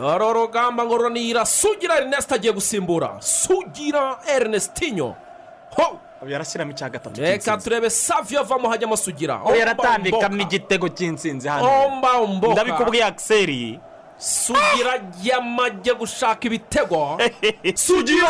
dore urugamba ngo sugira erineste agiye gusimbura. Sugira erinestinyo ho! Yarashyiramo icya gatatu reka turebe saviyo avamo hajyamo sugira. We yaratambikamo igitego cy'insinzi hano. Ndabikubwiye akiseri sugira yamajye gushaka ibitego. Sugira!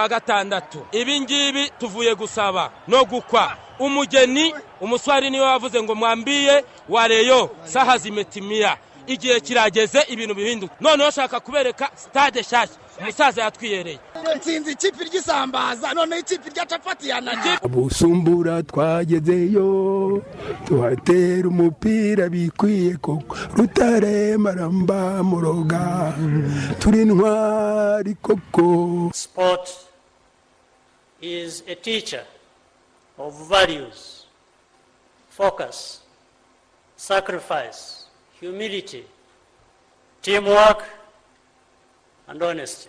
Kuwa gatandatu. Ibi ngibi tuvuye gusaba no gukwa. Umugeni umuswari ni we wavuze ngo mwambiye wareyo saha zimetimiya igihe kirageze ibintu bihinduka. Noneho ushaka kubereka sitade nshyashya umusaza yatwiyereye. Nsinzi ikipe ry'isambaza noneho ikipe rya capati yananiye busumbura twagezeyo tuhatera umupira bikwiye koko. Rutare maramba muroga turi ntwari koko. Sport is a teacher of values, focus, sacrifice, humility, teamwork, and honesty.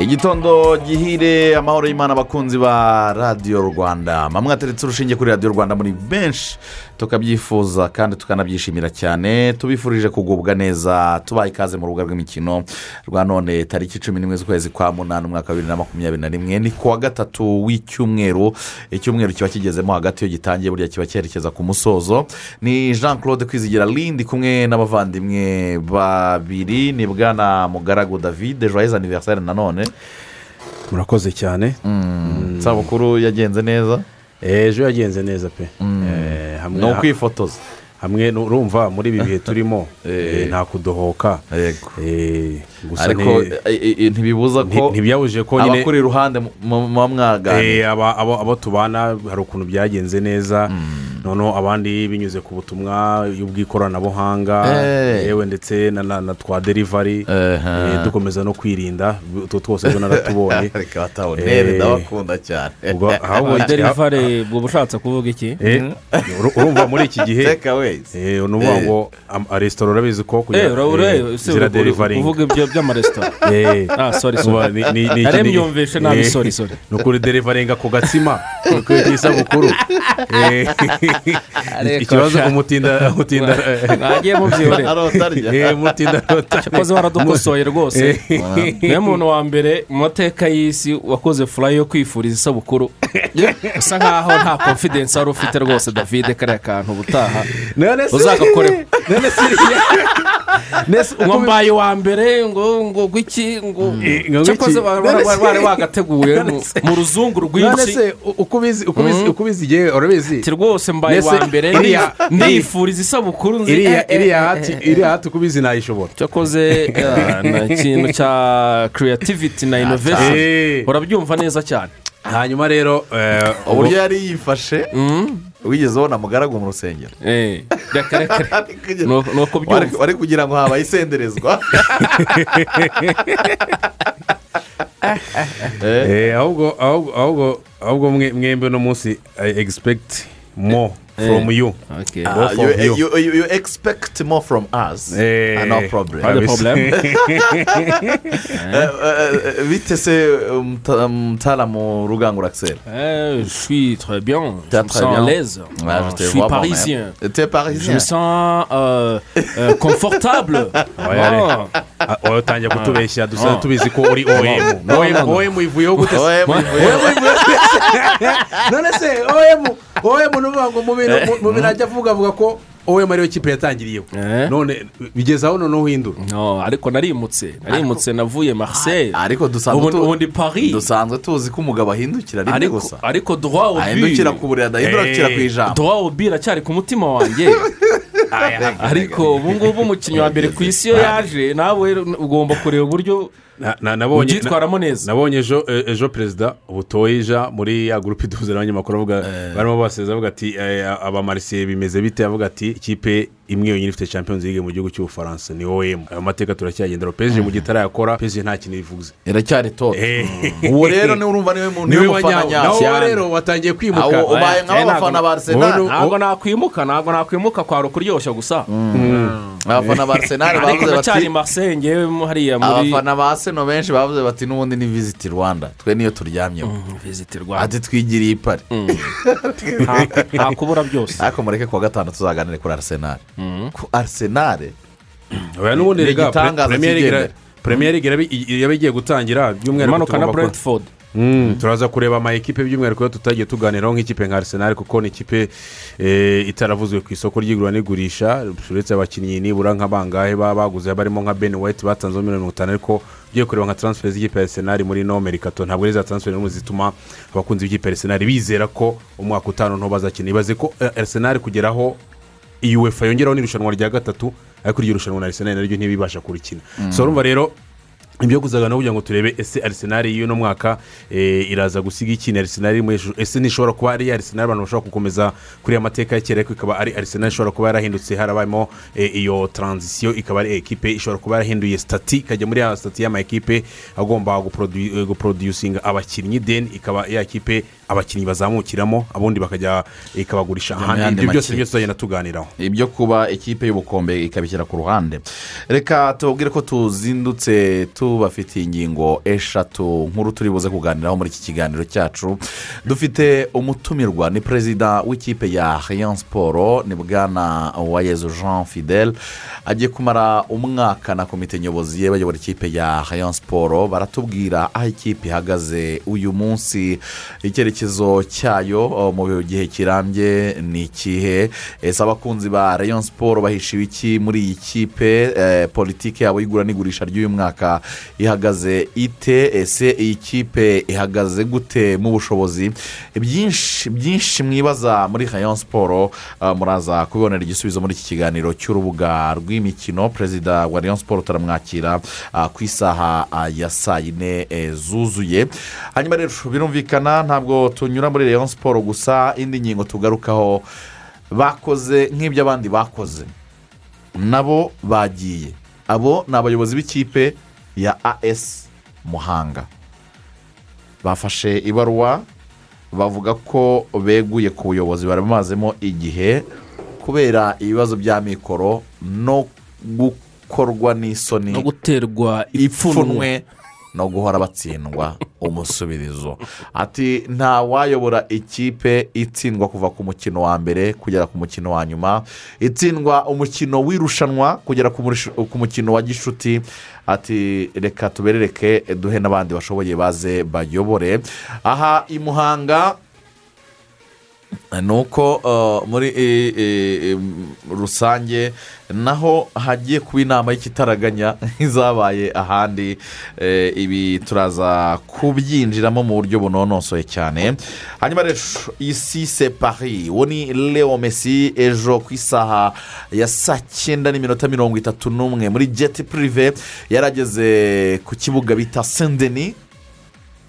igitondo gihire amahoro y'imana abakunzi ba radiyo rwanda mamwe ateretse urushinge kuri radiyo rwanda muri benshi tukabyifuza kandi tukanabyishimira cyane. Tubifurije kugubwa neza tubaha ikaze mu rubuga rw'imikino rwa none tariki cumi n'imwe z'ukwezi kwa munani umwaka wa bibiri na makumyabiri na rimwe. Ni kuwa gatatu w'icyumweru icyumweru kiba kigezemo hagati iyo gitangiye burya kiba cyerekeza ku musozo. Ni jean claude kwizigira lindi kumwe n'abavandimwe babiri ni bwana mugaragu david joyeux anniversaire nanone murakoze cyane. Isabukuru yagenze neza. Ejo yagenze neza pe. Eh, hamwe ni ukwifotoza hamwe urumva muri ibi bihe turimo Eh. eh, nta kudohoka yego. Eh, gusa ariko ni- ntibibuza ko abakuri iruhande mu- mu- muba mwaganira Eh, aba- abo abo tubana hari ukuntu byagenze neza. Noneho abandi binyuze ku butumwa bw'ikoranabuhanga yewe ndetse na- twa derivari dukomeza no kwirinda. Utwo twose ejo naratubonye reka batabonere ndabakunda cyane. Derivare ubwo bushatse kuvuga iki? Uru- urumva muri iki gihe teka wezi eh, ni ukuvuga ngo am- resitora urabizi ko kugira- eh, derivaringi kuvuga ibyo by'amaresitora Eh, ah ni- ni- ni- ni- myumvishe nabi eh, sori sori ni ukuri derivaringa ku gatsima ku isabukuru. Eh, ikibazo umutinda umutinda eh, eh, umutinda arota cyakoze waradukosoye rwose. Eh, ni we muntu wa mbere mu mateka y'isi wakoze furayi yo kwifuriza isabukuru. Usa nkaho nta confidence wari ufite rwose david. Kariya kantu ubutaha. Uzagakoreho none se iriya nese uko ngo bi- mbaye uwa mbere ngo ngo gwiki ngo ngo cyakoze bari wagateguye mu- ruzungu rwinshi. uko ubizi igihe urabizi? Ati rwose mbaye uwa mbere ndifuriza isabukuru nzi. Iriya eh, eh, eh, hati iriya hati uko ubizi nayishobora cyakoze ikintu cya creativity na innovation. Eh. urabyumva neza cyane. Hanyuma rero uburyo yari yifashe wigeze ubona mugaragu mu rusengero? Eh, ni uko wari byumva wari kugira ngo habaye isenderezwa. Eh, Eh, ahubwo ahubwo ahubwo ahubwo mwe- mwembi uno munsi i expect more. From you Okay. ah, Both you, you. you, you, you expect more from us Eh, Ah, no problem Pas de kabisa. problème. Eh, eh, bite se mtaalamu rugangura Eh, je suis très bien. Je me très sens bien. à l'aise. Ouais, Ah, je je suis parisien. tu es Je parisien me sens euh, euh, confortable. Ah. Ah, utangiye kutubeshya dusa Ah. tubizi ko uri oemu No, no, no. oemu ivuyeho gute se Oye, Moi- muvuye- none se oemu oemu ni ukuvuga ngo mu bintu mu- mu bintu ajya avuga avuga ko oemu ariyo kipe yatangiriyeho Eh. none bigeze aho noneho uhindura No, ariko narimutse narimutse navuye marseille. Ariko dusanzwe ubu tu- ubu ndi paris. dusanzwe tuzi ko umugabo ahindukira rimwe gusa. ariko droit au ahindukira ku buriri adahindukira ku ijambo. droit au but aracyari ku mutima wanjye. Ariko ubu ngubu umukinnyi wa mbere ku isi iyo yaje nawe ugomba kureba uburyo nabonye neza. nabonye ejo e- perezida butoyija muri ya gurupe iduhuza n'abanyamakuru avuga barimo baseza avuga ati eh, abamarisiye bimeze bite avuga ati ikipe imwe yonyine ifite champions league mu gihugu cy'ubufaransa ni wowe. Ayo mateka turacyagendera peje mu gihe itarayakora peje nta kintu bivuze iracyari toto Eh. uwo rero ni we urumva ni we mu- ni we ni we mufana wanyawo nawe rero watangiye kwimuka. Ubaye nk'abafana ba arsenal. Wowe ntabwo nakwimuka ntabwo nakwimuka kwari ukuryoshya gusa. Abafana ba arsenal ariko bavuze bati marseille ngewe hariya muri abafana ba seno benshi bavuze bati n'ubundi ni visiti rwanda. Twe niyo turyamyeho. Visiti rwanda. Ati twigiriye i pari Nta- kubura byose. Ariko mureke kuwa gatanu tuzaganire kuri arsenal. N'ubundi premier league kigendera. premier league irabi- yaba igiye gutangira by'umwihariko imanuka na tugomba ku- brentford. Mm, turaza kureba ama ekipe by'umwihariko iyo tutagiye tuganiraho nk'ikipe nka arsenal kuko ni ikipe eh, itaravuzwe ku isoko ry'igura n'igurisha. Uretse abakinnyi nibura nk'abangahe baba baguze barimo nka ben white batanzeho miliyoni mirongo itanu ariko ugiye kureba nka transfer z'ikipe ya arsenal muri no merikato ntabwo ari za transfer n'imwe zituma abakunzi b'ikipe ya arsenal bizera ko umwaka utanu nto bazakina ibaze ko eh, arsenal kugeraho iyi uefa yongeraho n'irushanwa rya gatatu ariko iryo rushanwa na arsenal naryo ntibibasha kurikina. Urumva rero ibyo kuzagana kugira ngo turebe ese arisenali y'uno mwaka eh, iraza gusiga iki ni arisenali mu hejuru ese ntishobora kuba ari arisenali abantu bashobora gukomeza kuri aya mateka ya kera ariko ikaba ari arisenali ishobora kuba yarahindutse harabayemo eh, iyo taranzisiyo ikaba ari ekipe ishobora kuba yarahinduye sitati ikajya muri ya sitati y'ama ekipe agomba guprodu- eh, abakinnyi. Deni ikaba ya kipe abakinnyi bazamukiramo abundi bakajya ikabagurisha ahandi. ibyo byose ni byo tuzagenda tuganiraho. Ibyo kuba ikipe y'ubukombe ikabishyira ku ruhande. Reka tubabwire ko tuzindutse tubafitiye ingingo eshatu. Nkuru turi buze kuganiraho muri iki kiganiro cyacu. Dufite umutumirwa ni perezida w'ikipe ya rayon siporo ni bwana uwayezu jean fidel. Agiye kumara umwaka na komite nyobozi ye bayobora ikipe ya rayon siporo baratubwira aho ikipe ihagaze uyu munsi. Icyerekezo cyayo mu gihe kirambye ni ikihe? Ese abakunzi ba rayon siporo bahishiwe iki muri iyi kipe? Eh, politiki yabo y'igura n'igurisha ry'uyu mwaka ihagaze ite? Ese iyi kipe ihagaze gute mu bushobozi? Byinshi byinshi mwibaza muri rayon siporo ah, muraza kubibonera igisubizo muri iki kiganiro cy'urubuga rw'imikino. Perezida wa rayon siporo turamwakira ah, ku isaha ah, ya saa yine zuzuye. Hanyuma rero birumvikana ntabwo tunyura muri rayon siporo gusa indi ngingo tugarukaho bakoze nk'ibyo abandi bakoze. Nabo bagiye. Abo ni abayobozi b'ikipe ya as muhanga. Bafashe ibaruwa bavuga ko beguye ku buyobozi bari bamazemo igihe kubera ibibazo bya mikoro no gukorwa n'isoni no guterwa ipfunwe no guhora batsindwa umusubirizo ati nta wayobora ikipe itsindwa kuva ku mukino wa mbere kugera ku mukino wa nyuma. Itsindwa umukino w'irushanwa kugera ku mukino wa gishuti. Ati reka tuberereke duhe n'abandi bashoboye baze bayobore. Aha i muhanga ni uko uh, muri rusange naho hagiye kuba inama y'ikitaraganya nk'izabaye ahandi eh, ibi turaza kubyinjiramo mu buryo bunonosoye cyane. Hanyuma rero isi se pari uwo ni leo mesi ejo ku isaha ya saa cyenda n'iminota mirongo itatu n'umwe. Muri jeti purive yarageze ku kibuga bita sendeni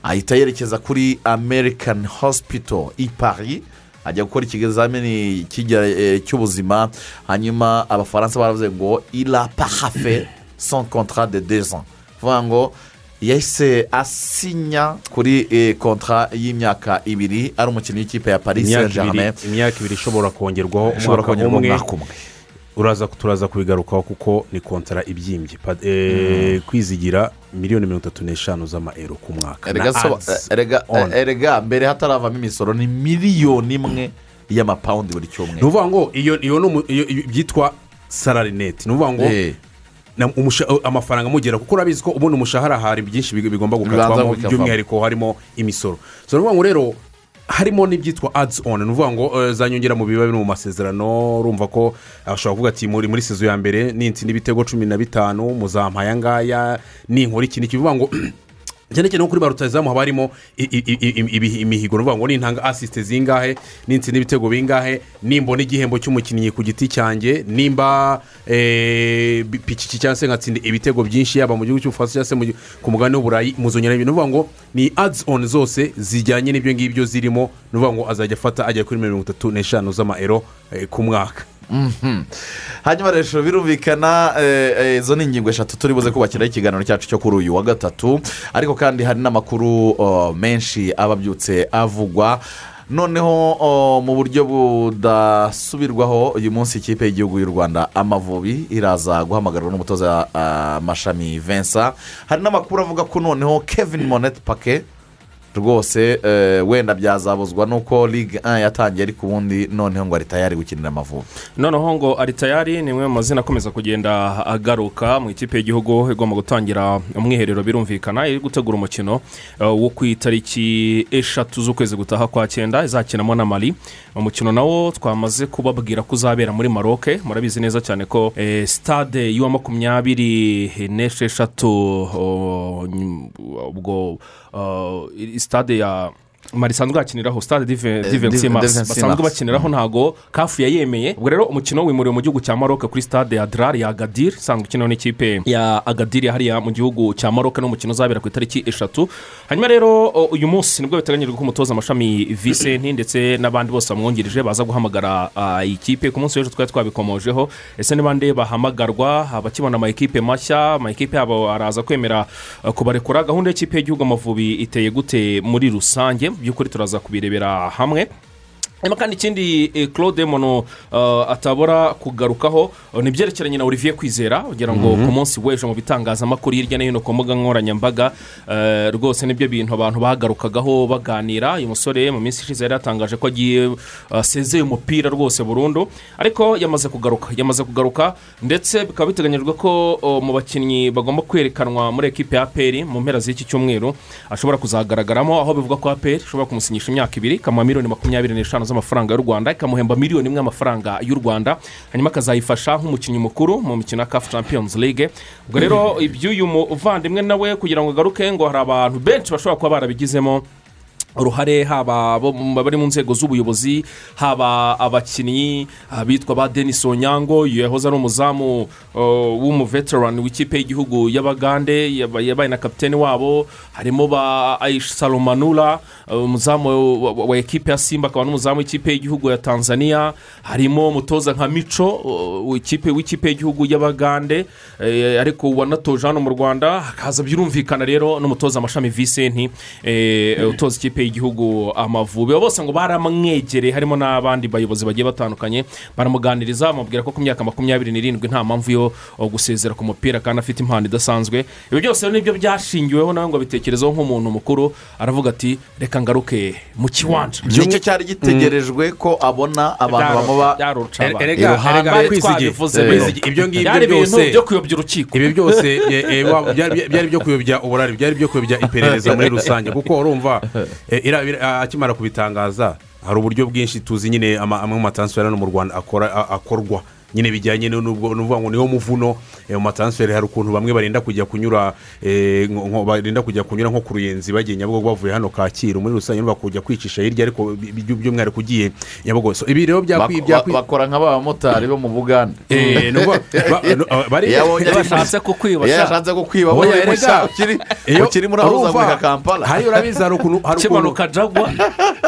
ahita yerekeza kuri american hospital i paris. Ajya gukora ikizamini eh, cy'ubuzima hanyuma abafaransa baravuze ngo ira parafe son contrat de deux ans. Kuvuga ngo yahise asinya kuri eh, kontra y'imyaka ibiri ari umukinnyi w'ikipe ya paris saint imyaka ibiri germain imyaka ibiri ishobora kongerwaho umwaka umwe. Uraza turaza kubigarukaho kuko ni kontara ibyimbye. Eh, kwizigira miliyoni mirongo itatu n'eshanu z'amaero ku mwaka. Erega on. erega mbere hataravamo imisoro ni miliyoni imwe y'amapawundi buri ni cyumweru. Ukuvuga ngo iyo ni byitwa sararineti ni ukuvuga ngo Eh, amafaranga amugera kuko urabizi ko ubundi umushahara hari byinshi big- bigomba gukatwamo by'umwihariko harimo imisoro. So ni ukuvuga ngo rero harimo n'ibyitwa ads on. Ni ukuvuga ngo eh, za nyongera mu biba biri mu masezerano urumva ko ashobora kuvuga ati muri muri sezo ya mbere n'ibitego cumi na bitanu muzampa aya ngaya ninkora iki ni ngo cyane cyane nko kuri ba rutayizamu haba harimo imihigo. Ni ukuvuga ngo nintanga asisite zingahe n'insinda ibitego bingahe nimbona igihembo cy'umukinnyi ku giti cyanjye nimba eh, pikiki cyangwa se nkatsinda ibitego byinshi yaba mu gihugu cy'ubufaransa cyangwa se ku mugabane w'uburayi muzongera ibintu ni ukuvuga ngo ni adizi oni zose zijyanye n'ibyo ngibyo zirimo. Ni ukuvuga ngo azajya afata agera kuri mirongo itatu n'eshanu z'amaero eh, ku mwaka. Hanyuma rero birumvikana eh, eh, izo ni ingingo eshatu turi buze kubakiraho ikiganiro cyacu cyo kuri uyu wa gatatu. Ariko kandi hari n'amakuru oh, menshi aba abyutse avugwa. Noneho oh, mu buryo budasubirwaho uyu munsi ikipe y'igihugu y'u rwanda amavubi iraza guhamagarwa n'umutoza ah, mashami Vincent. Hari n'amakuru avuga ko noneho kevin monete pake rwose eh, wenda byazabuzwa n'uko ligue 1 yatangiye ariko ubundi noneho ngo ari tayari gukinira amavubi. Noneho ngo ari tayari ni imwe mu mazina akomeza kugenda agaruka mu ikipe y'igihugu igomba gutangira umwiherero birumvikana iri gutegura umukino eh, wo ku itariki eshatu z'ukwezi gutaha kwa cyenda izakinamo na mari umukino nawo twamaze kubabwira ko uzabera muri maroke murabizi neza cyane ko eh, stade y'uwa makumyabiri n'esheshatu oh, ubwo oh, iri stade ya mari isanzwe yakiniraho stade dive Eh, basanzwe bakiniraho ntago kafu yayemeye. Ubwo rero umukino wimuriwe mu gihugu cya maroc kuri stade ya drari ya agadir isanzwe ikinaho n'ikipe ya agadir hariya mu gihugu cya maroc n'umukino uzabera ku itariki eshatu. Hanyuma rero uyu munsi ni bwo biteganyijwe ko umutoza amashami visenti ndetse n'abandi bose bamwungirije baza guhamagara ah, iyi kipe. Ku munsi w'ejo twari twabikomojeho ese niba nde bahamagarwa? Abakibona ama ekipe mashya ama ekipe yabo araza kwemera kubarekura. Gahunda y'ikipe y'igihugu amavubi iteye gute muri rusange? By'ukuri turaza kubirebera hamwe. Hanyuma kandi ikindi eh, claude mono eh, atabura kugarukaho eh, ni ibyerekeranye na olivier kwizera kugira ngo ku munsi w'ejo mu bitangazamakuru hirya no hino ku mbuga nkoranyambaga rwose ni byo bintu abantu bagarukagaho baganira. Uyu musore mu minsi ishize yari yatangaje ko agiye asezeye umupira rwose burundu ariko yamaze kugaruka yamaze kugaruka ndetse bikaba biteganyijwe ko mu bakinnyi bagomba kwerekanwa muri ekipe ya aperi mu mpera z'iki cyumweru ashobora kuzagaragaramo. Aho bivuga ko aperi ishobora kumusinyisha imyaka ibiri ikamuha miliyoni makumyabiri n'eshanu z'amafaranga y'u rwanda ikamuhemba miliyoni imwe y'amafaranga y'u rwanda hanyuma akazayifasha nk'umukinnyi mukuru mu mikino ya kafu champions league. Ubwo rero iby'uyu muvandimwe nawe kugira ngo agaruke ngo hari abantu benshi bashobora kuba barabigizemo. Uruhare haba bari mu nzego z'ubuyobozi haba abakinnyi abitwa ba denis onyango yahoze ari umuzamu w'umuveterani w'ikipe y'igihugu y'abagande yaba- yabaye na kapitene wabo. Harimo ba aisha salomanura umuzamu wa- ekipe ya simba akaba n'umuzamu w'ikipe y'igihugu ya tanzania. Harimo umutoza nka mico w'ikipe y'igihugu y'abagande. Eh, ariko wanatoje hano mu rwanda hakaza birumvikana rero n'umutoza amashami visenti eh, utoza ikipe y'igihugu amavubi. Bose ngo baramwegereye harimo n'abandi bayobozi bagiye batandukanye baramuganiriza bamubwira ko ku myaka makumyabiri n'irindwi nta mpamvu yo gusezera ku mupira kandi afite impano idasanzwe. Ibi byose ni byo byashingiweho nawe ngo abitekerezeho nk'umuntu mukuru aravuga ati reka ngaruke mu kiwanja. Nicyo cyari gitegerejwe ko abona abantu bamuba erega Iruhande twabivuze ibyo ngibyo byose byo ibi byose wa- byari ibyo kuyobya uburari byari ibyo kuyobya iperereza muri rusange. Kuko urumva akimara kubitangaza hari uburyo bwinshi tuzi nyine amwe mu mataransiferi hano mu rwanda akorwa. Nyine bijyanye n'ubwo ni ukuvuga ngo niwo muvuno eh, mu mataransiferi hari ukuntu bamwe barinda kujya kunyura eh, barinda kujya kunyura nko ku ruyenzi bagiye nyabugogo bavuye hano kacyiru muri rusange bakujya kwicisha hirya ariko by'umwihariko ugiye nyabugogo. So, ibi rero bakora nk'abamotari bo mu bugande Eh, ari bashatse kukwiba yashatse kukwiba ukiri muri aho uzamurika kampala. hariya urabizi hari ukuntu kimanuka jagwa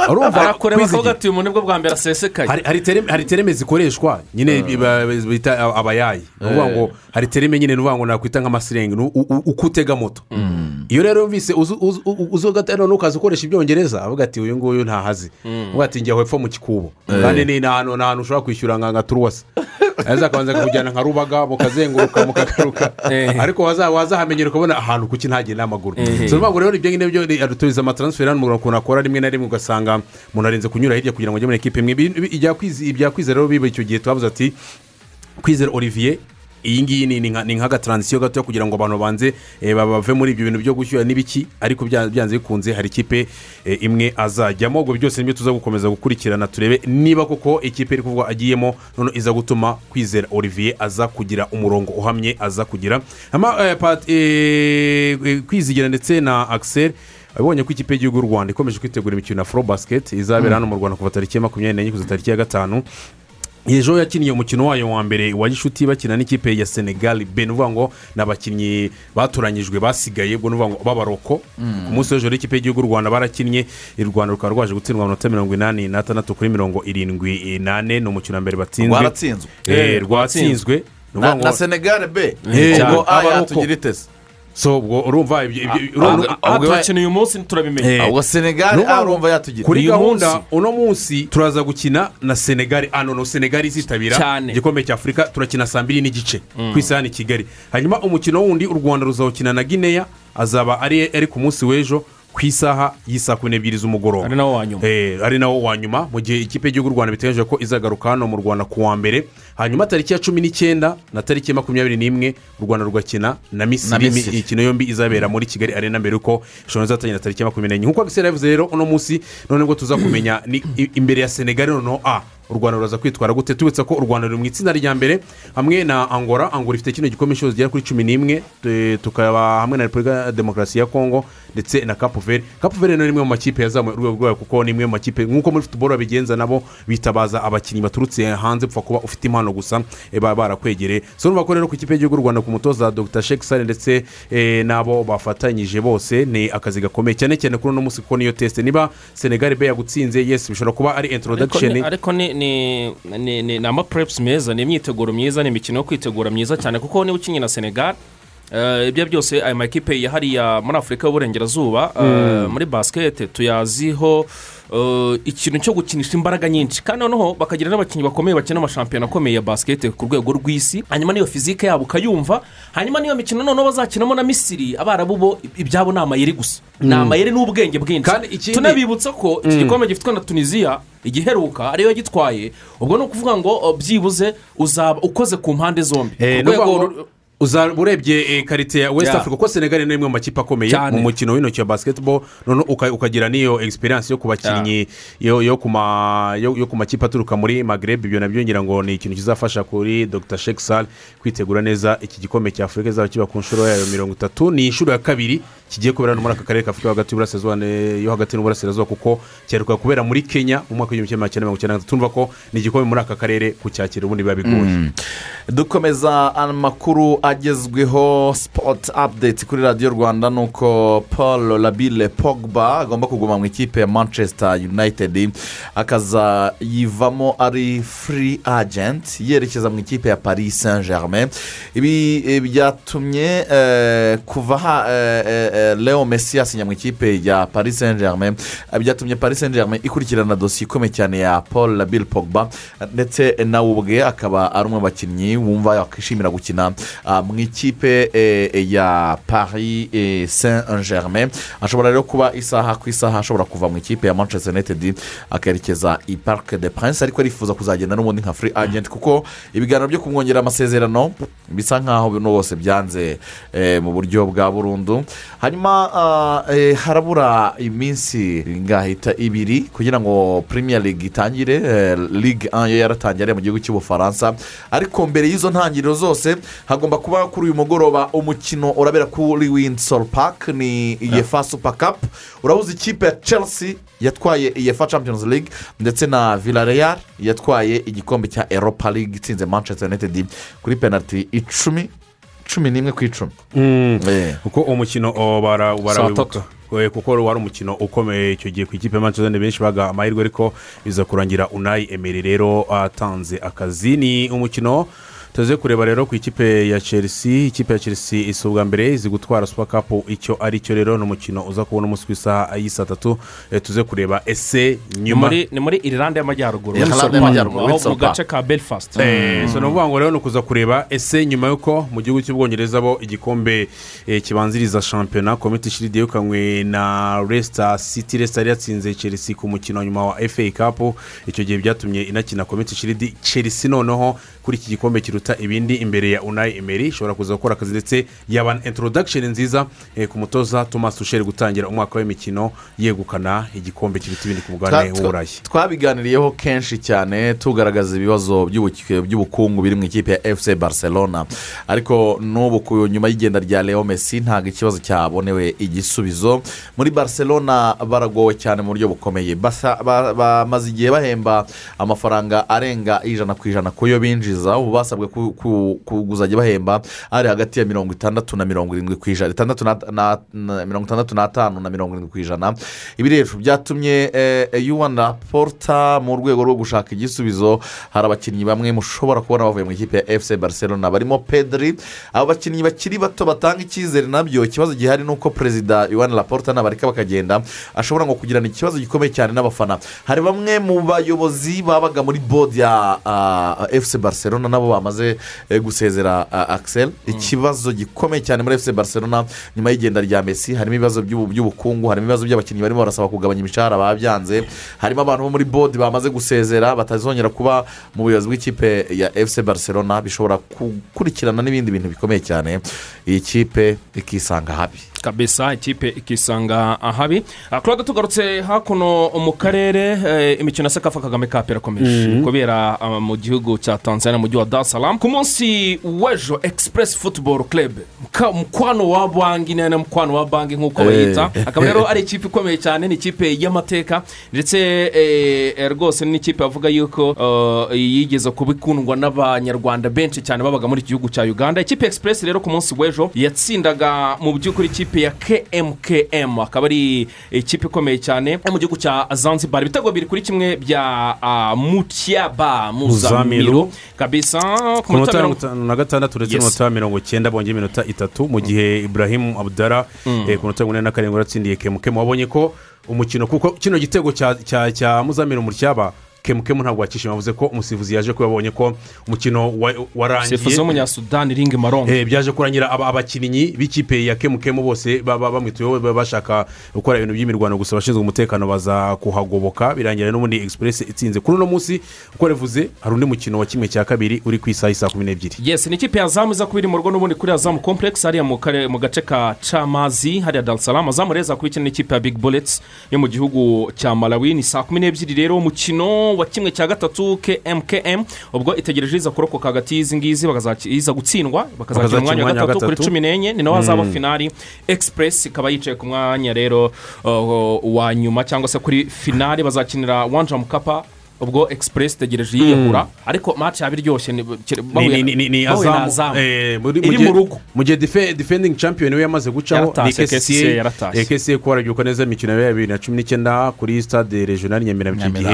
urumva arakureba kwizigi. akavuga ati uyu muntu ni bwo bwa mbere asesekaye. Hari tereme hari tereme zikoreshwa. Nyine biba- bita abayayi ni ukuvuga ngo hari tereme nyine ni ukuvuga ngo nakwita u- uko utega moto. Iyo rero uzi ugata noneho ukaza ukoresha ibyongereza avuga ati uyu nguyu ntahazi. Avuga ati njya hepfo mu kikubo. Kandi ni ahantu ni ahantu ushobora kwishyura nka turuwasi akabanza akakujyana nka rubaga mukazenguruka mukagaruka. Eh. ariko waza- wazahamenyera ukabona ahantu kuki ntagenda n'amaguru. Eh. ni ukuvuga ngo rero ibyo ngibyo aduturiza amataransiferi hano ukuntu akora rimwe na rimwe ugasanga umuntu arenze kunyura hirya kugira ngo ajye muri ekipe imwe. Ibya kwizera rero biba icyo gihe tubabuze ati kwizera olivier iyi ngiyi ni- ni nka- ni nk'agataransiyo gato kugira ngo abantu banze eh, ba- bave muri ibyo bintu byo gushyuha n'ibiki ariko bya- byanze bikunze hari ikipe eh, imwe azajyamo. Ubwo byose ni byo tuza gukomeza gukurikirana turebe niba koko ikipe iri kuvuga agiyemo noneho iza gutuma kwizera olivier aza kugira umurongo uhamye aza kugira. Eh, kwizigira ndetse na axel abonye ko ikipe y'igihugu y'u rwanda ikomeje kwitegura imikino ya furo basiketi izabera hano mu rwanda kuva tariki ya makumyabiri n'enye kugeza tariki ya gatanu. Ejo yakiniye umukino wayo wa mbere wa gishuti bakina n'ikipe ya senegal be ni ukuvuga ngo ni abakinnyi batoranyijwe basigaye ubwo ni ukuvuga ngo b'abaroko ku munsi w'ejo ikipe y'igihugu rwanda barakinnye u rwanda rukaba rwaje gutsindwa amanota mirongo inani n'atandatu kuri mirongo irindwi n'ane ni umukino wa mbere batsinzwe. Rwaratsinzwe. Eh, rwatsinzwe. Na ukuvuga na ngo senegal be. Eh, ubwo aya Abaroko. tugira itese. So urumva Ah, urumva- ah, aha turakina uyu munsi turabimenya Eh, ubwo senegal Ni ukuvuga ngo arumva yatugira kuri gahunda uno munsi turaza gukina na senegali ano no senegali izitabira Cyane. igikombe cya afurika turakina saa mbiri n'igice ku isaha ni kigali. Hanyuma umukino wundi u rwanda ruzawukina na guinea azaba ari ari ku munsi w'ejo ku isaha y'isaa kumi n'ebyiri z'umugoroba. Ari nawo wa nyuma. Eh, ari nawo wa nyuma. Mu gihe ikipe y'igihugu y'u rwanda biteganyije ko izagaruka hano mu rwanda ku wa mbere hanyuma tariki ya cumi n'icyenda na tariki ya makumyabiri n'imwe u rwanda rugakina na misiri imikino yombi izabera muri kigali arena mbere yuko ishobora izatangira tariki ya makumyabiri n'enye. Nk'uko agisera yavuze rero uno munsi none ngo tuza kumenya ni i- imbere ya senegali noneho a. U rwanda ruraza kwitwara gute? Tubitse ko u rwanda ruri mu itsinda rya mbere hamwe na angola. Angola ifite kino gikombe inshuro zigera kuri cumi n'imwe tu- tukaba hamwe na repubulika ya demokarasi ya kongo ndetse na kapuveri kapuveri ni imwe mu makipe yazamuye urwego rwayo kuko ni imwe mu makipe nk'uko muri futuboro babigenza nabo bitabaza abakinnyi baturutse hanze upfa kuba ufite impano gusa eh, baba barakwegereye. So urumva ko rero ku ikipe y'igihugu y'u rwanda ku mutoza dr. Sheikh sale ndetse eh, n'abo bafatanyije bose ni akazi gakomeye. Cyane cyane kuri uno munsi kuko niyo tesite niba senegali be yagutsinze yes bishobora kuba ari introduction. Ariko ni amapurepusi meza ni imyiteguro myiza ni imikino yo kwitegura myiza cyane. Kuko niba ukinnye na senegal eh, ibyo byose aya makipe ya hariya muri afurika y'uburengerazuba eh, muri basikete tuyaziho eh, ikintu cyo gukinisha imbaraga nyinshi. Kandi noneho bakagira n'abakinnyi bakomeye bakina amashampiyona akomeye ya basikete ku rwego rw'isi hanyuma n'iyo fizike yabo ukayumva hanyuma n'iyo mikino noneho bazakinamo na misiri abarabu bo ibyabo ni amayeri gusa. Ni amayeri n'ubwenge bwinshi. Tunabibutsa ko iki gikombe gifitwe na tunisiya igiheruka ariyo gitwaye ubwo ni ukuvuga ngo uh, byibuze uzaba ukoze ku mpande zombi. Urebye eh, karite ya west africa kuko senegali ni imwe mu makipe akomeye mu mukino w'intoki wa uka- ukagira n'iyo experience yo ku bakinnyi yo ku makipe aturuka muri magreb ibyo na byo ngira ngo ni ikintu kizafasha kuri dr. Sheikh sal kwitegura neza iki gikombe cya afurika izaba kiba ku nshuro yayo mirongo itatu ni inshuro ya kabiri kigiye kubera no muri aka karere k'afurika hagati y'uburasirazuba yo hagati n'uburasirazuba kuko cyaheruka kubera muri kenya mu mwaka w'igihumbi kimwe magana cyenda mirongo icyenda na gatatu. Turumva ko ni igikombe muri aka karere kucyakira ubundi biba bigoye dukomeza amakuru agezweho sipoti apudeti kuri radiyo rwanda ni uko paul labile pogba agomba kuguma mu ikipe ya manchester united. Akazayivamo ari furi agenti yerekeza mu ikipe ya paris saint germain ibi eh, byatumye eh, kuva ha eh, leo messi yasinya mu ikipe ya paris saint germain eh, byatumye paris saint germain ikurikirana dosiye ikomeye cyane ya paul labile pogba ndetse nawe ubwe akaba ari umwe mu bakinnyi wumva yakwishimira gukina ah, mu ikipe eh, ya paris eh, saint germain ashobora rero kuba isaha ku isaha ashobora kuva mu ikipe ya manchester united akerekeza i parc de prince ariko arifuza kuzagenda n'ubundi nka free agent kuko ibiganiro byo kumwongerera amasezerano bisa nkaho bino bose byanze eh, mu buryo bwa burundu. Hanyuma ah, eh, harabura iminsi ngahita ibiri kugira ngo premier league itangire eh, ligue 1 yo yaratangiye mu gihugu cy'ubufaransa. Ariko mbere y'izo ntangiriro zose hagomba kuba kuri uyu mugoroba umukino urabera kuri windsor park ni iyefa super cup. Urahuza ikipe ya chelsea yatwaye iyefa champions league ndetse na villarreal yatwaye igikombe cya europa league itsinze manchester united kuri penaliti icumi. Cumi n'imwe ku icumi. Eh. kuko umukino oh, bara- barawibuka kuko wari umukino ukomeye icyo gihe ku ikipe ya manchester United benshi baga amahirwe ariko biza kurangira unayi emeri rero atanze akazi. Ni umukino tuze kureba rero ku ikipe ya chelsea. Ikipe ya chelsea isa ubwa mbere izi gutwara super cup icyo ari cyo rero ni umukino uza kubona umunsi ku isaha y'isaa tatu Eh, tuze kureba ese nyuma ni muri irlande y'amajyaruguru. Aho mu gace ka belfast. Eh, ni ukuvuga ngo rero ni ukuza kureba ese nyuma y'uko mu gihugu cy'ubwongereza bo igikombe eh, kibanziriza shampiyona komite shiridi yegukanywe na resita siti resita yari yatsinze chelsea ku mukino wa nyuma wa fa cup. Icyo gihe byatumye inakina komite shiridi chelsea noneho kuri iki gikombe kiruta biruta ibindi imbere ya unayi emeri ishobora kuza gukora akazi ndetse yaba introduction nziza eh, ku mutoza thomas tusheri gutangira umwaka w'imikino yegukana igikombe kiruta ibindi ku mugabane w'uburayi twabiganiriyeho kenshi cyane tugaragaza ibibazo by'ubukungu biri mu ikipe ya efuse barcelona. Ariko n'ubu ku nyuma y'igenda rya leo messi ntabwo ikibazo cyabonewe igisubizo. Muri barcelona baragowe cyane mu buryo bukomeye. Bamaze igihe bahemba amafaranga arenga ijana ku ijana ku yo binjiza. Ubu basabwe ku- ku- kuzajya bahemba ari hagati ya mirongo itandatu na mirongo irindwi ku ijana mirongo itandatu n'atanu na mirongo irindwi ku ijana. Ibi rero byatumye yuwana porta mu rwego rwo gushaka igisubizo hari abakinnyi bamwe mushobora kubona bavuye mu ikipe ya efuse barcelona. Barimo pedri abo bakinnyi bakiri bato batanga icyizere na byo ikibazo gihari ni uko perezida yuwana laporta nabareka bakagenda ashobora ngo kugirana ikibazo gikomeye cyane n'abafana. Hari bamwe mu bayobozi babaga muri bodi ya efuse barcelona nabo bamaze eh, gusezera ah, axel. Ikibazo gikomeye cyane muri efuse barcelona nyuma y'igenda rya messi harimo ibibazo by'ubu- by'ubukungu harimo ibibazo by'abakinnyi barimo barasaba kugabanya imishahara babyanze harimo abantu bo muri bodi bamaze gusezera batazongera kuba mu buyobozi bw'ikipe ya efuse barcelona bishobora gukurikirana n'ibindi bintu bikomeye cyane. Iyi kipe ikisanga habi kabisa ikipe ikisanga ahabi. Ah, claude tugarutse hakuno mu karere eh, imikino ya sekafa kagame kapu irakomeje. Kubera ah, mu gihugu cya tanzania mu mujyi wa salaam. Ku munsi w'ejo express football club mukwano wa banki na mukwano wa banki nk'uko bayita. Akaba rero ari ikipe ikomeye cyane ni ikipe y'amateka. Ndetse eh, eh, rwose ni ikipe bavuga yuko eh, yigeze kuba ikundwa n'abanyarwanda benshi cyane babaga muri iki gihugu cya uganda. Ikipe express rero ku munsi w'ejo yatsindaga mu by'ukuri ikipe ya kmkm akaba ari ikipe ikomeye cyane yo mu gihugu cya zanzibar. Ibitego biri kuri kimwe bya mutyaba muzamiru. Muzamiru. kabisa ku minota mirongo itanu na gatandatu ndetse Yes. n'umunota mirongo icyenda bongeye iminota itatu mu gihe ibrahim abudara eh, ku minota mirongo ine na karindwi yaratsindiye kemukemu wabonye ko umukino kuko kino gitego cya muzamiro muryaba kemukemu ntabwo wakishima bavuze ko umusifuzi yaje kuba yabonye ko umukino wa- warangiye. Sifuzi w'umunyasudani ringi marongo Eh, byaje kurangira aba- abakinnyi b'ikipe ya kemukemu bose baba bamwituyeho bashaka gukora ibintu by'imirwano gusa. Abashinzwe umutekano baza kuhagoboka birangira n'ubundi egisipuresi itsinze. Kuri uno munsi uko revuze hari undi mukino wa kimwe cya kabiri uri ku isaha saa kumi n'ebyiri. Yes ni ikipe ya zamu iza kuba iri mu rugo n'ubundi kuri azamu complex hariya mu gace ka camazi hariya darisaramu azamu rero izakurikira n'ikipe ya big bullets yo mu gihugu cya malawi. Ni saa kumi n'ebyiri rero umukino wa kimwe cya gatatu kmkm ubwo itegereje kurokoka hagati y'izi ngizi iza gutsindwa bakazakina umwanya wa gatatu kuri cumi n'enye ni naho hazaba finari express ikaba yicaye ku mwanya rero uh, wa nyuma cyangwa se kuri finari bazakinira wanja mukapa ubwo express itegereje yiyahura ariko match yaba iryoshye ni- azamu eh, iri mu rugo. mu gihe defending champion we yamaze gucaho ni yaratashye. kesiye kuba warabyuka neza imikino ya bibiri na cumi n'icyenda kuri stade regional nyamirambo icyo gihe.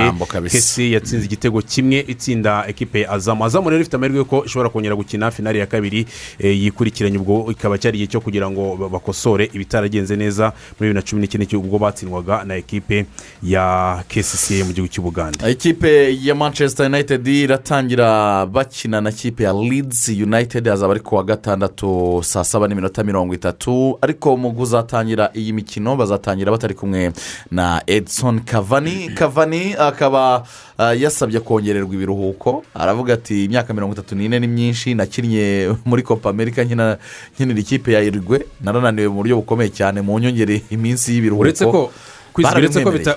Kesiye yatsinze igitego kimwe itsinda ekipe azamu azamu rero ifite amahirwe ko ishobora kongera gukina finali ya kabiri eh, yikurikiranye. Ubwo ikaba cyari igihe cyo kugira ngo ba- bakosore ibitaragenze neza muri bibiri na cumi n'icyenda ubwo batsindwaga na ekipe ya kesiye mu gihugu cy'ubuganda ikipe ya manchester united iratangira bakina na kipe ya leeds united hazaba ari ku wa gatandatu saa saba n'iminota mirongo itatu. Ariko mu kuzatangira iyi mikino bazatangira batari kumwe na edison kavani kavani akaba ah, yasabye kongererwa ibiruhuko. Aravuga ati imyaka mirongo itatu n'ine ni myinshi nakinnye muri copa america nkinira ikipe ya irigwe narananiwe mu buryo bukomeye cyane mu nyongere iminsi y'ibiruhuko. Uretse ko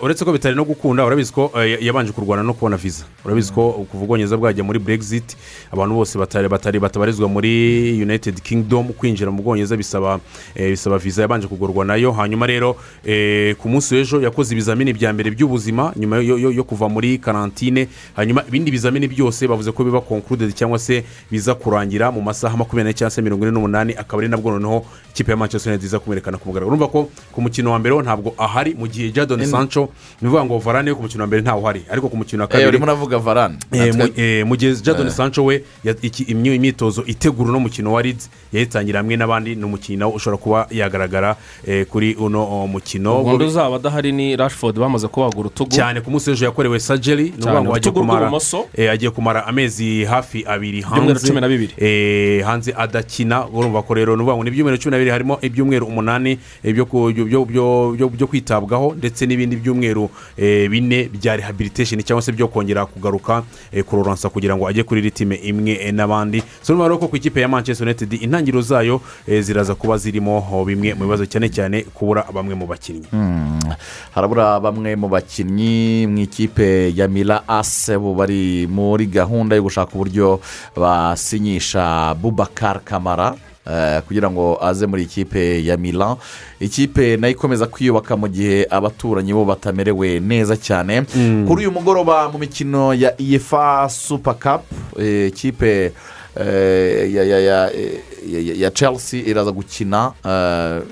uretse ko bitari no gukunda urabizi ko eh, yabanje kurwana no kubona viza urabizi ko kuva ubwongereza bwajya muri brexit abantu bose batabarizwa muri united kingdom kwinjira mu bwongereza bisaba eh, bisaba viza yabanje kugurwa na yo. Hanyuma rero eh, ku munsi w'ejo yakoze ibizamini bya mbere by'ubuzima nyuma yo, kuva muri karantine hanyuma ibindi bizamini byose bavuze ko biba concluded cyangwa se biza kurangira mu masaha makumyabiri cyangwa se mirongo ine n'umunani akaba ari nabwo noneho ikipe ya manchester united iza kumwerekana ku mugaragaro. Urumva ko ku mukino wa mbere ntabwo ahari mu gihe jadon sancho ni ukuvuga ngo varane ku mukino wa mbere ntawe uhari ariko ku mukino wa Eh, kabiri urimo uravuga varane. Eh, mu- eh, gihe jadon sancho we imyitozo itegura uno mukino wa lids yayitangira hamwe n'abandi ni nawe ushobora kuba yagaragara kuri uno oh, mukino. Ubundi uzaba adahari ni rashford bamaze kubagura utugu cyane ku munsi w'ejo yakorewe sajeri ni ukuvuga Cyane, ngo agiye urutugu kumara rw'ibumoso. agiye kumara amezi hafi abiri hanze. Cumi na bibiri. hanze adakina urumva ko rero ni ukuvuga ngo ni ibyumweru cumi na bibiri harimo ibyumweru umunani byo kwitabwaho. Ndetse n'ibindi byumweru eh, bine bya rehabilitation cyangwa se byo kongera kugaruka eh, kuroransa kugira ngo ajye kuri ritime imwe eh, n'abandi. So niba ko ku ikipe ya manchester united intangiriro zayo ziraza kuba zirimo oh, bimwe mu bibazo cyane cyane kubura bamwe mu bakinnyi. Harabura bamwe mu bakinnyi mu ikipe ya mira ase bo bari muri gahunda yo gushaka uburyo basinyisha bubakar kamara. Kugira ngo aze muri ikipe ya mira ikipe na yo ikomeza kwiyubaka mu gihe abaturanyi bo batamerewe neza cyane. Kuri uyu mugoroba mu mikino ya iyefa supa kapu eh, ikipe eh, ya, ya, ya, chelsea iraza gukina eh,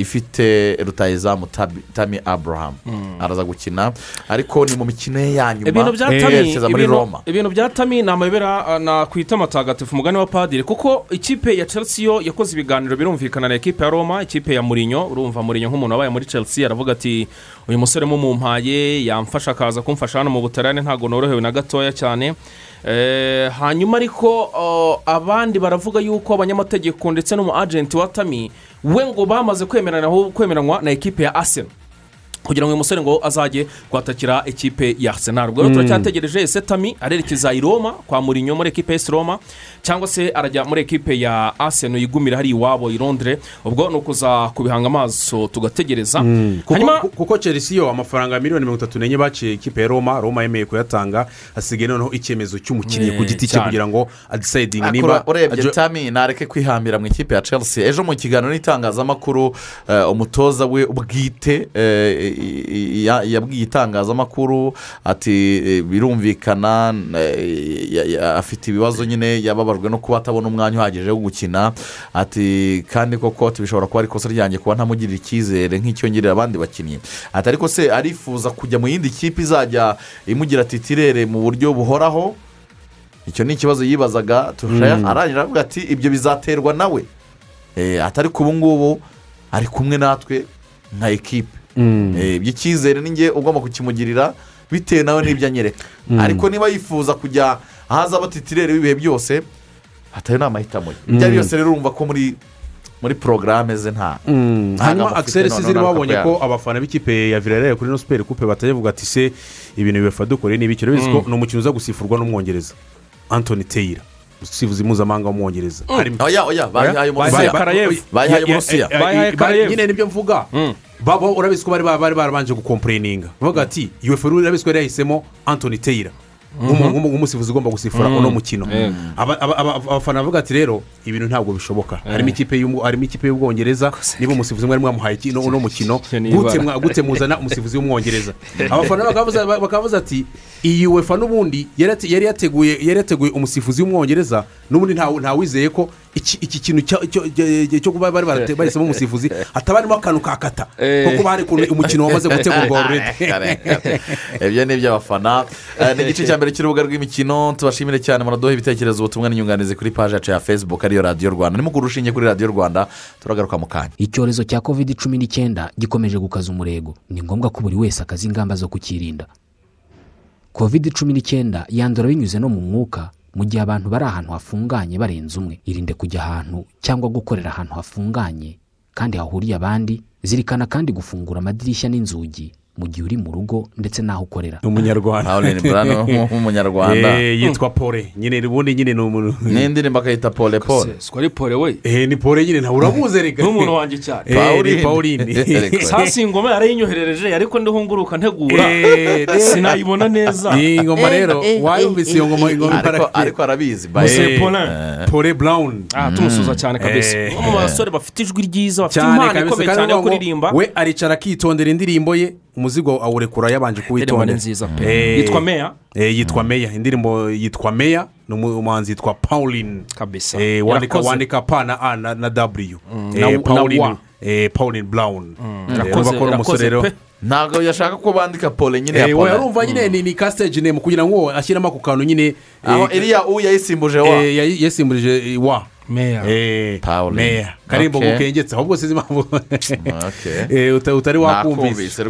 ifite rutayizamu tami abraham. Araza gukina ariko ni mu mikino ye ya nyuma yerekeza muri roma. ibintu bya tami ni amayobera nakwita amatagatifu umugani wa padiri kuko ikipe ya chelsea yo yakoze ibiganiro birumvikana na ekipe ya roma ikipe ya murinyo urumva murinyo nk'umuntu wabaye muri chelsea aravuga ati uyu musore mumumpaye yamfasha akaza kumfasha hano mu butarane ntabwo norohewe na gatoya cyane. Eh, hanyuma ariko oh, abandi baravuga yuko abanyamategeko ndetse n'umu agenti wa tami we ngo bamaze kwemeranywa na ekipe ya arsenal. Kugira ngo uyu musore ngo azajye kwatakira ikipe ya arsenal. Ubwo rero turacyategereje ese tami arerekeza i roma kwa murinyo muri ekipe y'esi roma cyangwa se arajya muri ekipe ya arsenal yigumira hari iwabo i londres. Ubwo ni ukuza kubihanga amaso tugategereza. Hanyuma kuko, kuko chelsea yo amafaranga miliyoni mirongo itatu n'enye baciye ikipe ya roma roma yemeye kuyatanga hasigaye noneho icyemezo cy'umukinnyi ku giti cye cyane. kugira ngo adisayidinge niba urebye ajo- tami nareke kwihambira mu ikipe ya chelsea. Ejo mu kiganiro n'itangazamakuru eh, umutoza we bwite eh, yabwiye itangazamakuru ati eh, birumvikana ya- afite ibibazo nyine yababajwe no kuba atabona umwanya uhagije wo gukina. Ati kandi koko ati bishobora kuba ari ikosa ryanjye kuba ntamugirira icyizere nk'icyo ngirira abandi bakinnyi. Ati ariko se arifuza kujya mu yindi kipe izajya imugira titirere mu buryo buhoraho? Icyo ni ikibazo yibazaga turusha arangira aravuga ati ibyo bizaterwa nawe. Eh, atari ku ubu ngubu ari kumwe natwe nka ekipe. Eh, iby'icyizere ni njye ugomba kukimugirira bitewe nawe n'ibyo anyereka. Ariko niba yifuza kujya ahaza abatitirere b'ibihe byose atari ni amahitamo ye. Ibyo ari byose rero urumva ko muri muri porogaramu ze nta hanyuma akiseri siziri babonye ko abafana b'ikipe ya virarere kuri ino superi kupe batajya bavuga ati se ibintu bibafa dukore ni ibiki urabizi ko ni umukino uza gusifurwa n'umwongereza antoni teyira umusifuzi mpuzamahanga w'umwongereza. Harimo- oya oya bayihaye Bayihaye- umusiya Karayevu. bayihaye Ya- ya- umusiya eh, Bayihaye eh, Karayevu. nyine ni byo mvuga. Baba urabizi ko bari barabanje gukompureninga bavuga ati uefa urabizi ko yari yahisemo antoni teyira nk'umu- nk'umu- nk'umusifuzi ugomba gusifura uno mukino. Aba- aba- aba- abafana bavuga ati rero ibintu ntabwo bishoboka. Harimo ikipe y'umu- harimo ikipe y'ubwongereza niba umusifuzi mwari mwamuhaye uno mukino. Gute muzana umusifuzi w'umwongereza. Abafana bakavuza ati iyi uefa n'ubundi yari yate- yari yateguye umusifuzi w'umwongereza n'ubundi ntawizeye ko iki kintu cyo- kuba bari bahisemo umusifuzi hataba harimo akantu kakata kuko hari ukuntu umukino wamaze gutegurwa kare. ibyo ni iby'abafana. Eh, ni igice cya mbere cy'urubuga rw'imikino tubashimire cyane muraduha ibitekerezo ubutumwa n'inyunganizi kuri paji yacu ya facebook ariyo radiyo rwanda. Ni mukuru urushinge kuri radiyo rwanda turagaruka mu kanya. Icyorezo cya covid cumi n'icyenda gikomeje gukaza umurego. Ni ngombwa ko buri wese akaza ingamba zo kukirinda. Covid cumi n'icyenda yandura binyuze no mu mwuka mu gihe abantu bari ahantu hafunganye barenze umwe. Irinde kujya ahantu cyangwa gukorera ahantu hafunganye kandi hahuriye abandi zirikana kandi gufungura amadirishya n'inzugi. Mu gihe uri mu rugo ndetse n'aho ukorera. Ni umunyarwanda. Nk'umunyarwanda Eh, yitwa pole. Nyine ubundi nyine ni umuntu n'indirimbo akayita pole pole. Sikora pole we? Eh, ni pole nyine ntawe uramuzi reka n'umuntu wanjye cyane. Eh, Pauline. sasi ingoma yarayinyoherereje ariko ndiho nguruka ntegura sinayibona neza. Iyi ngoma rero wayumvise iyo ngoma ingoma ariko imbaraga ariko arabizi Paulin. pole brown. Aha tumusuza cyane kabisa. Eh. umwe mu basore bafite ijwi ryiza bafite cyane impano ikomeye cyane yo kuririmba. we aricara akitondera indirimbo ye umuzigo awurekura yabanje indirimbo ni kuwitondera nziza. Pe Eh, yitwa meya? eh, yitwa meya. Indirimbo yitwa meya ni umu- umuhanzi yitwa pauline. Kabisa. Eh, wandika pa na a na na w. Na pauline pauline urumva ko ari umusore rero ntabwo yashaka ko bandika pole nyine ya pole. yarumva nyine ni ni ka stage name kugira ngo ashyiremo ako kantu nyine aho iriya u yayisimbuje wa. yayi- yasimburije eh, wa. Meya Eh, meya karimbo Okay. gukengetse ahubwo sinzi impamvu Okay. Eh, uta- utari wakumvise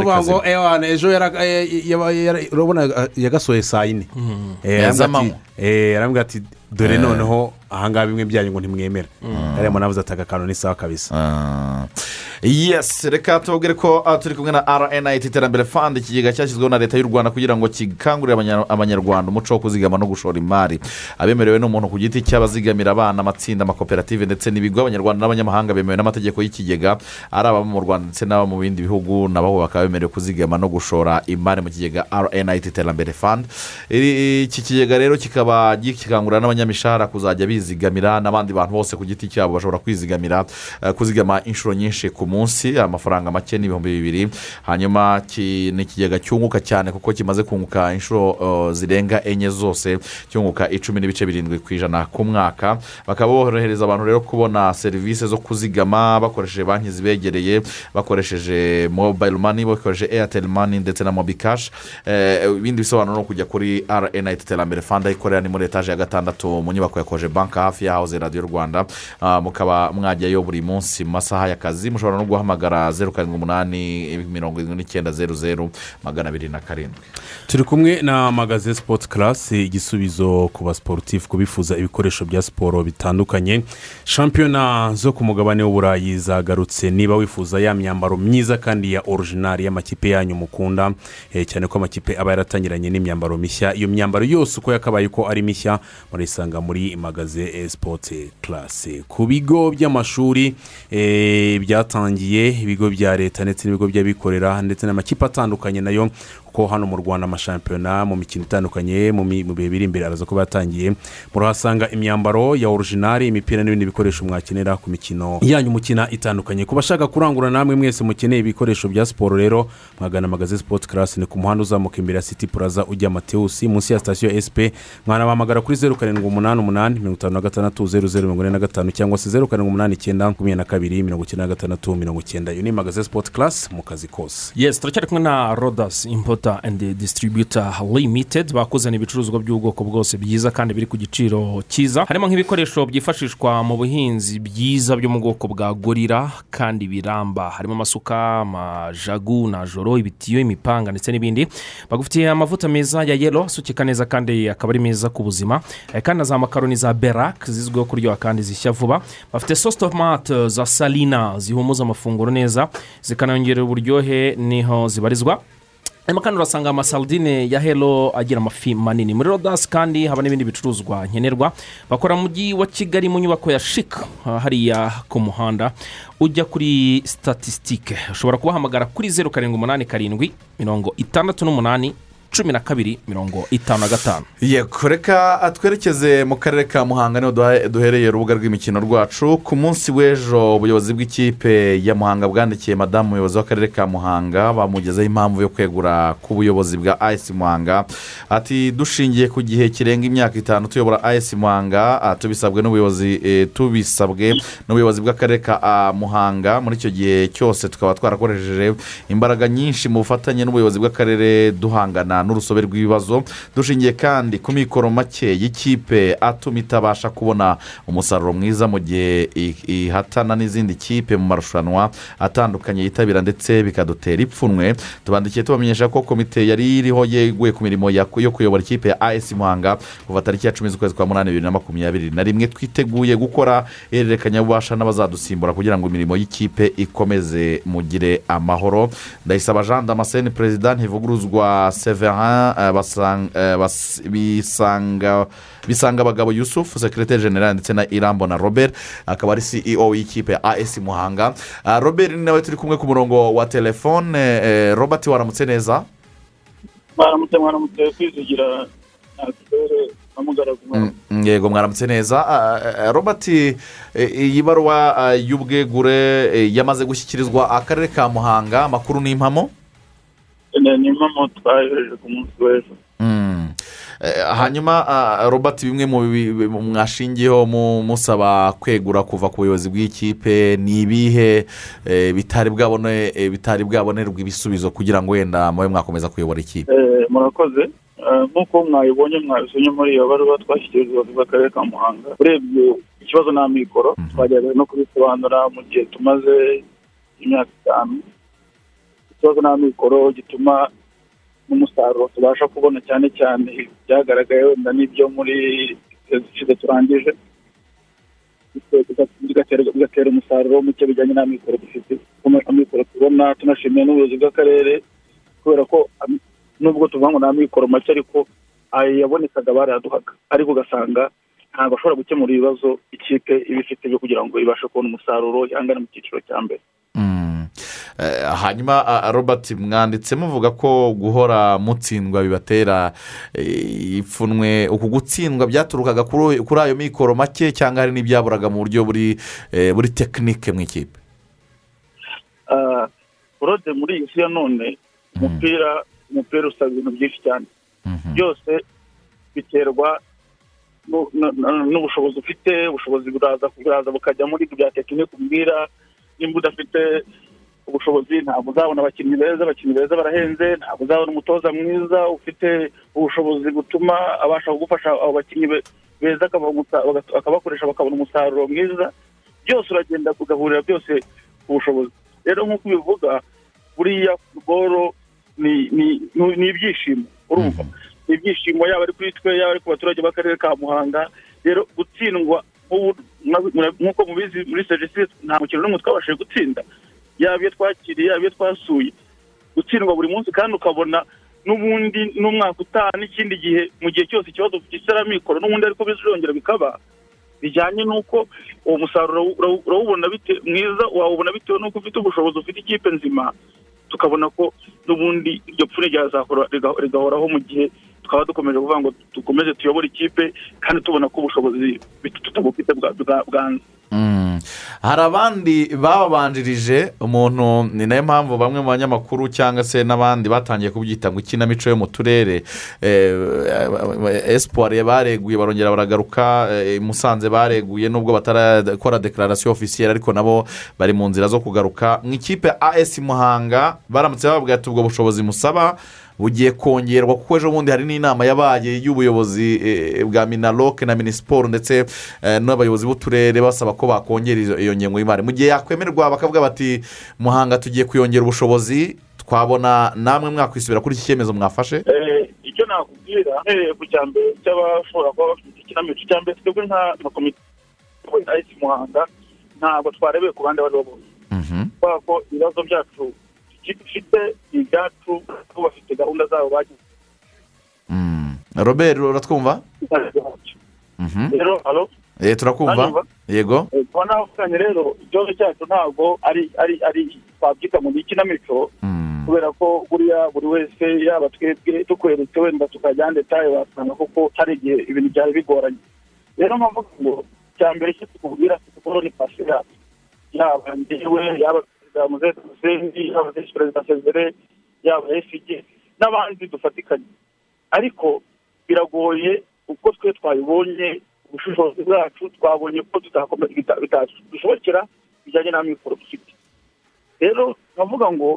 ngo kazima. ewana ejo eh, urabona eh, yagasohoye saa yine Eh, arambwira ati- eh, dore noneho ahangaha bimwe byanyu ngo ntimwemera ariya muntu avuze ati aka kantu ni sawa kabisa. Ah. Yesi reka tubabwire ko ah, turi kumwe na rnit iterambere fund ikigega cyashyizweho na leta y'u rwanda kugira ngo gikangurire abanya- abanyarwanda umuco wo kuzigama no gushora imari. Abemerewe n'umuntu ku giti cye abazigamira abana amatsinda amakoperative ndetse n'ibigo abanyarwanda n'abanyamahanga bemewe n'amategeko y'ikigega ari ababa mu rwanda ndetse n'aba mu bindi bihugu nabo bakaba bemerewe kuzigama no gushora imari mu kigega rnit iterambere fund. Iri- iki kigega rero kikaba gikangurira n'abanyamishahara kuzajya bizigamira n'abandi bantu bose ku giti cyabo bashobora kwizigamira eh, kuzigama inshuro nyinshi ku munsi amafaranga make ni ibihumbi bibiri. Hanyuma ni ikigega cyunguka cyane kuko kimaze kunguka inshuro zirenga enye zose. Cyunguka icumi n'ibice birindwi ku ijana ku mwaka. Bakaba borohereza abantu rero kubona serivisi zo kuzigama bakoresheje banki zibegereye bakoresheje mobayiro mani bakoresheje eyateri mani ndetse na mobi kashi Eh, ibindi bisobanuro ni ukujya kuri rnit iterambere fanda ikorera ni muri etaje ya gatandatu mu nyubako ya koje banki hafi yahoze radiyo rwanda. Mukaba mwajyayo buri munsi mu masaha y'akazi mushobora no guhamagara zeru karindwi umunani mirongo irindwi n'icyenda zeru zeru magana abiri na karindwi. Turi kumwe na magaze sipoti karasi igisubizo ku basiporutifu ku bifuza ibikoresho bya siporo bitandukanye. Shampiyona zo ku mugabane w'uburayi zagarutse. Niba wifuza ya myambaro myiza kandi ya orujinari y'amakipe yanyu mukunda eh, cyane ko amakipe aba yaratangiranye n'imyambaro mishya. Iyo myambaro yose uko yakabaye ko ari mishya murayisanga muri magaze sipoti karasi ku bigo by'amashuri eh, byatangiye ibigo bya leta ndetse n'ibigo by'abikorera ndetse n'amakipe atandukanye na yo kuko hano mu rwanda amashampiyona mu mikino itandukanye mu bihe biri imbere araza kuba yatangiye murahasanga imyambaro ya orujinari imipira n'ibindi bikoresho mwakenera ku mikino yanyu mukina itandukanye. Ku bashaka kurangura namwe mwese mukeneye ibikoresho bya siporo rero mwagana magaze sipoti karasi ni ku muhanda uzamuka imbere ya siti puraza ujya matewusi munsi ya sitasiyo esipe mwanabahamagara kuri zeru karindwi umunani umunani mirongo itanu na gatandatu zeru zeru mirongo ine na gatanu cyangwa se zeru karindwi umunani icyenda makumyabiri na kabiri mirongo icyenda na gatandatu mirongo icyenda. Iyo ni magaze sipoti karasi mu kazi kose. Yes turacyari kumwe na rodasi impota andi disitiribiyuta limitedi bakuzana ibicuruzwa by'ubwoko bwose byiza kandi biri ku giciro cyiza. Harimo nk'ibikoresho byifashishwa mu buhinzi byiza byo mu bwoko bwa gorira kandi biramba. Harimo amasuka amajagu najoro ibitiyo imipanga ndetse n'ibindi. Bagufitiye amavuta meza ya yelo asukika neza kandi akaba ari meza ku buzima. Eh, kandi na za makaroni za berak zizwiho kuryoha kandi zishya vuba. Bafite sositomate za salina zihumuza amafunguro neza zikanongerera uburyohe ni ho zibarizwa. Hanyuma kandi urasanga amasaradine ya hero agira amafi manini. Muri rodasi kandi haba n'ibindi bicuruzwa nkenerwa. Bakora mu mujyi wa kigali mu nyubako ya shika ah, hariya ku muhanda. Ujya kuri statisitike ushobora kubahamagara kuri zeru karindwi umunani karindwi mirongo itandatu n'umunani cumi na kabiri mirongo itanu na gatanu. Yego reka twerekeze mu karere ka muhanga ni ho duhereye urubuga rw'imikino rwacu. Ku munsi w'ejo ubuyobozi bw'ikipe ya muhanga bwandikiye madamu umuyobozi w'akarere ka muhanga bamugezaho impamvu yo kwegura k'ubuyobozi bwa ayesi muhanga. Ati dushingiye ku gihe kirenga imyaka itanu tuyobora ayesi muhanga ah, tubisabwe n'ubuyobozi eh, tubisabwe n'ubuyobozi bw'akarere ka ah, muhanga. Muri icyo gihe cyose tukaba twarakoresheje imbaraga nyinshi mu bufatanye n'ubuyobozi bw'akarere duhangana n'urusobe rw'ibibazo dushingiye kandi ku mikoro make y'ikipe atuma itabasha kubona umusaruro mwiza mu gihe ihatana n'izindi kipe mu marushanwa atandukanye yitabira ndetse bikadutera ipfunwe. Tubandikiye tubamenyesha ko komite yari iriho yeguye ku mirimo yo kuyobora ikipe ya as muhanga kuva tariki ya cumi z'ukwezi kwa munani bibiri na makumyabiri na rimwe. Twiteguye gukora ihererekanyabubasha n'abazadusimbura kugira ngo imirimo y'ikipe ikomeze mugire amahoro. Ndayisaba jean damascene perezida ntivuguruzwa severin eh, basang- eh, bas- bisanga bisanga abagabo yusufu sekirete generale ndetse na irambo na robert akaba ari ceo w'ikipe ya as muhanga. Ah, robert ni nawe turi kumwe ku murongo wa telefone. Eh, robert waramutse neza? Mwaramutse mwaramutse kwizigira amugaragu Mm, yego mwaramutse neza. Robert eh, iyi baruwa y'ubwegure eh, yamaze gushyikirizwa akarere ka muhanga amakuru n'impamo? Ni impamo twayohereje ku munsi w'ejo. Mm. Eh, hanyuma ah, robert bimwe mu mwashingiyeho mu- musaba kwegura kuva ku buyobozi bw'ikipe ni ibihe eh, bitari eh, bitari bwabonerwa ibisubizo kugira ngo wenda mube mwakomeza kuyobora ikipe? Murakoze. Nk'uko mwabibonye mwabisomye muri iyo baruwa twashyikirijwe ubuyobozi bw'akarere ka muhanga. Urebye ikibazo ni amikoro twagerageje no kubisobanura mu gihe tumaze imyaka itanu. Ikibazo ni amikoro gituma n'umusaruro tubasha kubona cyane cyane byagaragaye wenda n'ibyo muri ishize turangije. Bigatera umusaruro muke bijyanye n'amikoro dufite. Amikoro tubona tunashimiye n'ubuyobozi bw'akarere kubera ko am- nubwo tuvuga ngo ni amikoro make ariko yabonekaga barayaduhaga ariko ugasanga ntabwo ashobora gukemura ibibazo ikipe iba ifite byo kugira ngo ibashe kubona umusaruro ihangane mu cyiciro cya mbere. Eh, hanyuma ah, robert mwanditse muvuga ko guhora mutsindwa bibatera eh, ipfunwe uku gutsindwa byaturukaga kuri ayo mikoro make cyangwa hari n'ibyaburaga mu buryo buri eh, buri tekinike mu ikipe? Urode muri iyi si ya none umupira umupira usaba ibintu byinshi cyane. Byose biterwa nu- nu- nu- n'ubushobozi ufite ubushobozi buraza bukajya muri bya tekinike umbwira nimba udafite ubushobozi ntabwo uzabona abakinnyi beza abakinnyi beza barahenze ntabwo uzabona umutoza mwiza ufite ubushobozi butuma abasha kugufasha abo bakinnyi be- beza akabakoresha bakabona umusaruro mwiza. Byose uragenda ugahurira byose ku bushobozi. Rero nk'uko ubivuga buriya futuboro ni ni ni- ni ibyishimo urumva? Ni ibyishimo yaba ari kuri twe yaba ari ku baturage b'akarere ka muhanga. Rero gutsindwa nk'uko mubizi muri serivisi nta mukino n'umwe twabashije gutsinda. Yaba iyo twakiriye yaba iyo twasuye gutsindwa buri munsi kandi ukabona n'ubundi n'umwaka utaha n'ikindi gihe mu gihe cyose ikibazo cy'isaramikoro n'ubundi ariko bizongera bikaba bijyanye n'uko uwo musaruro urawu- urawubona mwiza wawubona bitewe n'uko ufite ubushobozi ufite ikipe nzima tukabona ko n'ubundi iryo pfunwe ryazahora riga- rigahoraho mu gihe tukaba dukomeje kuvuga ngo dukomeze tuyobore ikipe kandi tubona ko ubushobozi bwa- bwanze Mm. hari abandi bababanjirije umuntu ni na yo mpamvu bamwe mu banyamakuru cyangwa se n'abandi batangiye kubyita ngo ikinamico yo mu turere esipuwari bareguye barongera baragaruka eh, musanze bareguye nubwo batarakora dekararasiyo ofisiyeri ariko nabo bari mu nzira zo kugaruka mu ikipe as muhanga baramutse bababwira ati ubwo bushobozi musaba bugiye kongerwa kuko ejo bundi hari n'inama yabaye y'ubuyobozi eh, bwa minaroke na minisiporo ndetse eh, n'abayobozi b'uturere basaba ko bakongera iyo ngengo y'imari. Mu gihe yakwemerwa bakavuga bati muhanga tugiye kuyongera ubushobozi twabona namwe mwakwisubira kuri iki cyemezo mwafashe. Icyo nakubwira ku cya mbere cy'abashobora kuba bafite ikinamico. Icya mbere twebwe nka nka komite ayisi muhanga ntabwo twarebeye ku bandi abo ari bo bose kubera ko ibibazo byacu dufite ibyacu bo bafite gahunda zabo bagize. Robert uratwumva Mhm. Eh, turakumva. Yego. Eh, kuba navuganye rero ikibazo cyacu ntabwo ari ari ari twabyita ngo ni ikinamico kubera ko buriya buri wese yaba twebwe tukweretse wenda tukajya detaye wasanga kuko hari igihe ibintu byari bigoranye. Rero mpavuga ngo cya mbere icyo tukubwira siporo ni pasi yacu yaba njyewe yaba muzehe musenyi yaba visi perezida sezere yaba efigi n'abandi dufatikanye. Ariko biragoye uko twe twabibonye ubushobozi bwacu twabonye ko bitadushobokera bijyanye n'amikoro dufite rero nkavuga ngo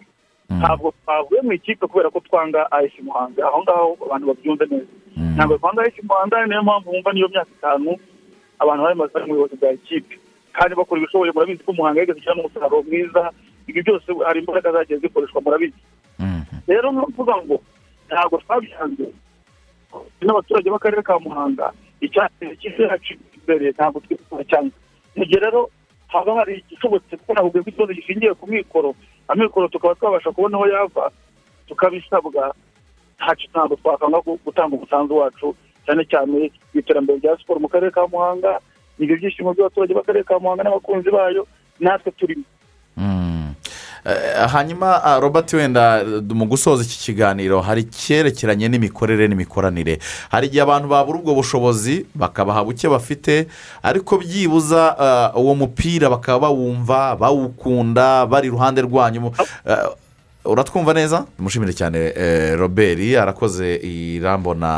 ntabwo twavuye mu ikipe kubera ko twanga ayesi muhanga. Aho ngaho abantu babyumve neza. Ntabwo twanga ayesi muhanga niyo mpamvu wumva niyo myaka itanu abantu bari mu buyobozi bwa ikipe. Kandi bakora ibishoboye murabizi ko umuhanga yigeze gushyiramo umusaruro mwiza ibi byose hari imbaraga zagiye zikoreshwa murabizi rero ni ukuvuga ngo ntabwo twabyanze. N'abaturage b'akarere ka muhanga icyateye ikipe yacu imbere ntabwo twifuza cyane mu gihe rero haba hari igishobotse kuko ntabwo ikibazo gishingiye ku mikoro amikoro tukaba twabasha kubona aho yava tukabisabwa ntabwo twakanga gu- gutanga umusanzu wacu cyane cyane mu iterambere rya siporo mu karere ka muhanga ni ibyo byishimo by'abaturage b'akarere ka muhanga n'abakunzi bayo natwe turimo. Hanyuma ah, robert wenda eh, mu gusoza iki kiganiro hari icyerekeranye n'imikorere n'imikoranire. Hari igihe abantu babura ubwo bushobozi bakabaha buke bafite ariko byibuza ah, uwo mupira bakaba bawumva bawukunda bari iruhande rwanyu. Eh, uratwumva neza? Mushimire cyane eh, robert. Arakoze irambo na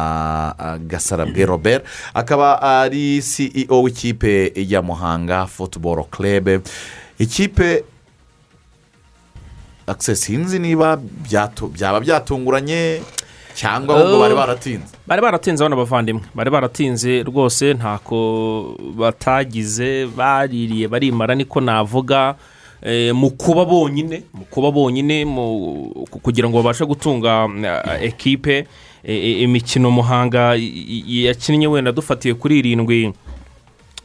ah, gasarabwe robert. Akaba ari ceo w'ikipe ya muhanga futuboro club. Ikipe akise sinzi niba byaba byatunguranye cyangwa ahubwo bari baratinze. Bari baratinze bano bavandimwe bari baratinze rwose ntako batagize baririye barimara niko navuga eh, mu kuba bonyine mu kuba bonyine kugira ngo babashe gutunga eh, ekipe eh, imikino muhanga yakinnye wenda dufatiye kuri irindwi.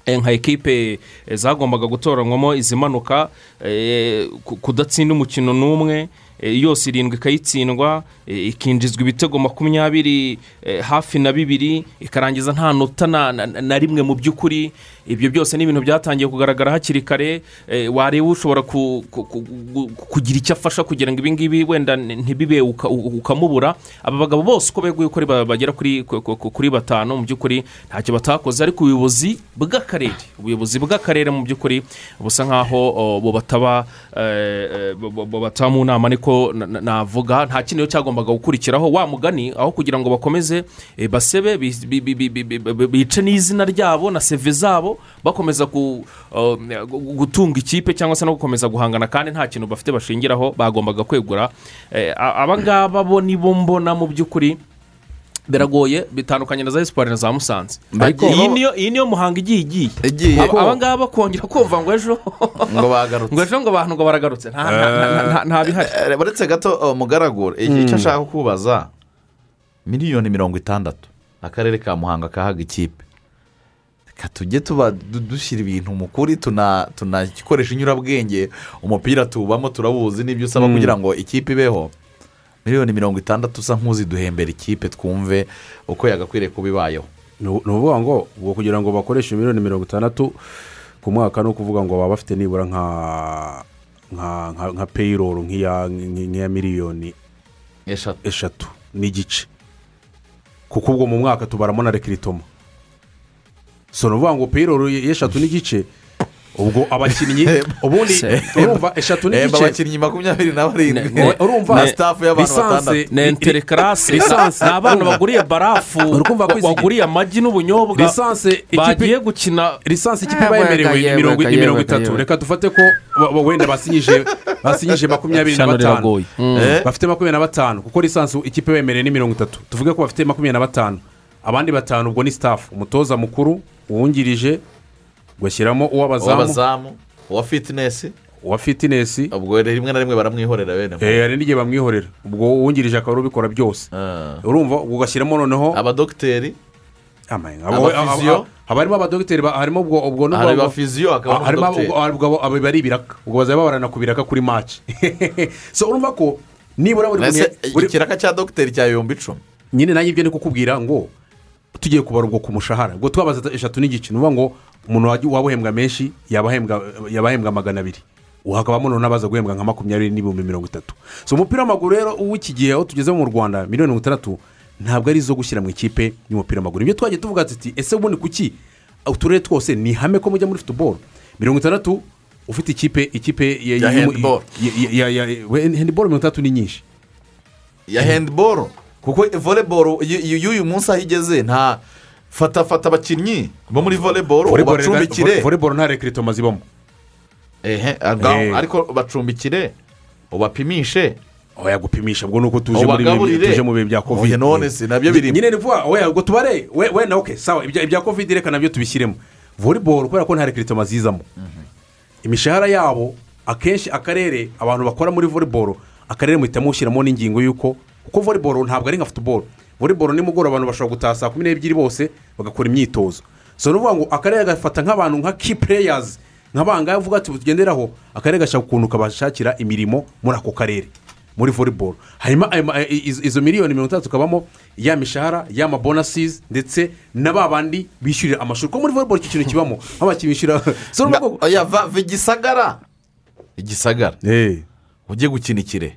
Nka ekipe eh, zagombaga gutoranywamo izimanuka eh, ku- kudatsinda umukino n'umwe. Yose irindwi ikayitsindwa eh, ikinjizwa ibitego makumyabiri eh, hafi na bibiri ikarangiza nta nota na, rimwe mu by'ukuri. Ibyo byose ni ibintu byatangiye kugaragara hakiri kare. Eh, wareba ushobora ku, ku, ku, ku- kugira icyo afasha kugira ngo ibingibi wenda ntibibe ukamubura. Aba bagabo bose uko beguye uko bagera kuri ku- ku- kuri batanu mu by'ukuri ntacyo batakoze. Ariko ubuyobozi bw'akarere ubuyobozi bw'akarere mu by'ukuri busa nk'aho o, bo bataba eh, eh, bo- bo- bo bataba mu nama niko na- navuga nta rero cyagombaga gukurikiraho wa mugani aho kugira ngo bakomeze eh, basebe bi- bi- bi- bi- bi- bi- bice n'izina ryabo na seve zabo bakomeza gu- gutunga ikipe cyangwa se no gukomeza guhangana kandi nta kintu bafite bashingiraho bagombaga kwegura. Eh, a- aba ngaba bo nibo mbona mu by'ukuri biragoye bitandukanye na za esipari na za musanze. Iyi niyo muhanga igiye igiye. Aba- aba ngaba kongera kumva ngo ejo ngo bagarutse. Ngo ejo ngo abantu ngo baragarutse. Nta- bihari. Eh, uretse gato oh, mugaragure iki- icyo ashaka kubaza miliyoni mirongo itandatu akarere ka muhanga kahaga ikipe. Reka tujye tuba du- dushyira ibintu mu kuri tuna- tunagikoresha inyurabwenge umupira tuwubamo turawuzi n'ibyo usaba kugira ngo ikipe ibeho. Miliyoni mirongo itandatu usa nk'uziduhembera ikipe twumve uko yagakwiriye kuba ibayeho. Ni ukuvuga ngo ubwo kugira ngo bakoreshe miliyoni mirongo itandatu ku mwaka ni ukuvuga ngo baba bafite nibura nka nka nka nka peyiroro nk'iya nk'iya miliyoni eshatu. n'igice. Kuko ubwo mu mwaka tubaramo na rekiritoma so ni ukuvuga ngo peyiroro y'eshatu n'igice ubwo abakinnyi ubundi urumva eshatu Hemba n'igice. abakinnyi makumyabiri na barindwi. Urumva? na sitafu y'abantu batandatu. ni enterekarase Lisansi- ni abana baguriye barafu waguriye amagi n'ubunyobwa. Bagiye gukina lisansi ikipe Eh, bayemerewe yewe, ni mirongo itatu. reka dufate ko wenda basinyije basinyije makumyabiri na batanu. Mm. Eh? bafite makumyabiri na batanu. Kuko lisansi ikipe bemerewe ni mirongo itatu. Tuvuge ko bafite makumyabiri na batanu. Abandi batanu ubwo ni sitafu umutoza mukuru uwungirije ugashyiramo uw'abazamu. Uwa fitinesi uwa fitinesi ubwo rimwe na rimwe baramwihorera bene eh, hari n'igihe bamwihorera. Ubwo uwungirije akaba ari ubikora byose. Ah. urumva ugashyiramo noneho abadogiteri Abafiziyo? aba- haba harimo abadogiteri ba- harimo ubwo ubwo n'ubwo- hari abafiziyo hakaba Ah, harimo abo bari ibiraka ubwo bazaba babarana ku biraka kuri maci so urumva ko nibura buri ikiraka cya dogiteri cya ibihumbi icumi. Nyine nanjye ibyo ni kukubwira ngo tugiye kubara ubwo ku mushahara ubwo twabaza eshatu n'igice ni ukuvuga ngo umuntu waba uhembwa menshi yaba ahembwa magana abiri hakabamo noneho n'abaza guhembwa nka makumyabiri n'ibihumbi mirongo itatu so umupira w'amaguru rero uw'iki gihe aho tugeze mu rwanda miliyoni mirongo itandatu ntabwo ari izo gushyira mu ikipe y'umupira w'amaguru ibyo twagiye tuvuga tuti ese ubundi kuki uturere twose ni ihame ko mujya muri futuboro mirongo itandatu ufite ikipe ikipe Ya handiboro mirongo itandatu ni nyinshi ya handiboro kuko voleboro y'uyu munsi aho igeze nta fata fata abakinnyi bo muri voleboro ubacumbikire volleyball nta rekiritoma zibamo ehe Eh. ariko bacumbikire ubapimishe oya gupimisha ubwo ni uko tuje mu bihe bya kovide none se na byo birimo. nyine ni vuba oya ubwo tubare we- wenda oke sawa ibya kovide reka na byo tubishyiremo. Volleyball kubera ko nta rekiritoma zizamo imishahara yabo akenshi akarere abantu bakora muri volleyball akarere muhita mushyiramo n'ingingo y'uko kuko volleyball ntabwo ari nka futuboro volleyball nimugoroba abantu bashobora gutaha saa kumi n'ebyiri bose bagakora imyitozo. So ni ukuvuga ngo akarere gafata nk'abantu nka ki pureyazi nk'abangahe uvuga ati tugenderaho akarere gashaka ukuntu kabashakira imirimo muri ako karere muri volleyball. Hanyuma ma- i- izo miliyoni mirongo itandatu kabamo ya mishahara ya mabonasizi ndetse na ba bandi bishyurira amashuri. Kuko muri volleyball icyo kintu kibamo? Va va igisagara. Igisagara? Eh. ujye gukina ikire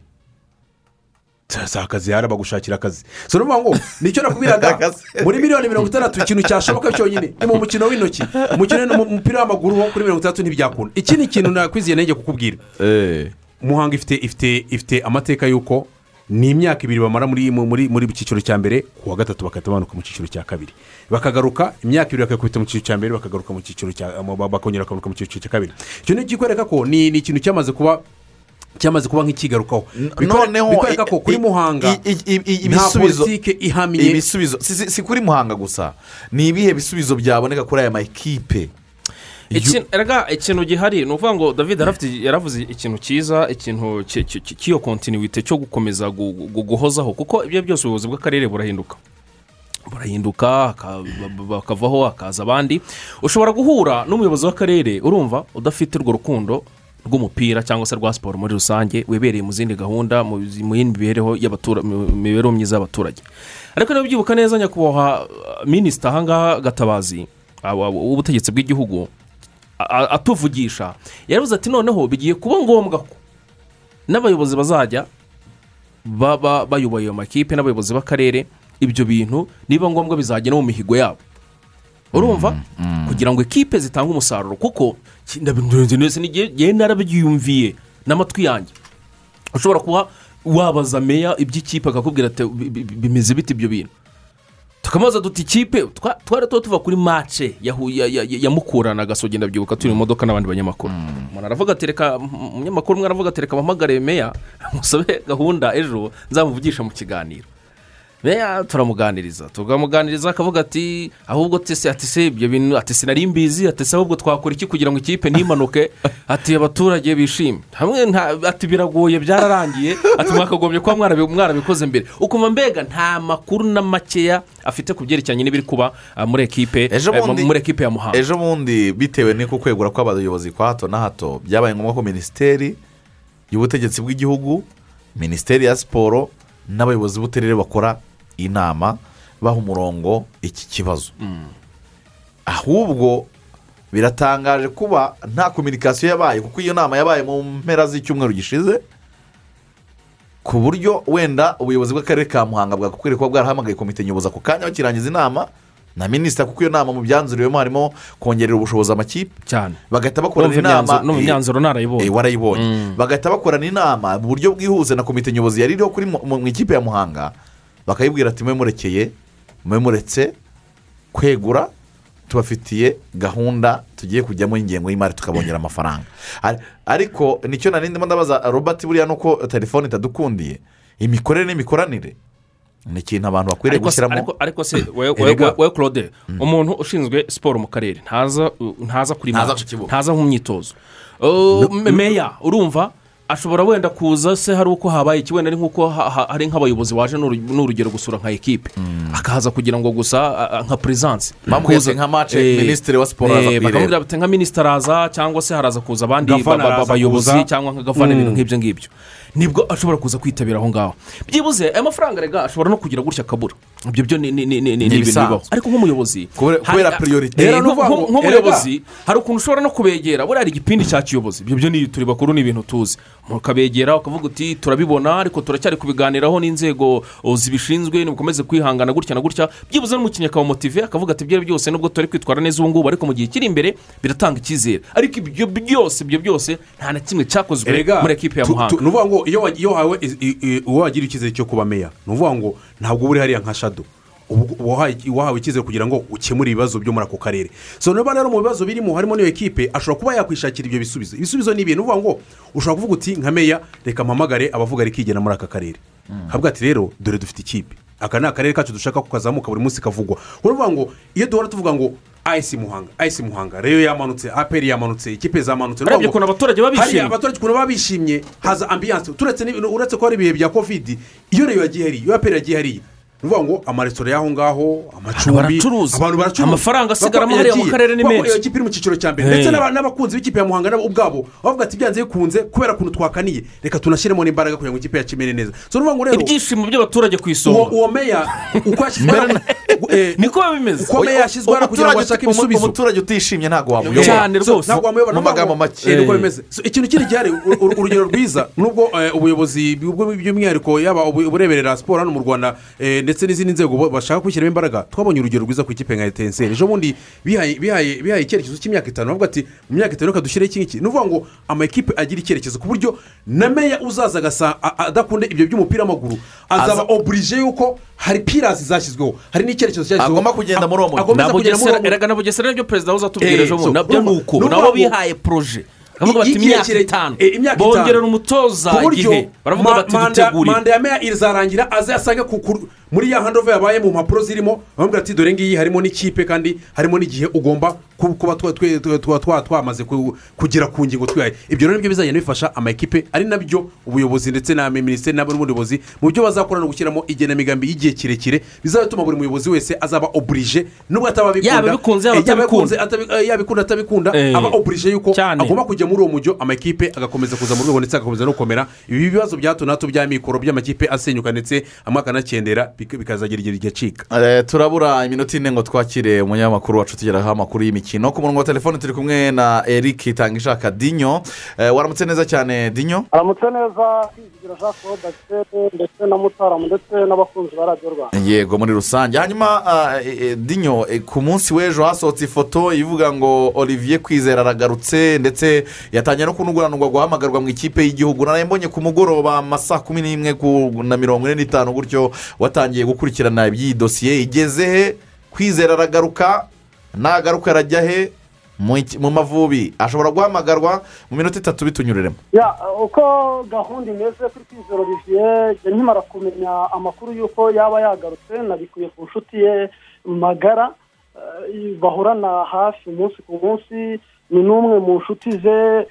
si akazi yari bagushakira akazi. So ni ukuvuga ngo ni cyo nakubwiraga? Muri miliyoni mirongo itandatu ikintu cyashoboka cyonyine. Ni mu mukino w'intoki. Umukino mu mupira w'amaguru wo kuri mirongo itandatu ntibyakunda. Ikindi kintu nakwiziye nanjye kukubwira? Eh. muhanga ifite amateka y'uko ni imyaka ibiri bamara muri mu- muri muri cyiciro cya mbere ku wa gatatu bagahita bamanuka mu cyiciro cya kabiri. Bakagaruka imyaka ibiri bakakubita mu cyiciro cya mbere bakagaruka mu cyiciro cya bakongera bakagaruka mu cyiciro cya kabiri. Icyo ni ikikwereka ko ni ni ikintu cyamaze kuba cyamaze kuba nk'ikigarukaho. Bikwereka ko kuri muhanga nta ibisubizo politike ihamye. ibisubizo si, kuri muhanga gusa. Ni ibihe bisubizo byaboneka kuri aya makipe? Ikintu gihari ni ukuvuga ngo david yaravuze ikintu cyiza ikintu cy- cy- cy- cy'iyo kontinuwite cyo gukomeza gu- gu- guhozaho kuko ibyo byose ubuyobozi bw'akarere burahinduka. Ba- bakavaho hakaza abandi. Ushobora guhura n'umuyobozi w'akarere urumva udafite urwo rukundo rw'umupira cyangwa se rwa siporo muri rusange wibereye mu zindi gahunda mu yindi mibereho mibereho myiza y'abaturage. Ariko niba ubyibuka neza nyakubahwa minisita ahangaha gatabazi w'ubutegetsi bw'igihugu atuvugisha. Yaravuze ati noneho bigiye kuba ngombwa ko n'abayobozi bazajya baba bayoboye ayo makipe n'abayobozi b'akarere ibyo bintu niba ngombwa bizajya no mu mihigo yabo. Urumva? Kugira ngo ekipe zitange umusaruro. Kuko n'igihe narabyiyumviye n'amatwi yanjye. Ushobora kuba wabaza meya iby'ikipe akakubwira ati "Bi- bi- bimeze bite ibyo bintu. Tukamaza duti ikipe twa- twari tuba tuva kuri mace ya mukura na gasogi ndabyibuka turi mu modoka n'abandi banyamakuru. Umuntu aravuga ati reka umunyamakuru umwe aravuga ati reka mpamagare meya musabe gahunda ejo nzamuvugisha mu kiganiro. Turamuganiriza. Tukamuganiriza akavuga ati ahubwo tese ati se ibyo bintu ati sinari mbizi ati se ahubwo twakora iki kugira ngo ikipe ntimanuke ati abaturage bishime hamwe nta- ati biragoye byararangiye. Ati mwakagombye kuba mwarabi- mwarabikoze mbere. Ukumva mbega nta makuru na makeya afite ku byerekeranye n'ibiri kuba ah, muri ekipe eh, muri ekipe ya muhanga. ejo bundi bitewe n'uko kwegura kw'abayobozi kwa hato na hato byabaye ngombwa ko minisiteri y'ubutegetsi bw'igihugu minisiteri ya siporo n'abayobozi b'uturere bakora inama baha umurongo iki kibazo. Ahubwo biratangaje kuba nta kominikasiyo yabaye kuko iyo nama yabaye mu mpera z'icyumweru gishize ku buryo wenda ubuyobozi bw'akarere ka muhanga bwakwiye kuba bwarahamagaye komite nyobozi ako kanya bakirangiza inama na minisita kuko iyo nama mu byanzuriwemo harimo kongerera ubushobozi amakipe. Cyane. Bagahita bakorana inama no mu myanzuro narayibonye. Eh, warayibonye. Bagahita bakorana inama mu buryo bwihuse na komite nyobozi yari iriho kuri mu ikipe ya muhanga. Bakayibwira ati mwe murekeye mwe muretse kwegura tubafitiye gahunda tugiye kujyamo y'ingengo y'imari tukabongera amafaranga. Ari- ariko ni cyo nari ndimo ndabaza robert buriya nuko telefone itadukundiye. Imikorere n'imikoranire. Ni ikintu abantu bakwiriye gushyiramo ariko- se we- claude umuntu ushinzwe siporo mu karere ntaza ntaza kuri Ntaza mu myitozo meya urumva? Ashobora wenda kuza se hari uko habaye iki? Wenda ari nk'uko ha- ha- hari nk'abayobozi waje n'uru- n'urugero gusura nka ekipe. Akaza kugira ngo gusa nka Bamubwiye ati nka match, Minisitiri wa Siporo araza kuyireba. bakamubwira bati nka minisitiri araza cyangwa se haraza kuza abandi bayobozi cyangwa nka gavana ibintu nk'ibyo ngibyo. Ni bwo ashobora kuza kwitabira aho ngaho. Byibuze aya mafaranga rega ashobora no kugira gutya akabura ibyo byo ni ibintu bibaho. Ariko nk'umuyobozi Kubera- ngo, nk'umuyobozi hari ukuntu ushobora no kubegera. Buriya hari igipindi cya kiyobozi. Ibyo byo ni turi bakuru ni ibintu tuzi. Mukabegera ukavuga uti turabibona ariko turacyari kubiganiraho n'inzego zibishinzwe nimukomeze kwihangana gutya na gutya. Byibuze n'umukinnyi akabamotive akavuga ati ibyo byose nubwo turi kwitwara neza ubu ngubu ariko mu gihe kiri imbere biratanga icyizere. Ariko ibyo byose ibyo byose nta na kimwe cyakozwe muri ekipe ya muhanga. ni ukuvuga ngo iyo wa- iyo wahawe uwo wagira icyizere cyo kuba meya ni ukuvuga ngo ntabwo uba uri hariya nka shado wahawe icyizere kugira ngo ukemure ibibazo byo muri ako karere. So niba rero mu bibazo birimo harimo n'iyo ekipe ashobora kuba yakwishakira ibyo bisubizo. Ibisubizo ni ibintu uvuga ngo ushobora kuvuga uti nka meya reka mpamagare abavuga rikigena muri aka karere. Havuga ati rero dore dufite ikipe. Aka ni akarere kacu dushaka ko kazamuka buri munsi kavugwa. Uravuga ngo iyo duhora tuvuga ngo ayisi muhanga ayisi muhanga. Reyo yamanutse aperi yamanutse ikipe zamanutse. Urebye ukuntu abaturage baba bishimye. abaturage ukuntu baba bishimye haza ambiyanse uretse ko hari ibihe bya kovidi iyo reyo yagiye hariya iyo aperi yagiye hariya ni ukuvuga ngo amaresitora y'aho ngaho amacumbi abantu baracuruza. Amafaranga asigaramo hariya mu karere ni menshi. iyo kipe iri mu cyiciro cya mbere. Ndetse n'aba- n'abakunzi b'ikipe ya muhanga nabo ubwabo bavuga ati byanze bikunze kubera ukuntu twakaniye. Reka tunashyiremo n'imbaraga kugira ngo ikipe yacu imere neza. So ni ukuvuga ngo rero ibyishimo by'abaturage ku isonga. uwo meya uko yashyizweho eh, niko biba bimeze. uko meya yashyizweho hano kugira ngo ashake ibisubizo. umuturage utishimye ntabwo wamuyobora cyane So, rwose. ntabwo wamuyobora mu magambo make. eh, niko Eh. bimeze. Ikintu kindi gihari ur- ur- urugero rwiza nubwo ubuyobozi by'umwihariko yaba ubu- ubureberera siporo hano mu rwanda ndetse n'izindi nzego bashaka kwishyiramo imbaraga twabonye urugero rwiza ku ikipe nka etenseri. Ejo bundi bihaye icyerekezo cy'imyaka itanu. Bavuga ati mu myaka itanu reka dushyireho iki ngiki. Ni ukuvuga ngo amakipe agira icyerekezo ku buryo na meya uzaza agasa adakunda ibyo by'umupira w'amaguru azaba Aza- oburije yuko hari pirazi zashyizweho hari n'icyerekezo cyashyizweho Agomba kugenda muri uwo mujyi. Na bugesera ni byo perezida wahoze atubwira Eh, ejo bundi. na byo ni uko nabo bihaye poroje baravuga bati imyaka itanu. eh, bongerera umutoza igihe. Baravuga bati manda duteguriye manda ya meya izarangira aze asange ku- muri ya handova yabaye mu mpapuro zirimo bamubwira ati dore ngiyi harimo n'ikipe kandi harimo n'igihe ugomba ku- kuba twa- twamaze ku- kugera ku ngingo twihaye ibyo rero ni byo bizagenda bifasha amakipe ari na byo ubuyobozi ndetse na minisiteri n'ubundi buyobozi mu byo bazakora no gushyiramo igenamigambi y'igihe kirekire bizatuma buri muyobozi wese azaba oburije nubwo ataba abikunda yaba eh, atabikunda. eh, yabikunda atabikunda Eh, aba oburije yuko agomba kujya muri uwo mujyo amakipe agakomeza kuza mu rwego ndetse agakomeza no gukomera. Ibi bibazo bya hato na hato bya mikoro by'amakipe asenyuka ndetse amwe akanakendera bikazagira igihe gicika. Eh, turabura iminota ine ngo twakire umunyamakuru wacu tugeraho amakuru y'imikino. Ku murongo wa telefone turi kumwe na eric tangishaka dinyo Eh, waramutse neza cyane dinyo aramutse neza. Jean claude agisete ndetse na mutaramu ndetse n'abakunzi ba radiyo rwanda. Yego muri rusange. Hanyuma ah, eh, eh, dinyo eh, ku munsi w'ejo hasohotse ifoto ivuga ngo olivier kwizera aragarutse ndetse yatangiye no kunuguranurwa guhamagarwa mu ikipe y'igihugu. Mbonye ku mugoroba saa kumi n'imwe na mirongo ine n'itanu gutyo watangiye gukurikirana iby'iyi dosiye igeze he? Kwizera aragaruka? Nagaruka arajya he? Mu mavubi ashobora guhamagarwa mu minota itatu bitunyuriremo uko gahunda imeze kuri kwizera olivier nkimara kumenya amakuru y'uko yaba yagarutse nabikuye ku nshuti ye magara eh, bahorana hafi umunsi ku munsi ni n'umwe mu nshuti ze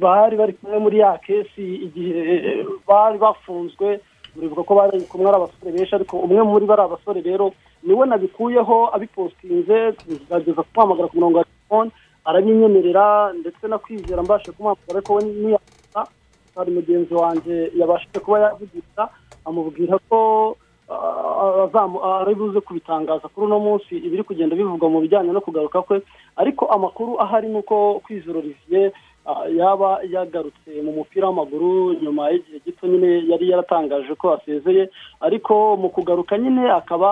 bari bari kumwe muri ya kesi igihe bari bafunzwe muribuka ko bari kumwe ari abasore benshi ariko umwe muri bari abasore rero ni we nabikuyeho abipositinze ngerageza kumuhamagara ku murongo wa telefone arabinyemerera ndetse no kwizera mbashe kumuhamagara ariko we ntiyabasha hari mugenzi wanjye yabashije kuba yavugisha amubwira ko ari buze kubitangaza kuri uno munsi ibiri kugenda bivugwa mu bijyanye no kugaruka kwe ariko amakuru ahari ni uko ah, yaba yagarutse mu mupira w'amaguru nyuma y'igihe gito nyine yari yaratangaje ko asezeye ariko mu kugaruka nyine akaba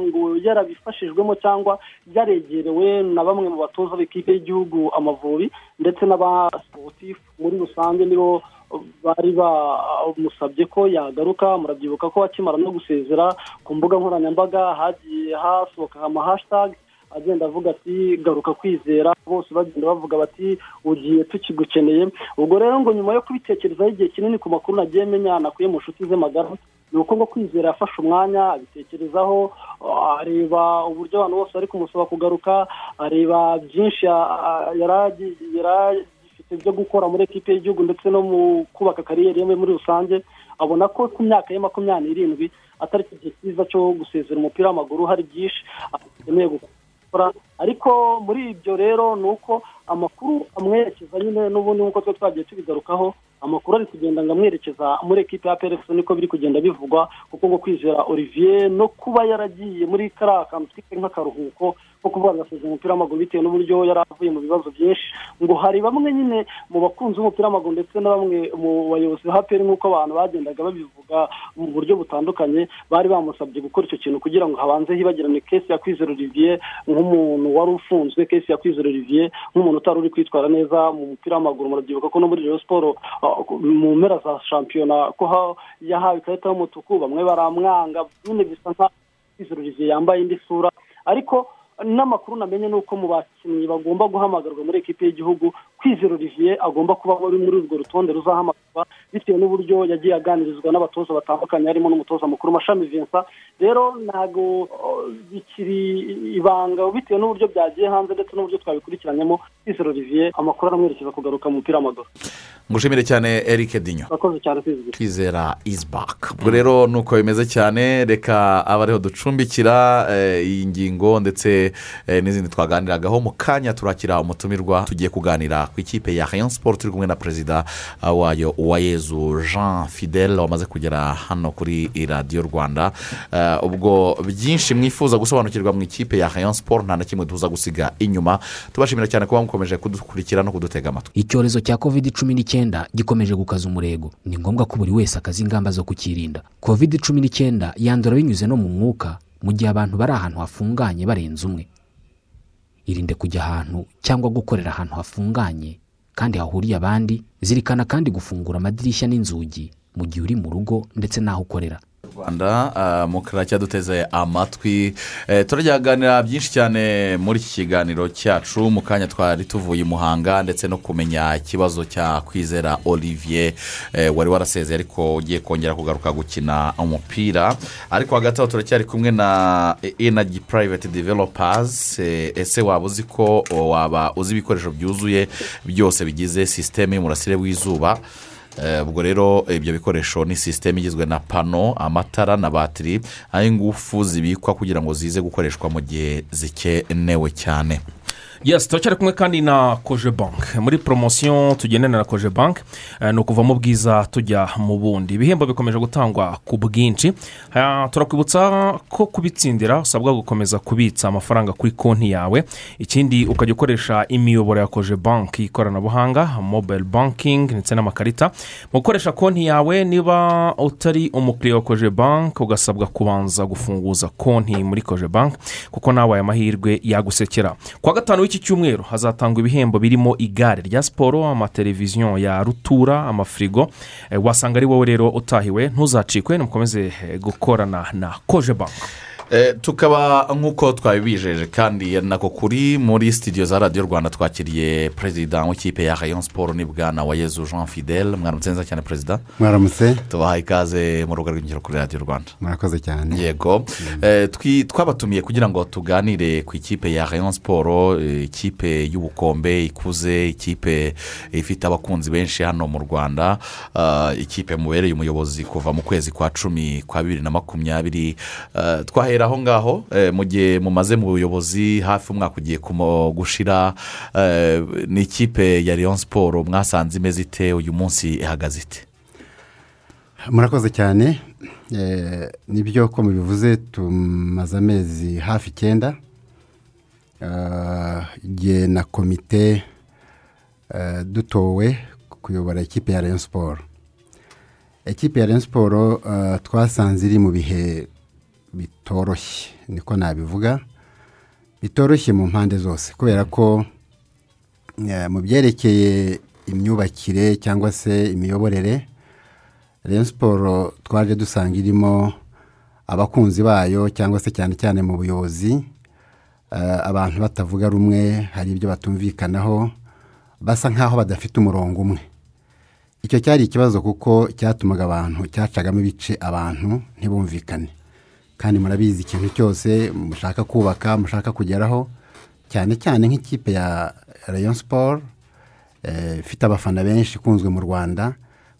ngo yarabifashijwemo cyangwa yaregerewe na bamwe mu batoza b'ikipe y'igihugu amavubi ndetse n'abasiporutifu muri rusange nibo bari bamusabye ko yagaruka. Murabyibuka ko akimara no gusezera ku mbuga nkoranyambaga hagiye hasohoka amahashitage agenda avuga ati garuka kwizera. Bose bagenda bavuga bati ugiye tukigukeneye ubwo rero ngo nyuma yo kubitekerezaho igihe kinini ku makuru nagiye menya nakuye mu nshuti ze magara ni uko ngo kwizera yafashe umwanya abitekerezaho ah, areba uburyo abantu bose bari kumusaba kugaruka areba byinshi ah, yari agi- yari agifite byo gukora muri ekipe y'igihugu ndetse no mu kubaka kariyeri ye muri rusange abona ko ku myaka ye makumyabiri n'irindwi atari cyo gihe cyiza cyo gusezera umupira w'amaguru hari byinshi akeneye gukora. Ariko muri ibyo rero ni uko amakuru amwerekeza nyine n'ubundi nk'uko twe twagiye tubigarukaho amakuru ari kugenda ngo amwerekeza muri ekipe ya peregisi niko biri kugenda bivugwa. Kuko ngo kwizera olivier no kuba yaragiye muri kariya kantu twite nk'akaruhuko ko kuvuga ngo asezera umupira w'amaguru bitewe n'uburyo yari avuye mu bibazo byinshi ngo hari bamwe nyine mu bakunzi b'umupira w'amaguru ndetse na bamwe mu bayobozi ba nk'uko abantu bagendaga babivuga mu buryo butandukanye bari bamusabye gukora icyo kintu kugira ngo habanze hibagirane kesi ya kwizera olivier nk'umuntu wari ufunzwe kesi ya kwizera olivier nk'umuntu utari uri kwitwara neza mu mupira w'amaguru. Murabyibuka ko no muri Rayon siporo mu mpera za shampiyona ko ha- yahawe ikarita y'umutuku bamwe baramwanga nyine bisa nka kwizera olivier yambaye indi sura. Ariko n'amakuru namenye ni uko mu bakinnyi bagomba guhamagarwa muri ekipe y'igihugu. Kwizera olivier agomba kuba muri urwo rutonde ruzahamagarwa bitewe n'uburyo yagiye aganirizwa n'abatoza batandukanye harimo n'umutoza mukuru mashami vincent. Rero ntabwo bikiri ibanga bitewe n'uburyo byagiye hanze ndetse n'uburyo twabikurikiranyemo kwizera olivier amakuru aramwerekeza kugaruka mu mupira w'amaguru. Ngushimire cyane eric dinyo urakoze cyane kwizigira twizera izi baka ubwo rero ni uko bimeze cyane reka abe ariho ducumbikira eh, iyi ngingo ndetse eh, n'izindi twaganiragaho mu kanya turakira umutumirwa tugiye kuganira ku ikipe ya rayon siporo turi kumwe na perezida ah, wayo uwayezu jean fidele wamaze kugera hano kuri radiyo rwanda. Eh, ubwo byinshi mwifuza gusobanukirwa mu ikipe ya rayon siporo nta na kimwe tuza gusiga inyuma. Tubashimira cyane kuba mukomeje kudukurikira no kudutega amatwi. Icyorezo cya covid cumi n'icyenda gikomeje gukaza umurego. Ni ngombwa ko buri wese akaza ingamba zo kukirinda. Covid cumi n'icyenda yandura binyuze no mu mwuka mu gihe abantu bari ahantu hafunganye barenze umwe. Irinde kujya ahantu cyangwa gukorera ahantu hafunganye kandi hahuriye abandi zirikana kandi gufungura amadirishya n'inzugi mu gihe uri mu rugo ndetse n'aho ukorera. Rwanda ah, mukaracya duteze amatwi. Eh, turajyaganira byinshi cyane muri iki kiganiro cyacu. Mu kanya twari tuvuye i muhanga ndetse no kumenya ikibazo cya kwizera olivier. Eh, wari warasezeye ariko ugiye kongera kugaruka gukina umupira. Ariko hagati aho turacyari kumwe na enagi private developers. Eh, ese waba uzi ko waba uzi ibikoresho byuzuye byose bigize sisiteme y'umurasire w'izuba? Eh, ubwo rero ibyo bikoresho ni sisiteme igizwe na pano amatara na batiri aho ingufu zibikwa kugira ngo zize gukoreshwa mu gihe zikenewe cyane. Yesi turacyari kumwe kandi na koje banki muri poromosiyo tugendana na koje banki ni ukuva mu bwiza tujya mu bundi ibihembo bikomeje gutangwa ku bwinshi turakwibutsa ko kubitsindira usabwa gukomeza kubitsa amafaranga kuri konti yawe. Ikindi ukajya ukoresha imiyoboro ya koje banki y'ikoranabuhanga mobayiro bankingi ndetse n'amakarita mu gukoresha konti yawe niba utari umukiriya wa koje banki ugasabwa kubanza gufunguza konti muri koje banki kuko nawe aya mahirwe yagusekera. Ku wa gatanu w'iki cyumweru hazatangwa ibihembo birimo igare rya siporo amateleviziyo ya rutura amafirigo Eh, wasanga ari wowe rero utahiwe ntuzacikwe nimukomeze eh, gukorana na koje banki tukaba nk'uko twabibijeje kandi nako kuri muri sitidiyo za radiyo rwanda twakiriye perezida w'ikipe ya rayon siporo ni bwana wa yezu jean fidele mwaramutse neza cyane perezida mwaramutse tubahaye ikaze mu rubuga rw'ingiro kuri radiyo rwanda. Murakoze cyane. Yego. Eh, twi- twabatumiye kugira ngo tuganire ku ikipe ya rayon siporo eh, ikipe y'ubukombe ikuze ikipe ifite abakunzi benshi hano mu rwanda. Ikipe mubereye umuyobozi kuva mu kwezi kwa cumi kwa bibiri na makumyabiri. Ah, twahera aho ngaho eh, mu gihe mumaze mu buyobozi hafi umwaka ugiye gushira eh, ni ikipe ya rayon siporo mwasanze imeze ite uyu munsi ihagaze ite? Murakoze cyane Eh, ni byo ko mubivuze tumaze amezi hafi icyenda igihe na komite dutowe kuyobora ikipe ya rayon siporo ikipe ya rayon siporo twasanze iri mu bihe bitoroshye niko nabivuga. Bitoroshye mu mpande zose kubera ko eh, mu byerekeye imyubakire cyangwa se imiyoborere rayon siporo twaje dusanga irimo abakunzi bayo cyangwa se cyane cyane mu buyobozi. Eh, abantu batavuga rumwe hari ibyo batumvikanaho basa nk'aho badafite umurongo umwe. Icyo cyari ikibazo kuko cyatumaga abantu cyacagamo ibice abantu ntibumvikane. Kandi murabizi ikintu cyose mushaka kubaka mushaka kugeraho cyane cyane nk'ikipe ya rayon siporo eh, ifite abafana benshi ikunzwe mu rwanda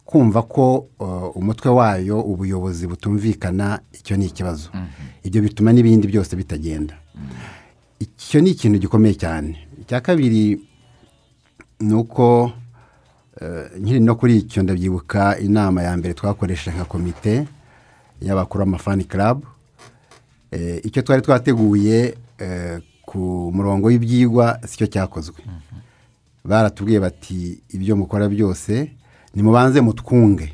kumva ko uh, umutwe wayo ubuyobozi butumvikana icyo ni ikibazo. Ibyo bituma n'ibindi byose bitagenda. Icyo ni ikintu gikomeye cyane. Icya kabiri ni uko eh, nkiri no kuri icyo ndabyibuka inama ya mbere twakoresheje nka komite y'abakuru b'amafani karabu Eh, icyo twari twateguye eh, ku murongo w'ibyigwa si cyo cyakozwe baratubwiye bati ibyo mukora byose nimubanze mutwunge.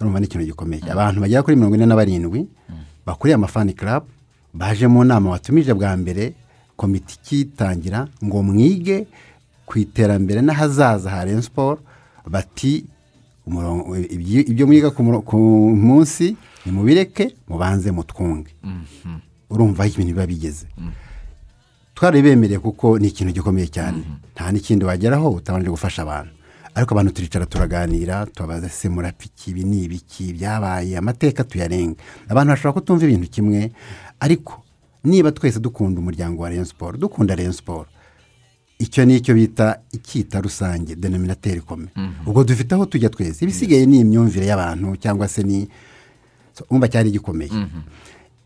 Urumva ni ikintu gikomeye abantu bagera kuri mirongo ine na barindwi bakuriye amafani karabu baje mu nama watumije bwa mbere komite ikitangira ngo mwige ku iterambere n'ahazaza ha siporo bati ibyo mwiga ku munsi nimubireke mubanze mutwunge urumva aho ibintu biba bigeze. Twari bemereye kuko ni ikintu gikomeye cyane. Nta n'ikindi wageraho utabanje gufasha abantu. Ariko abantu turicara turaganira tubabaza se murapiki ibi ni ibiki? Byabaye amateka tuyarenga. Abantu bashobora kutumva ibintu kimwe ariko niba twese dukunda umuryango wa rayon siporo dukunda rayon siporo icyo ni icyo bita icyita rusange denominateri kome ubwo dufite aho tujya twese. Ibisigaye ni imyumvire y'abantu cyangwa se ni so, umva cyari gikomeye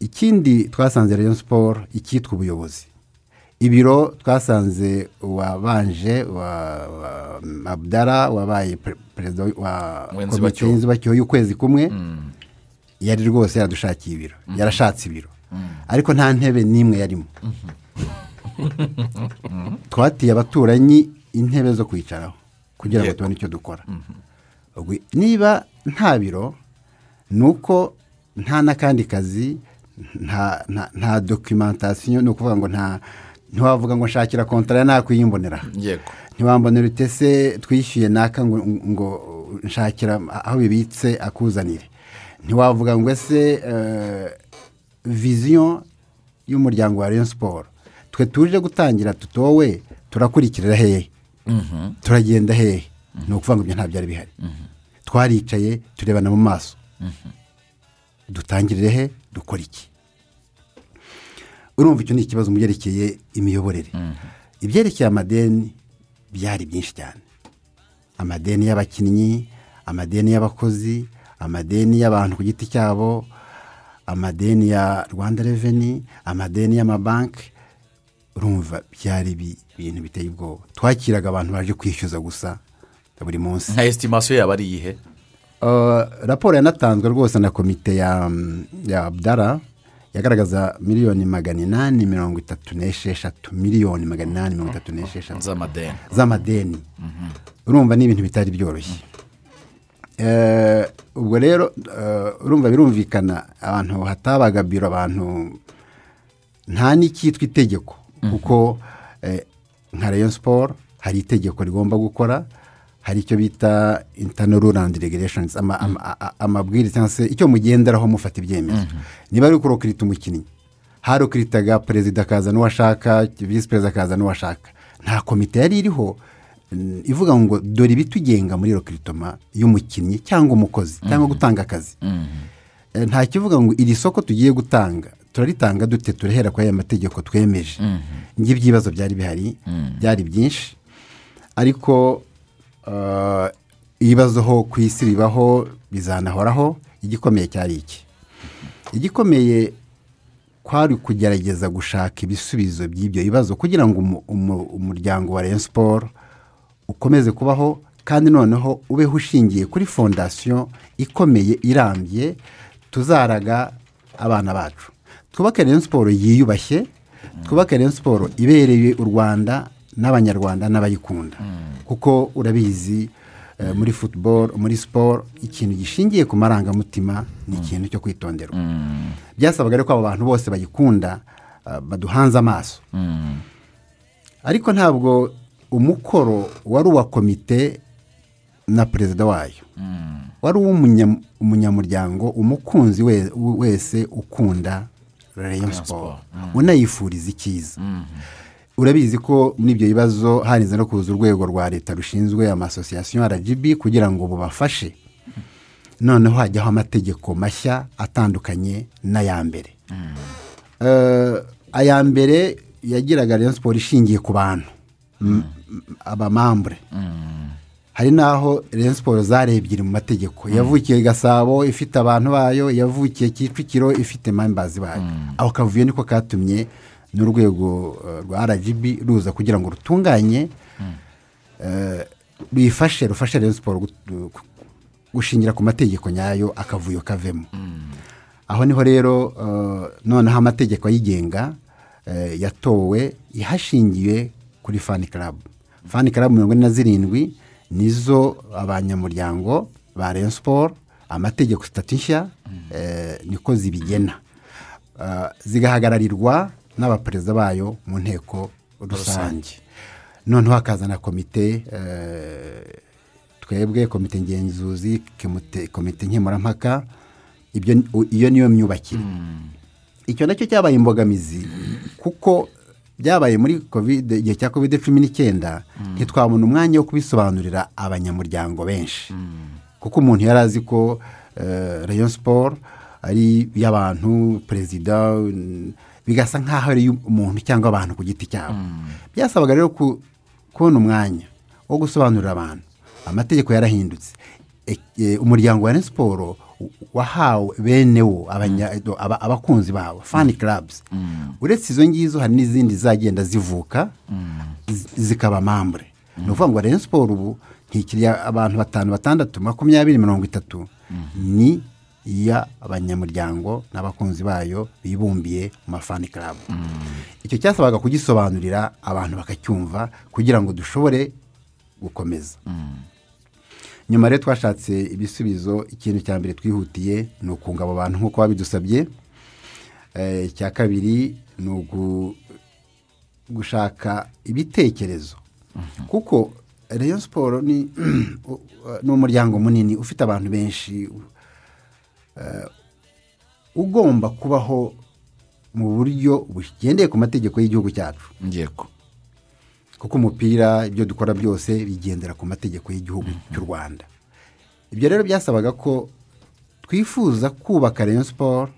ikindi twasanze rayon siporo icyitwa ubuyobozi. Ibiro twasanze wabanje wa, wa abdara wabaye perezida wa komite y'inzibacyuho y'ukwezi kumwe. Yari rwose yaradushakiye ibiro. Yarashatse ibiro. Ariko nta ntebe n'imwe yarimo. Twatiye abaturanyi intebe zo kwicaraho kugira ngo tubone icyo dukora. Niba nta biro ni uko nta n'akandi kazi nta nta- nta dokimentasiyo ni ukuvuga ngo nta ntiwavuga ngo nshakira kontara nakwiyimbonera yego. Ntiwambonera utese twishyuye naka ngo, ngo nshakira aho bibitse akuzanire? Ntiwavuga ngo ese eh, viziyo y'umuryango wa rayon siporo twe tuje gutangira tutowe turakurikirira hehe? Mhm. turagenda hehe? Ni ukuvuga ngo ibyo nta byari bihari. Twaricaye turebana mu maso. Dutangirire he? Dukora iki? Urumva icyo ni ikibazo mu byerekeye imiyoborere. Ibyerekeye amadeni byari byinshi cyane. Amadeni y'abakinnyi amadeni y'abakozi amadeni y'abantu ku giti cyabo amadeni ya rwanda reveni amadeni y'amabanki urumva byari ibi- ibintu biteye ubwoba. Twakiraga abantu baje kwishyuza gusa buri munsi. Nka esitimasiyo yaba ari iyihe? Raporo yanatanzwe rwose na komite ya ya abdara yagaragaza miliyoni magana inani mirongo itatu n'esheshatu miliyoni magana inani mirongo itatu n'esheshatu. Z'amadeni. Z'amadeni. Urumva ni ibintu bitari byoroshye. Eh, ubwo rero eh, urumva birumvikana abantu hatabaga biro abantu nta n'icyitwa itegeko. Kuko eh, nka rayon siporo hari itegeko rigomba gukora hari icyo bita ama- a- a- amabwiriza cyangwa se icyo mugenderaho mufata ibyemezo. Niba ari kurokirita umukinnyi harokiritaga perezida akaza n'uwashaka visi perezida akaza n'uwashaka nta komite yari iriho mm, ivuga ngo dore ibitugenga muri rokiritoma y'umukinnyi cyangwa umukozi cyangwa gutanga akazi. Eh, nta kivuga ngo iri soko tugiye gutanga turaritanga dute turahera kuri aya mategeko twemeje. Ngibyo ibibazo byari bihari byari byinshi. Ariko ibibazo ho ku isi bibaho bizanahoraho igikomeye cyari iki? Igikomeye kwari kugerageza gushaka ibisubizo by'ibyo bibazo kugira ngo umu- umu- umuryango wa rayon siporo ukomeze kubaho kandi noneho ubeho ushingiye kuri fondasiyo ikomeye irambye tuzaraga abana bacu. Twubake rayon siporo yiyubashye twubake rayon siporo ibereye u rwanda n'abanyarwanda n'abayikunda. Kuko urabizi eh, muri futuboro muri siporo ikintu gishingiye ku marangamutima ni ikintu cyo kwitonderwa byasabaga rero ko abo bantu bose bayikunda eh, baduhanze amaso. Ariko ntabwo umukoro wari uwa komite na perezida wayo. Wari uw'umunya- umunyamuryango umukunzi we- wese ukunda rayon siporo unayifuriza icyiza. Urabizi ko muri ibyo bibazo harize no kuza urwego rwa leta rushinzwe amasosiyasiyo rgb kugira ngo bubafashe. Noneho hajyaho amategeko mashya atandukanye n'aya mbere. Eh, aya mbere yagiraga rayon siporo ishingiye ku bantu. M- m- abamambure. Hari n'aho rayon siporo zari ebyiri mu mategeko. Yavukiye gasabo ifite abantu bayo yavukiye kicukiro ifite membazi bayo. Aho kavuyo niko katumye n'urwego eh, rwa rgb ruza kugira ngo rutunganye eh, ruyifashe rufashe rayon siporo gu- gu- gushingira ku mategeko nyayo akavuyo kavemo. Aho ni ho rero eh, noneho amategeko ayigenga yatowe ihashingiwe kuri fani karabu fani karabu mirongo ine na zirindwi nizo abanyamuryango ba rayon siporo amategeko sitati nshya eh, niko zibigena. Zigahagararirwa n'abaperezida bayo mu nteko rusange. Noneho hakazana komite eh, twebwe komite ngenzuzi komite- komite nkemurampaka. Iyo niyo myubakire. Icyo na cyo cyabaye imbogamizi kuko byabaye muri kovide igihe cya kovide cumi n'icyenda ntitwabona umwanya wo kubisobanurira abanyamuryango benshi. Kuko umuntu yari azi ko eh, rayon siporo ari iy'abantu perezida bigasa nk'aho ari iy'umuntu cyangwa abantu ku giti cyabo. Byasabaga rero ku- kubona umwanya wo gusobanurira abantu amategeko yarahindutse. E- e, umuryango wa siporo wahawe bene wo aba- abakunzi bawo fani karabuzi uretse izo ngizo hari n'izindi zagenda zivuka zi- zikaba mambure ni ukuvuga ngo rayon siporo ubu ntikiriya abantu batanu batandatu makumyabiri mirongo itatu. Ni iy'abanyamuryango n'abakunzi bayo bibumbiye mu mafani karabu icyo cyasabaga kugisobanurira abantu bakacyumva kugira ngo dushobore gukomeza. Nyuma rero twashatse ibisubizo ikintu cya mbere twihutiye ni ukunga abo bantu nk'uko babidusabye. Eh, icya kabiri ni gushaka ibitekerezo. Kuko rayon siporo ni umuryango munini ufite abantu benshi eh, ugomba kubaho mu buryo bugendeye ku mategeko y'igihugu cyacu. Yego. Kuko umupira ibyo dukora byose bigendera ku mategeko y'igihugu cy'u rwanda. Ibyo rero byasabaga ko twifuza kubaka rayon siporo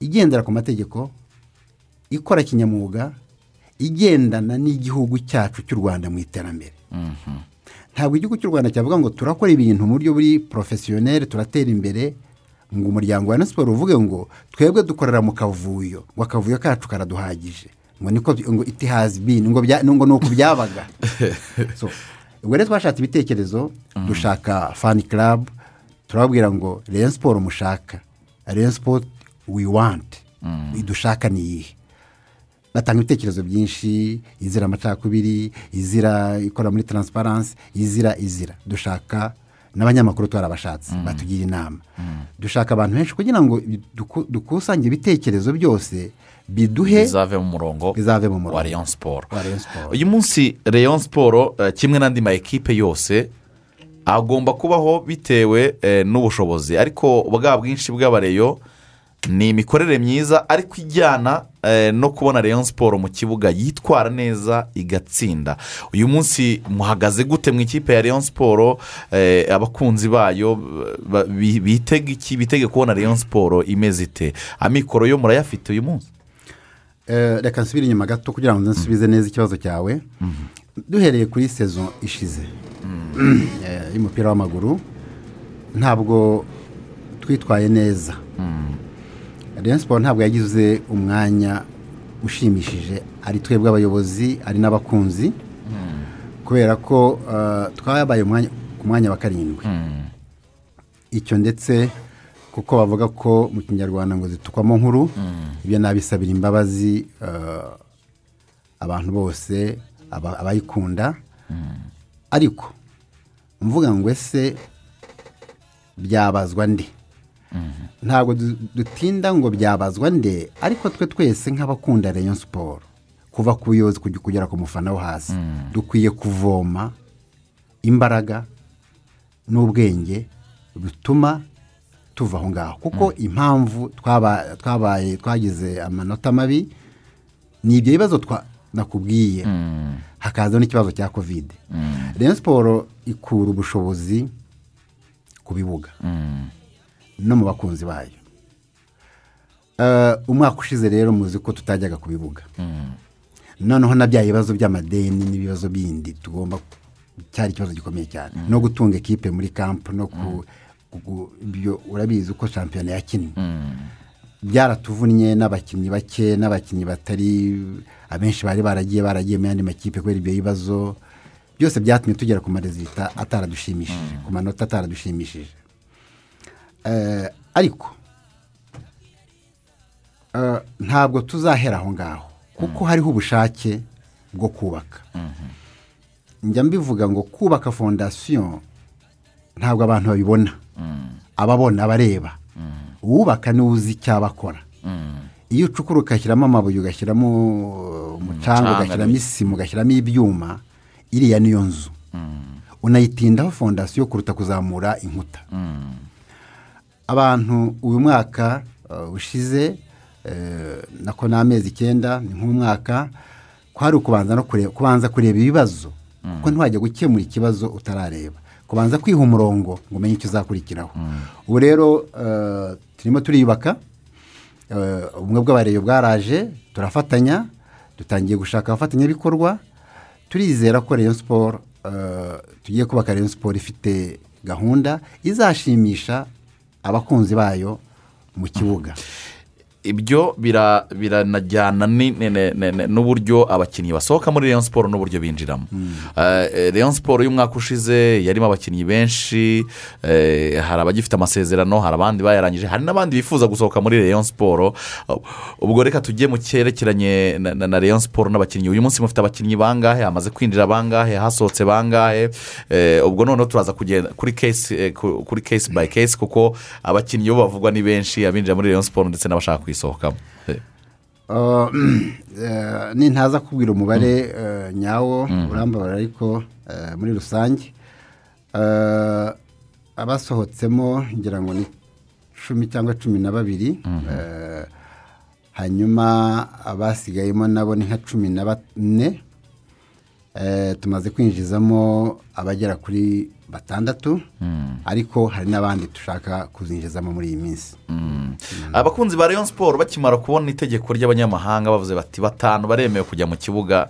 igendera ku mategeko ikora kinyamwuga igendana n'igihugu cyacu cy'u rwanda mu iterambere. Ntabwo igihugu cy'u rwanda cyavuga ngo turakora ibintu mu buryo buri porofesiyoneri turatera imbere. Ngo umuryango wa siporo uvuge ngo twebwe dukorera mu kavuyo ngo akavuyo kacu karaduhagije. Ngo niko ngo iti hazi bini ngo bya- ngo ni uku byabaga. So, ubwo rero twashatse ibitekerezo dushaka fani karabu turababwira ngo Rayon siporo mushaka. Rayon siporo we want. Dushaka ni iyihe? Batanga ibitekerezo byinshi izira amacakubiri izira ikora muri taransiparansi izira izira. Dushaka n'abanyamakuru twarabashatse batugira inama. Dushaka abantu benshi kugira ngo duku- dukusanye ibitekerezo byose biduhe bizave mu murongo bizave mu murongo. wa Rayon siporo uyu munsi Rayon siporo eh, kimwe n'andi ma ekipe yose agomba kubaho bitewe eh, n'ubushobozi. Ariko bwa bwinshi bw'abareyo ni imikorere myiza ariko ijyana eh, no kubona Rayon siporo mu kibuga yitwara neza igatsinda. Uyu munsi muhagaze gute mu ikipe ya Rayon siporo eh, abakunzi bayo ba- bi- bitega iki? Bitege kubona Rayon siporo imeze ite? Amikoro yo murayafite uyu munsi. Eh, reka nsubire inyuma gato kugira ngo nsubize neza ikibazo cyawe. Duhereye kuri sezo ishize. Eh, y'umupira w'amaguru. Ntabwo twitwaye neza. Rayon siporo ntabwo yagize umwanya ushimishije. Ari twebwe abayobozi ari n'abakunzi. Kubera ko eh, twabaye ku mwanya wa karindwi. Icyo ndetse kuko bavuga ko mu kinyarwanda ngo zitukwamo nkuru ibyo nabisabira imbabazi eh, abantu bose aba- abayikunda. Ariko mvuga ngo ese byabazwa nde? Ntabwo du- dutinda ngo byabazwa nde ariko twe twese nk'abakunda Rayon siporo kuva ku buyobozi kugera ku mufana wo hasi. Dukwiye kuvoma imbaraga n'ubwenge bituma tuva aho ngaho. Kuko impamvu twaba- twabaye twagize amanota mabi ni ibyo bibazo nakubwiye. Hakazaho n'ikibazo cya kovide Rayon siporo ikura ubushobozi ku bibuga. No mu bakunzi bayo. Eh, umwaka ushize rero muzi ko tutajyaga ku bibuga noneho na bya bibazo by'amadeni n'ibibazo bindi tugomba cyari ikibazo gikomeye cyane. No gutunga ekipe muri kampu no ku ibyo urabizi uko shampiyona yakinnye. Byaratuvunnye n'abakinnyi bake n'abakinnyi batari abenshi bari baragiye baragiye mu yandi makipe kubera ibyo bibazo. Byose byatumye tugera ku marezita ataradushimishije ku manota ataradushimishije. Ariko eh, ntabwo tuzahera aho ngaho kuko hariho ubushake bwo kubaka. Njya mbivuga ngo kubaka fondasiyo ntabwo abantu babibona. Ababona abareba. Uwubaka ni we uzi icyo aba akora. Iyo ucukura ugashyiramo amabuye ugashyiramo umucanga ugashyiramo isima ugashyiramo ibyuma iriya niyo nzu. Unayitindaho fondasiyo kuruta kuzamura inkuta. Abantu uyu mwaka uh, ushize eh, nako ni amezi icyenda ni nk'umwaka kwari ukubanza no kubanza kureba ibibazo. Kuko ntiwajya gukemura ikibazo utarareba. Kubanza kwiha umurongo ngo umenye icyo uzakurikiraho. Ubu rero eh, turimo turiyubaka ubumwe bw'abareyo bwaraje turafatanya dutangiye gushaka abafatanyabikorwa turizera ko Rayon siporo tugiye kubaka Rayon siporo ifite gahunda izashimisha abakunzi bayo mu kibuga. Ibyo bira- biranajyana n'uburyo abakinnyi basohoka muri Rayon siporo n'uburyo binjiramo. Eh, Rayon siporo y'umwaka ushize yarimo abakinnyi benshi eh, hari abagifite amasezerano hari abandi bayarangije hari n'abandi bifuza gusohoka muri Rayon siporo Uh, ubwo reka tujye mu cyerekeranye na- Rayon siporo n'abakinnyi uyu munsi mufite abakinnyi bangahe? Hamaze kwinjira bangahe? Hasohotse bangahe? Eh, ubwo noneho turaza kugenda kuri kesi eh, ku- kuri kesi bayi kesi kuko abakinnyi bo bavugwa ni benshi abinjira muri Rayon siporo ndetse n'abashaka kuyisohokamo. Uh, eh, nintaza kubwira umubare eh, nyawo urambabara ariko eh, muri rusange. Abasohotsemo ngira ngo ni cumi cyangwa cumi na babiri. Eh, hanyuma abasigayemo nabo ni nka cumi na bane. Tumaze kwinjizamo abagera kuri batandatu ariko hari n'abandi dushaka kuzinjizamo muri iyi minsi. Abakunzi ba rayon siporo bakimara kubona itegeko ry'abanyamahanga bavuze bati batanu baremewe kujya mu kibuga.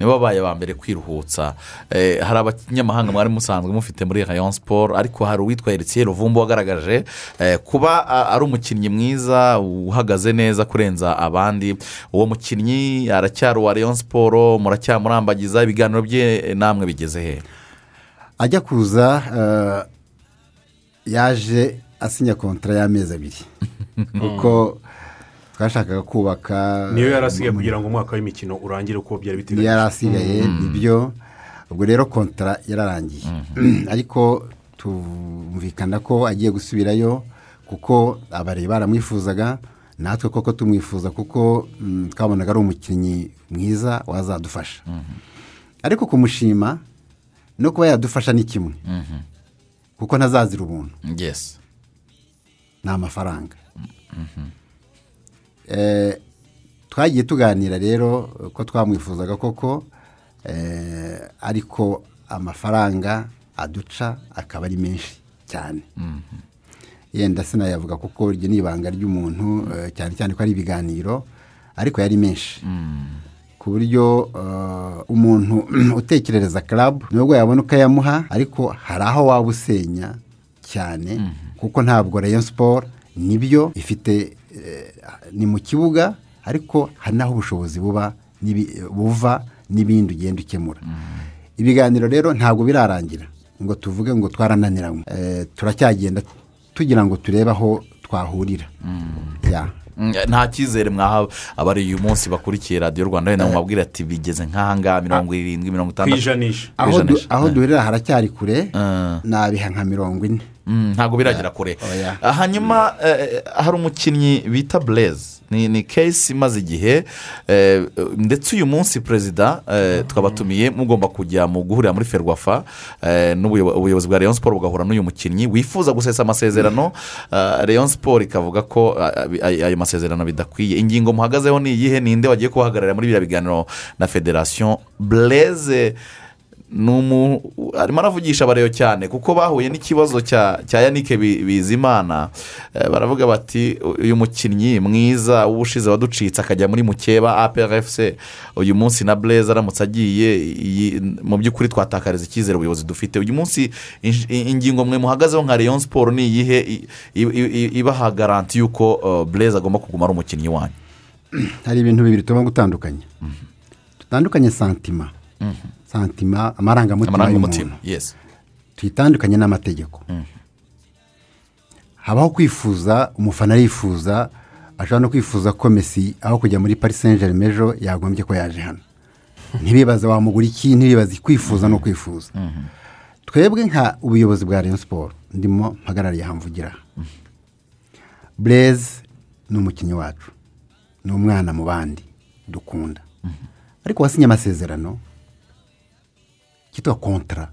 Nibo babaye ba mbere kwiruhutsa. Eh, hari abanyamahanga mwari musanzwe mufite muri rayon siporo ariko hari uwitwa eritiye ruvumbu wagaragaje eh, kuba ari umukinnyi mwiza uhagaze neza kurenza abandi. Uwo mukinnyi aracyari uwa rayon siporo muracyamurambagiza ibiganiro bye namwe bigeze he? Ajya kuza eh, yaje asinya kontara y'amezi abiri. Kuko twashakaga kubaka niyo yari asigaye kugira ngo umwaka w'imikino urangire uko byari niyo biteganyijwe yari asigaye ni byo. Ubwo rero kontara yararangiye. Ariko tumvikana ko agiye gusubirayo kuko abari baramwifuzaga natwe koko tumwifuza kuko mm, twabonaga ari umukinnyi mwiza wazadufasha. Ariko kumushima no kuba yadufasha ni kimwe kuko ntazazira ubuntu. Ni amafaranga. Eh, twagiye tuganira rero ko twamwifuzaga koko eh, ariko amafaranga aduca akaba ari menshi cyane. Yenda sinayavuga kuko iryo ni ibanga ry'umuntu eh, cyane cyane ko ari ibiganiro ariko yari menshi. Ku buryo eh, umuntu utekerereza club nubwo yabona uko ayamuha ariko hari aho waba usenya cyane kuko ntabwo rayon siporo ni byo ifite eh, ni mu kibuga ariko hari n'aho ubushobozi buba buva n'ibindi ugenda ukemura. Ibiganiro rero ntabwo birarangira ngo tuvuge ngo twarananiranywe. Eh, turacyagenda tugira ngo turebe aho twahurira. Ya. Mm, nta cyizere mwaha abari uyu munsi bakurikiye radiyo rwanda wenda mubabwira ati bigeze nk'ahangaha mirongo irindwi mirongo itandatu. ijanisha. aho du- Kwijanisha. aho duhurira haracyari kure nabiha nka mirongo ine. Mm, ntabwo biragera kure. Oya. Ah, hanyuma eh, hari umukinnyi bita bureze ni kesi imaze igihe eh, ndetse uyu munsi perezida eh, twabatumiye mugomba kujya mu guhurira muri ferwafa eh, n'ubuyobo- ubuyobozi bwa rayon siporo bugahura n'uyu mukinnyi wifuza gusesa amasezerano. Rayon siporo ikavuga ko ay- ayo masezerano bidakwiye. Ingingo muhagazeho ni iyihe? Ninde wagiye kubahagararira muri biriya biganiro na federasiyo bureze arimo aravugisha abareyo cyane kuko bahuye n'ikibazo cya yanike Bi- bizimana. Eh, baravuga bati uyu mukinnyi mwiza w'ubushize waducitse akajya muri mukeba APRFC uyu munsi na bureze aramutse agiye mu by'ukuri twatakariza icyizere ubuyobozi dufite. Uyu munsi ingingo mwe muhagazeho nka rayon siporo ni iyihe ibaha garanti y'uko uh, bureze agomba kuguma ari umukinnyi wanyu? Hari ibintu bibiri tugomba gutandukanya. Dutandukanye santima. Santima amarangamutima yesi tuyitandukanye n'amategeko. Habaho kwifuza umufana arifuza ashobora no kwifuza ko mesi aho kujya muri senjeri ejo yagombye ko yaje hano. Ntibibaze wamugura iki ntibibaze kwifuza no kwifuza. Twebwe nka ubuyobozi bwa rayon siporo ndimo mpagarariye hamvugira bureze ni umukinnyi wacu. Ni umwana mu bandi dukunda. Ariko wasinye amasezerano cyitwa kontara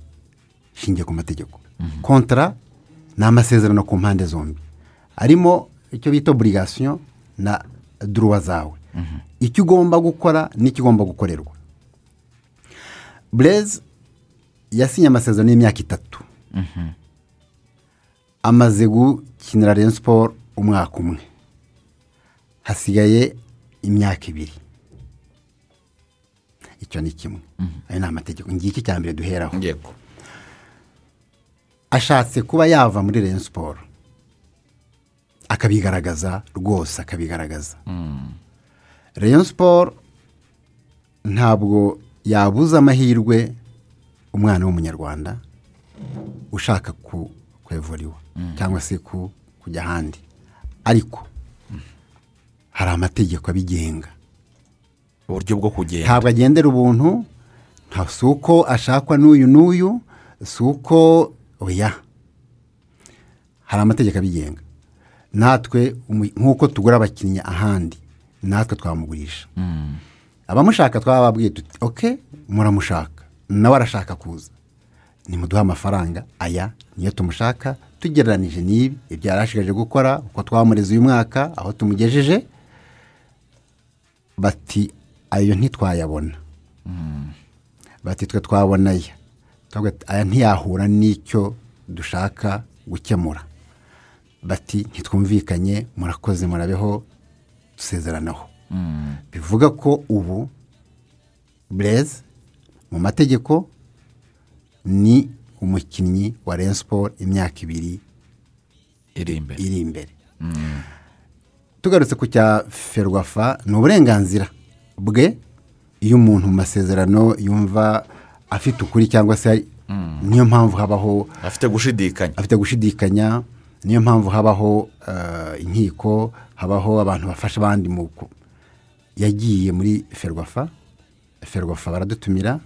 ishingiye ku mategeko kontara ni amasezerano ku mpande zombi. Harimo icyo bita oburigasiyo na duruwa zawe. Icyo ugomba gukora n'icyo ugomba gukorerwa. Bureze yasinye amasezerano y'imyaka itatu. Amaze gukinira siporo umwaka umwe. Hasigaye imyaka ibiri. Icyo ni kimwe ayo ni amategeko ngiki cya mbere duheraho yego ashatse kuba yava muri rayon siporo akabigaragaza rwose akabigaragaza. Rayon siporo ntabwo yabuza amahirwe umwana w'umunyarwanda ushaka ku kwevuriwa cyangwa se ku kujya ahandi. Ariko hari amategeko abigenga. Uburyo bwo kugenda. Ntabwo agendera ubuntu si uko ashakwa n'uyu n'uyu si uko oya hari amategeko abigenga. Natwe nk'uko tugura abakinnyi ahandi natwe twamugurisha. Abamushaka twababwiye tuti oke muramushaka. Nawe arashaka kuza. Nimuduhe amafaranga aya niyo tumushaka tugereranije n'ibi ibyo yari ashigaje gukora uko twamureze uyu mwaka aho tumugejeje. Bati ayo ntitwayabona. Bati twe twabona aya ntiyahura n'icyo dushaka gukemura. Bati ntitwumvikanye murakoze murabeho dusezeranaho. Bivuga ko ubu bureze mu mategeko ni umukinnyi wa Rayon siporo imyaka ibiri iri imbere. Tugarutse ku cya ferwafa ni uburenganzira bwe iyo umuntu mu masezerano yumva afite ukuri cyangwa se niyo mpamvu habaho afite gushidikanya. afite gushidikanya niyo mpamvu habaho eh, inkiko habaho abantu bafasha abandi mu yagiye muri ferwafa ferwafa baradutumira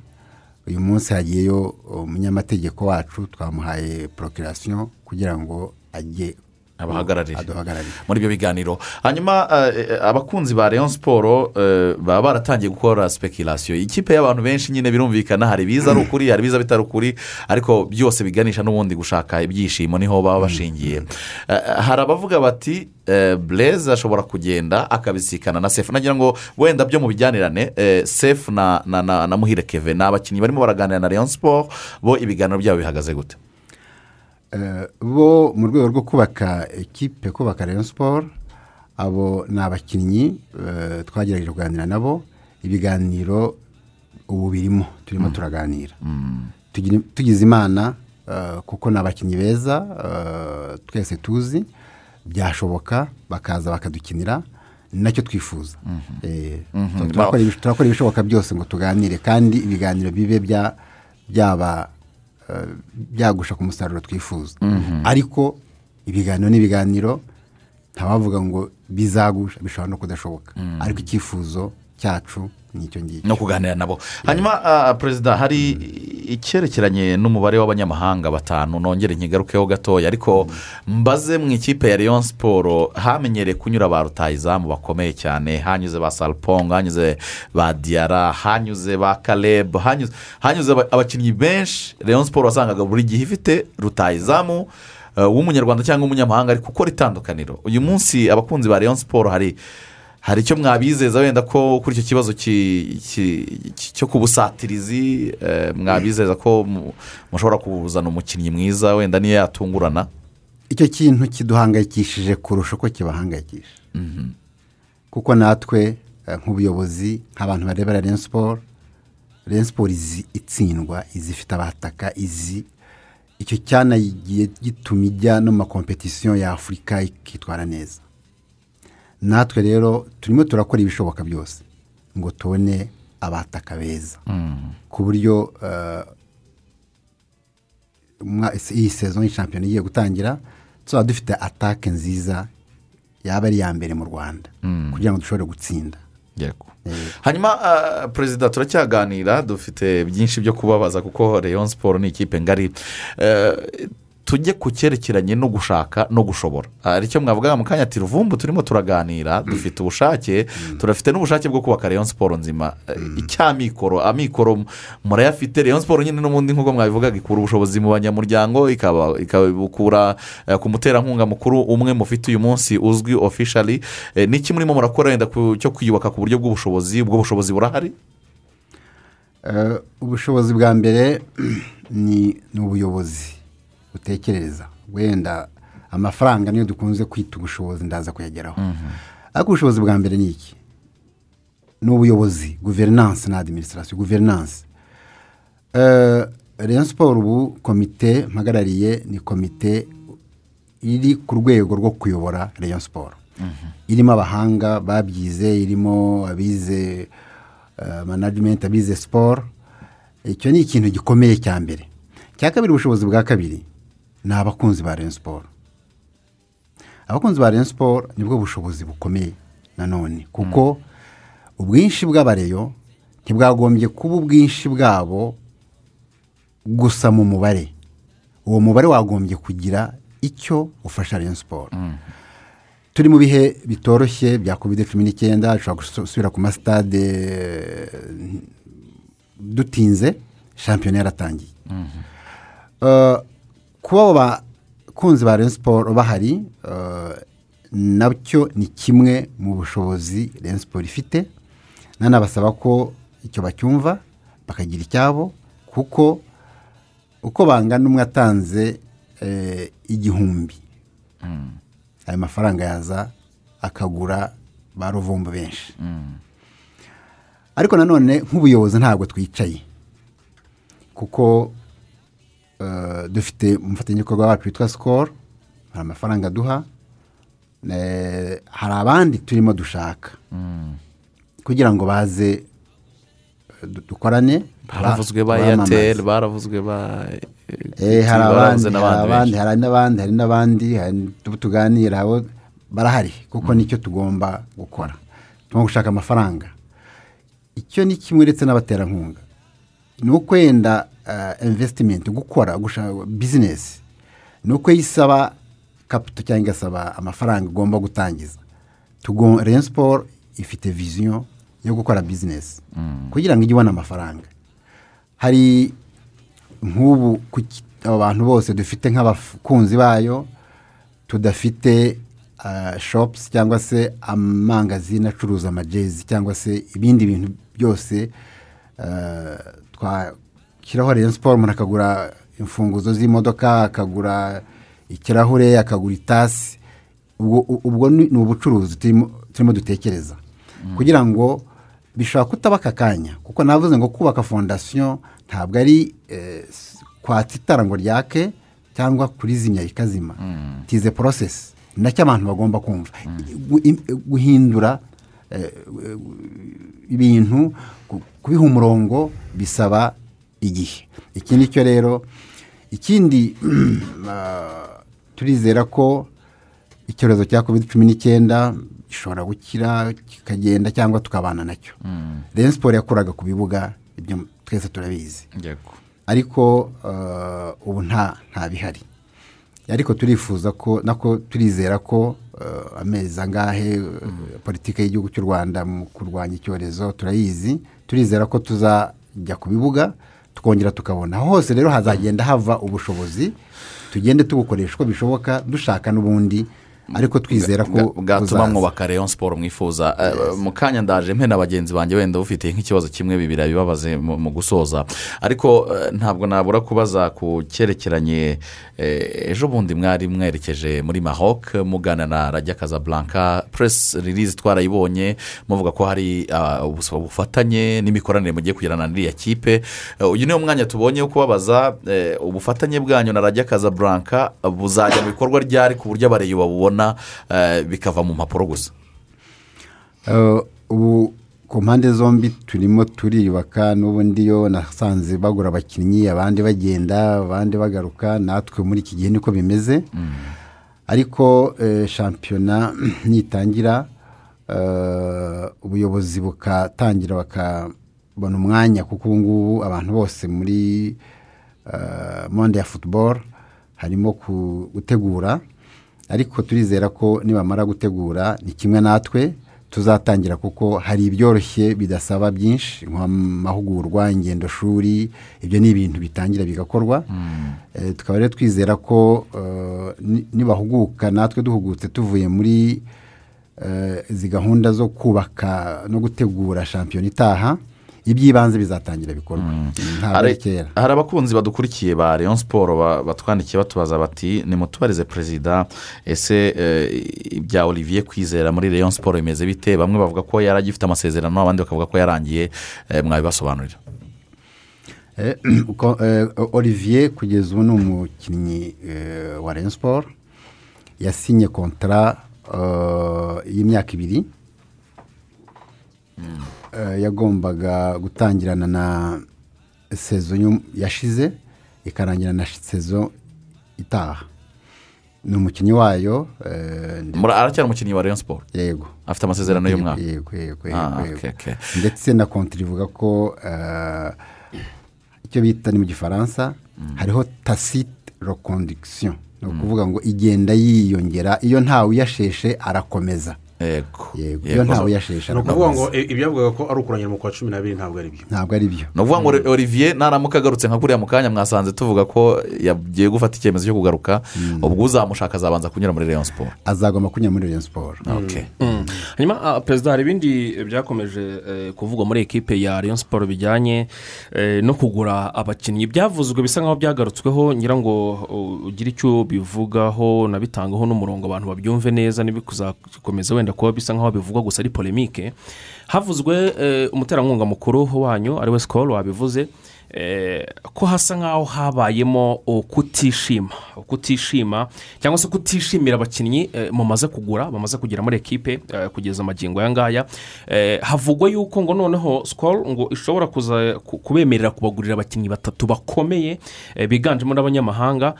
uyu munsi hagiyeyo umunyamategeko wacu twamuhaye porokirasiyo kugira ngo ajye abahagararire. Aduhagararire muri ibyo biganiro. Hanyuma eh, abakunzi ba Rayon siporo eh, baba baratangiye gukora speculation. Ikipe y'abantu benshi nyine birumvikana hari ibiza ari ukuri hari ibiza bitari ukuri ariko byose biganisha n'ubundi gushaka ibyishimo ni ho baba bashingiye. Eh, hari abavuga bati eh, blaise ashobora kugenda akabisikana na sefu. Nagira ngo wenda byo mu bijyanirane eh, sefu na, na, na, na muhire keve ni abakinnyi barimo baraganira na Rayon siporo bo ibiganiro byabo bihagaze gute? Eh, bo mu rwego rwo kubaka ekipe kubaka Rayon siporo abo ni abakinnyi eh, twagerageje kuganira nabo ibiganiro ubu birimo turimo turaganira. Tugira- tugize imana eh, kuko ni abakinnyi beza eh, twese tuzi byashoboka bakaza bakadukinira ni na cyo twifuza. Eh, Mhm. turakora ibish- turakora ibishoboka byose ngo tuganire kandi ibiganiro bibe bya- byaba eh, byagusha ku musaruro twifuza. Mhm. ariko ibiganiro n'ibiganiro ntawavuga ngo bizagusha bishobora no kudashoboka. Ariko icyifuzo cyacu ni icyo ngicyo. No kuganira nabo. Hanyuma ah, perezida hari icyerekeranye n'umubare w'abanyamahanga batanu. Nongere nkigarukeho gatoya. Ariko mbaze mu ikipe ya Rayon siporo hamenyereye kunyura ba rutayizamu bakomeye cyane. Hanyuze ba salpongo hanyuze ba diyara hanyuze ba karebu hanyuze hanyuze aba- abakinnyi benshi. Rayon siporo wasangaga buri gihe ifite rutayizamu eh, w'umunyarwanda cyangwa umunyamahanga ariko ukora itandukaniro. Uyu munsi abakunzi ba Rayon siporo hari hari icyo mwabizeza wenda ko kuri icyo kibazo ki- ki- ki- cyo ku busatirizi eh, mwabizeza ko mu- mushobora kuzana umukinnyi mwiza wenda niyo yatungurana? Icyo kintu kiduhangayikishije kurusha uko kibahangayikisha. Kuko natwe eh, nk'ubuyobozi nk'abantu barebera Rayon siporo Rayon siporo izi itsindwa izi ifite abataka izi icyo cyanagiye gituma ijya no mu makompetisiyo ya afurika ikitwara neza. Natwe rero turimo turakora ibishoboka byose ngo tubone abataka beza. Ku buryo eh, umwa- iyi sezo y'ishampiyona igiye gutangira tuzaba dufite atake nziza yaba ari iya mbere mu rwanda. Kugira ngo dushobore gutsinda. Yego. Hanyuma ah, perezida turacyaganira dufite byinshi byo kubabaza kuko Rayon siporo ni ikipe ngari. Eh, tujye ku cyerekeranye no gushaka no gushobora. Hari icyo mwavuga mu kanya ati ruvumbu turimo turaganira dufite ubushake turafite n'ubushake bwo kubaka Rayon siporo nzima. Eh, icy'amikoro amikoro murayafite. Rayon siporo nyine n'ubundi nk'uko mwabivugaga ikura ubushobozi mu banyamuryango ikaba- ikabukura eh, ku muterankunga mukuru umwe mufite uyu munsi uzwi ofishali n'iki murimo murakora wenda cyo kwiyubaka ku buryo bw'ubushobozi ubwo bushobozi burahari? Eh, ubushobozi bwa mbere ni ni ubuyobozi. Butekereza wenda amafaranga niyo dukunze kwita ubushobozi ndaza kuyageraho. Ariko ubushobozi bwa mbere ni iki? Ni ubuyobozi guverinanse na adiminisitirasiyo guverinanse Eh, Rayon siporo ubu komite mpagarariye ni komite iri ku rwego rwo kuyobora Rayon siporo irimo abahanga babyize irimo abize manajimenti abize siporo icyo ni ikintu gikomeye cya mbere. Cya kabiri ubushobozi bwa kabiri. Ni abakunzi ba Rayon siporo abakunzi ba Rayon siporo ni bwo bushobozi bukomeye nanone kuko ubwinshi bw'abareyo ntibwagombye kuba ubwinshi bwabo gusa mu mubare. Uwo mubare wagombye kugira icyo ufasha Rayon siporo turi mu bihe bitoroshye bya kovide cumi n'icyenda dushobora gusubira ku masitade eh, dutinze shampiyona yaratangiye. Eh, kuba abo abakunzi ba Rayon siporo bahari eh, na cyo ni kimwe mu bushobozi Rayon siporo ifite. Nanabasaba ko icyo bacyumva bakagira icyabo kuko uko bangana umwe atanze eh, igihumbi ayo mafaranga yaza akagura ba ruvumbu benshi. Ariko nanone nk'ubuyobozi ntabwo twicaye kuko dufite umufatanyabikorwa wacu witwa sikoro hari amafaranga duha eh, hari abandi turimo dushaka. Kugira ngo baze eh, du- dukorane baravuzwe ba eyateri baravuzwe ba Eh, hari abandi hari n'abandi hari n'abandi tuganira abo barahari kuko ni cyo tugomba gukora. Tugomba gushaka amafaranga. Icyo ni kimwe ndetse n'abaterankunga. Ni uko wenda invesitimenti gukora gushaka bizinesi ni uko yisaba kapito cyangwa igasaba amafaranga ugomba gutangiza. Rayon siporo ifite viziyo yo gukora bizinesi kugira ngo ijye ibona amafaranga. Hari nk'ubu kuki- abo bantu bose dufite nk'abakunzi bayo tudafite shopusi cyangwa se amangazini acuruza amajezi cyangwa se ibindi bintu byose ah, twashyiraho Rayon siporo umuntu akagura imfunguzo z'imodoka akagura ikirahure akagura itasi. Ubwo ubwo ni ubucuruzi turimo dutekereza. Kugira ngo bishobora kutaba aka kanya kuko navuze ngo kubaka fondasiyo ntabwo ari eh, kwatsa itara ngo ryake cyangwa kurizimya ikazima tize porosesi na cyo abantu bagomba kumva. Im- guhindura eh, ibintu ku- kubiha umurongo bisaba igihe. Iki ni cyo rero. Ikindi turizera ko icyorezo cya covid cumi n'icyenda gishobora gukira kikagenda cyangwa tukabana na cyo. Rayon siporo yakoraga ku bibuga ibyo twese turabizi. Ariko eh, ubu nta nta bihari. Ariko turifuza ko nako turizera ko eh, amezi angahe eh, politiki y'igihugu cy'u rwanda mu kurwanya icyorezo turayizi. Turizera ko tuzajya ku bibuga tukongera tukabona. Hose rero hazagenda hava ubushobozi tugende tubukoresha uko bishoboka dushaka n'ubundi ariko twizera ko bwatuma mwubaka Rayon siporo mwifuza. Eh, mu kanya ndaje mpe na bagenzi banjye wenda ufite nk'ikibazo kimwe bibiri bibabaze mu gusoza. Ariko eh, ntabwo nabura kubaza ku cyerekeranye eh, ejo bundi mwari mwerekeje muri mahok mugana na rajya kazaburanka puresi ririzi twarayibonye muvuga ko hari ah, ubufatanye n'imikoranire mugiye kugirana n'iriya kipe. Uyu niwo mwanya tubonye wo kubabaza ubufatanye bwanyu na rajya kazaburanka buzajya mu bikorwa ryari ku buryo abareyi babubona eh, bikava mu mpapuro gusa. Eh, ubu ku mpande zombi turimo turiyubaka n'ubundi yo nasanze bagura abakinnyi abandi bagenda abandi bagaruka natwe muri iki gihe niko bimeze. Ariko eh, shampiyona nitangira eh, ubuyobozi bukatangira bakabona umwanya kuko ubu ngubu abantu bose muri eh, monde ya futuboro harimo gutegura. Ariko turizera ko nibamara gutegura ni kimwe natwe tuzatangira kuko hari ibyoroshye bidasaba byinshi nk'amahugurwa ingendoshuri ibyo ni ibintu bitangira bigakorwa. Eh, tukaba rero twizera ko eh, ni- nibahuguka natwe duhugutse tuvuye muri eh, izi gahunda zo kubaka no gutegura shampiyona itaha. Iby'ibanze bizatangira bikorwa. Ntabwo ari kera. hari abakunzi badukurikiye ba Rayon siporo ba- batwandikiye batubaza bati nimutubarize perezida. Ese eh, ibya olivier kwizera muri Rayon siporo bimeze bite? Bamwe bavuga ko yari agifite amasezerano abandi bakavuga ko yarangiye. Eh, mwabibasobanurira. Eh, olivier kugeza ubu ni umukinnyi wa Rayon siporo yasinye kontara y'imyaka ibiri. Eh, yagombaga gutangirana na sezo yashize ikarangira na sezo itaha. Ni umukinnyi wayo eh, aracyari umukinnyi wa Rayon siporo yego. Afite amasezerano y'umwaka yego yego yego, Ah, yego. okay, okay. ndetse na kontiri ivuga ko eh, icyo bita ni mu gifaransa hariho tasite reconduction. Ni ukuvuga ngo igenda yiyongera. Iyo ntawe uyasheshe arakomeza. Yego. Yego. Iyo ntawe uyashesha ni ukuvuga ngo e, ibyavugaga ko ari ukurangira mu kwa cumi n'abiri ntabwo ari byo. Ntabwo ari byo. Ni ukuvuga ngo olivier naramuka agarutse nka kuriya mu kanya mwasanze tuvuga ko yagiye gufata icyemezo cyo kugaruka ubwo uzamushaka azabanza kunyura muri leon siporo azagomba kunyura muri leon siporo hanyuma ah, perezida hari ibindi byakomeje eh, kuvugwa muri ekipe ya Rayon siporo bijyanye eh, no kugura abakinnyi. Byavuzwe bisa nkaho byagarutsweho ngira ngo ugire icyo bivugaho nabitangaho n'umurongo abantu babyumve neza ntibikuzakomeza wenda kuba bisa nkaho bivugwa gusa ari polemike havuzwe eh, umuterankunga mukuru wanyu ari we sikoro wabivuze eh, ko hasa nkaho habayemo kutishima kutishima cyangwa se kutishimira abakinnyi eh, mumaze kugura bamaze kugera muri ekipe kugeza amagingo aya ngaya. Havugwa yuko ngo noneho sikoro ngo ishobora kuza ku- kubemerera kubagurira abakinnyi batatu bakomeye biganjemo n'abanyamahanga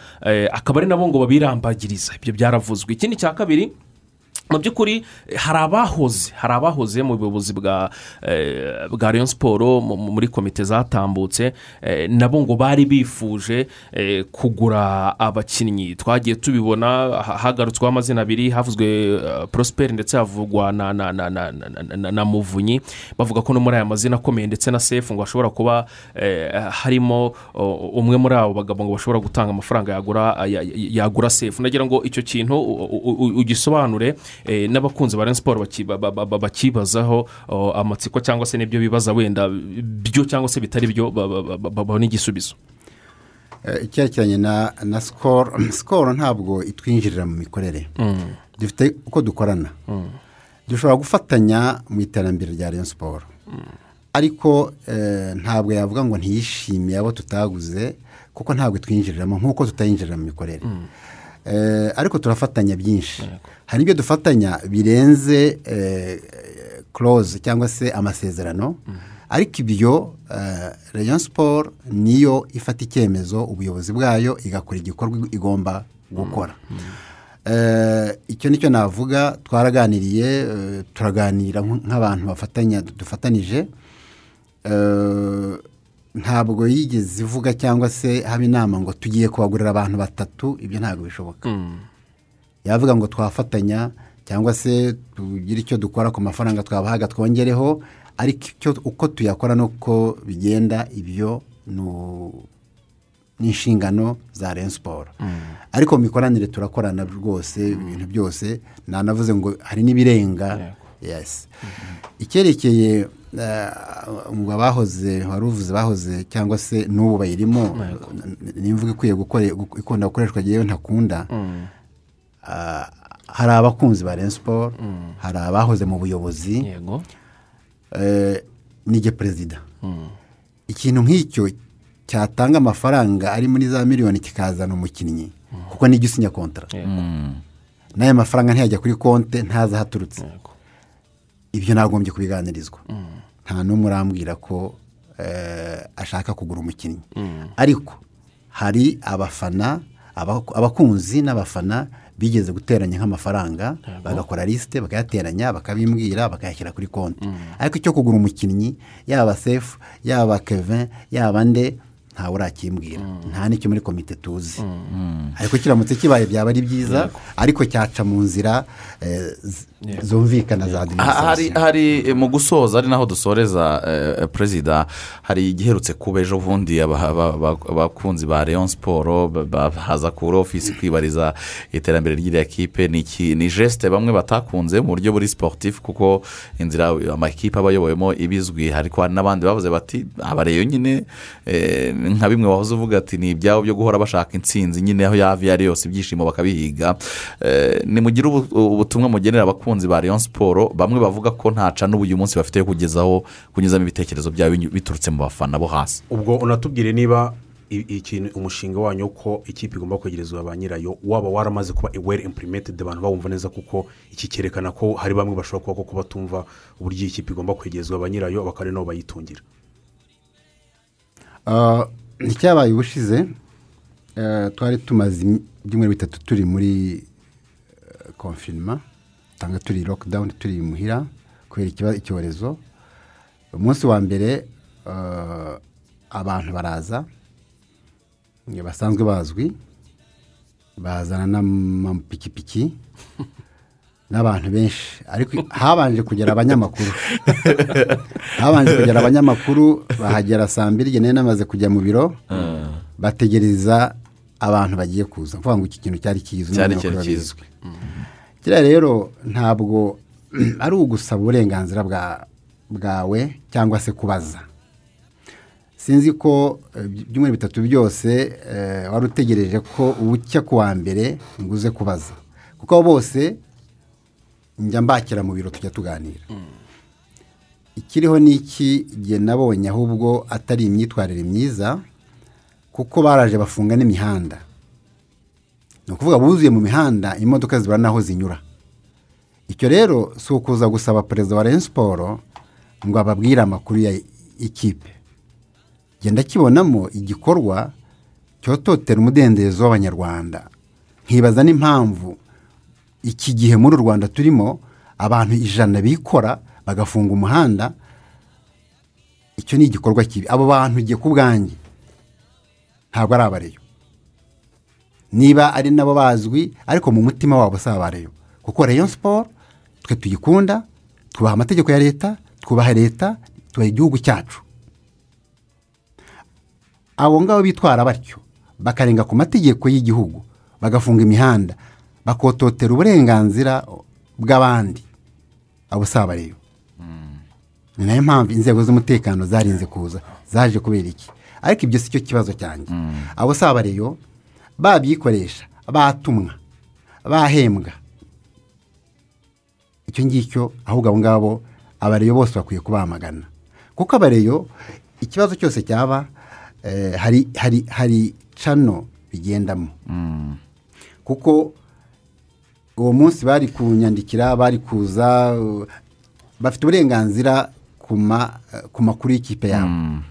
akaba ari nabo ngo babirambagiriza ibyo byaravuzwe. Ikindi cya kabiri mu by'ukuri hari abahoze hari abahoze mu buyobozi bwa eh, bwa Rayon siporo mu- mu- muri komite zatambutse eh, nabo ngo bari bifuje eh, kugura abakinnyi. Twagiye tubibona ha- hagarutsweho amazina abiri havuzwe prosperi ndetse havugwa na muvunyi. Bavuga ko no muri aya mazina akomeye ndetse na sefu ngo hashobora kuba harimo umwe muri abo bagabo ngo bashobora gutanga amafaranga yagura ya- ya- yagura sefu. Nagira ngo icyo kintu ugisobanure n'abakunzi ba siporo baki- ba- ba- ba- bakibazaho amatsiko cyangwa se n'ibyo bibaza wenda byo cyangwa se bitari byo ba- ba- ba- ba- babona igisubizo. Eh, icyerekeranye na na sikoro sikoro ntabwo itwinjirira mu mikorere. Mm. dufite uko dukorana. Dushobora gufatanya mu iterambere rya Rayon siporo ariko eh, ntabwo yavuga ngo ntiyishimiye abo tutaguze kuko ntabwo twinjiriramo nk'uko tutayinjirira mu mikorere. Eh, ariko turafatanya byinshi. Hari ibyo dufatanya birenze koroze cyangwa se amasezerano. Ariko ibyo eh, Rayon siporo niyo ifata icyemezo ubuyobozi bwayo igakora igikorwa igomba gukora. Eh, icyo ni cyo navuga twaraganiriye eh, turaganira nk- nk'abantu bafatanya dufatanije. Eh, ntabwo yigeze ivuga cyangwa se haba inama ngo tugiye kubagurira abantu batatu ibyo ntabwo bishoboka. Yavuga ngo twafatanya cyangwa se tugire icyo dukora ku mafaranga twabahaga twongereho ariko icyo uko tuyakora n'uko bigenda ibyo ni inshingano za siporo ariko mu mikoranire turakorana rwose ibintu byose nanavuze ngo hari n'ibirenga. Yesi icyerekeye eh, ngo abahoze wari uvuze bahoze cyangwa se n'ubu bayirimo ni imvugo ikwiye gukore- gu- ikunda gukoreshwa yewe ntakunda. Ah, hari abakunzi ba siporo hari abahoze mu buyobozi. Eh, nijye perezida. Ikintu nk'icyo cyatanga amafaranga ari muri za miliyoni kikazana umukinnyi kuko nijya usinya kontara n'aya mafaranga ntiyajya kuri konti ntaza ahaturutse. Ibyo nagombye kubiganirizwa. Nta n'umwe urambwira ko eh, ashaka kugura umukinnyi. Ariko hari abafana aba- abakunzi n'abafana bigeze guteranya nk'amafaranga bagakora lisite bakayateranya bakabimbwira bakayashyira kuri konti. Ariko icyo kugura umukinnyi yaba sefu yaba kevin yaba nde ntawe urakimbwira. Nta n'icyo muri komite tuzi. Ariko kiramutse kibaye byaba ari byiza ariko cyaca mu nzira eh, zumvikana za adiminisitirasiyo hari eh, mu gusoza ari naho dusoreza eh, perezida hari igiherutse kuba ejo bundi aba- aba- aba- abakunzi ba leon siporo ba- ba- baza kuri ofisi kwibariza iterambere ry'iriya kipe ni jesite bamwe batakunze mu buryo buri siporutifu kuko inzira amakipe aba ayoboyemo ibizwi. Ariko hari n'abandi bavuze bati abareyo nyine eh, nka bimwe wahoze uvuga ati ni ibyabo byo guhora bashaka intsinzi nyine aho yava iyo ari yose ibyishimo bakabihiga. Nimugire ubu- ubutumwa mugenera abakunzi ba leon siporo bamwe bavuga ko ntaca n'ubu uyu munsi bafite yo kugezaho kunyuzamo ibitekerezo byabo biturutse mu bafana bo hasi. Ubwo unatubwire niba ikintu umushinga wanyu ko ikipe igomba kwegerezwa ba nyirayo waba waramaze kuba weri impurimentedi abantu bawumva neza kuko iki cyerekana ko hari bamwe bashobora kuba koko batumva uburyo iyi kipe igomba kwegerezwa ba nyirayo bakaba ari nabo bayitungira. Ah, icyabaye ubushize eh, twari tumaze ibyumweru bitatu turi muri konfinima cyangwa turi lokidawuni turi muhira kubera icyorezo. Umunsi wa mbere eh, abantu baraza basanzwe bazwi bazana n'amapikipiki n'abantu benshi. Ariko habanje kugera abanyamakuru. Habanje kugera abanyamakuru bahagera saa mbiri igihe nari namaze kujya mu biro bategereza abantu bagiye kuza. Kuvuga ngo iki kintu cyari kizwi cyari babizi. kizwi kiriya rero ntabwo ari ugusaba uburenganzira bwa- bwawe cyangwa se kubaza. Sinzi ko eh, ibyumweru bitatu byose eh, wari utegereje ko ubucya ku wa mbere ngo uze kubaza. Kuko bose njya mbakira mu biro tujya tuganira. Ikiriho ni iki igihe nabonye ahubwo atari imyitwarire myiza kuko baraje bafunga n'imihanda. Ni ukuvuga buzuye mu mihanda imodoka zibura n'aho zinyura. Icyo rero si ukuza gusaba perezida wa Rayon siporo ngo ababwire amakuru ya ikipe. Genda kibonamo igikorwa cyototera umudendezo w'abanyarwanda. Nkibaza n'impamvu iki gihe muri u rwanda turimo abantu ijana bikora bagafunga umuhanda icyo ni igikorwa kibi. Abo bantu igihe ku bwanjye ntabwo ari abareyo. Niba ari nabo bazwi ariko mu mutima wabo si abareyo kuko reyo siporo twe tuyikunda twubaha amategeko ya leta twubaha leta tubaha igihugu cyacu. Abo ngabo bitwara batyo bakarenga ku mategeko y'igihugu bagafunga imihanda bakototera uburenganzira bw'abandi. Abo si abareyo ni na yo mpamvu inzego z'umutekano zarinze kuza zaje kubera iki? Ariko ibyo si cyo kibazo cyanjye. Abo si abareyo babyikoresha batumwa bahembwa icyo ngicyo ahubwo abo ngabo abareyo bose bakwiye kubamagana. Kuko abareyo ikibazo cyose cyaba eh, hari hari hari cano bigendamo. Kuko uwo munsi bari kunyandikira bari kuza bafite uburenganzira ku makuru y'ikipe yabo. Mm,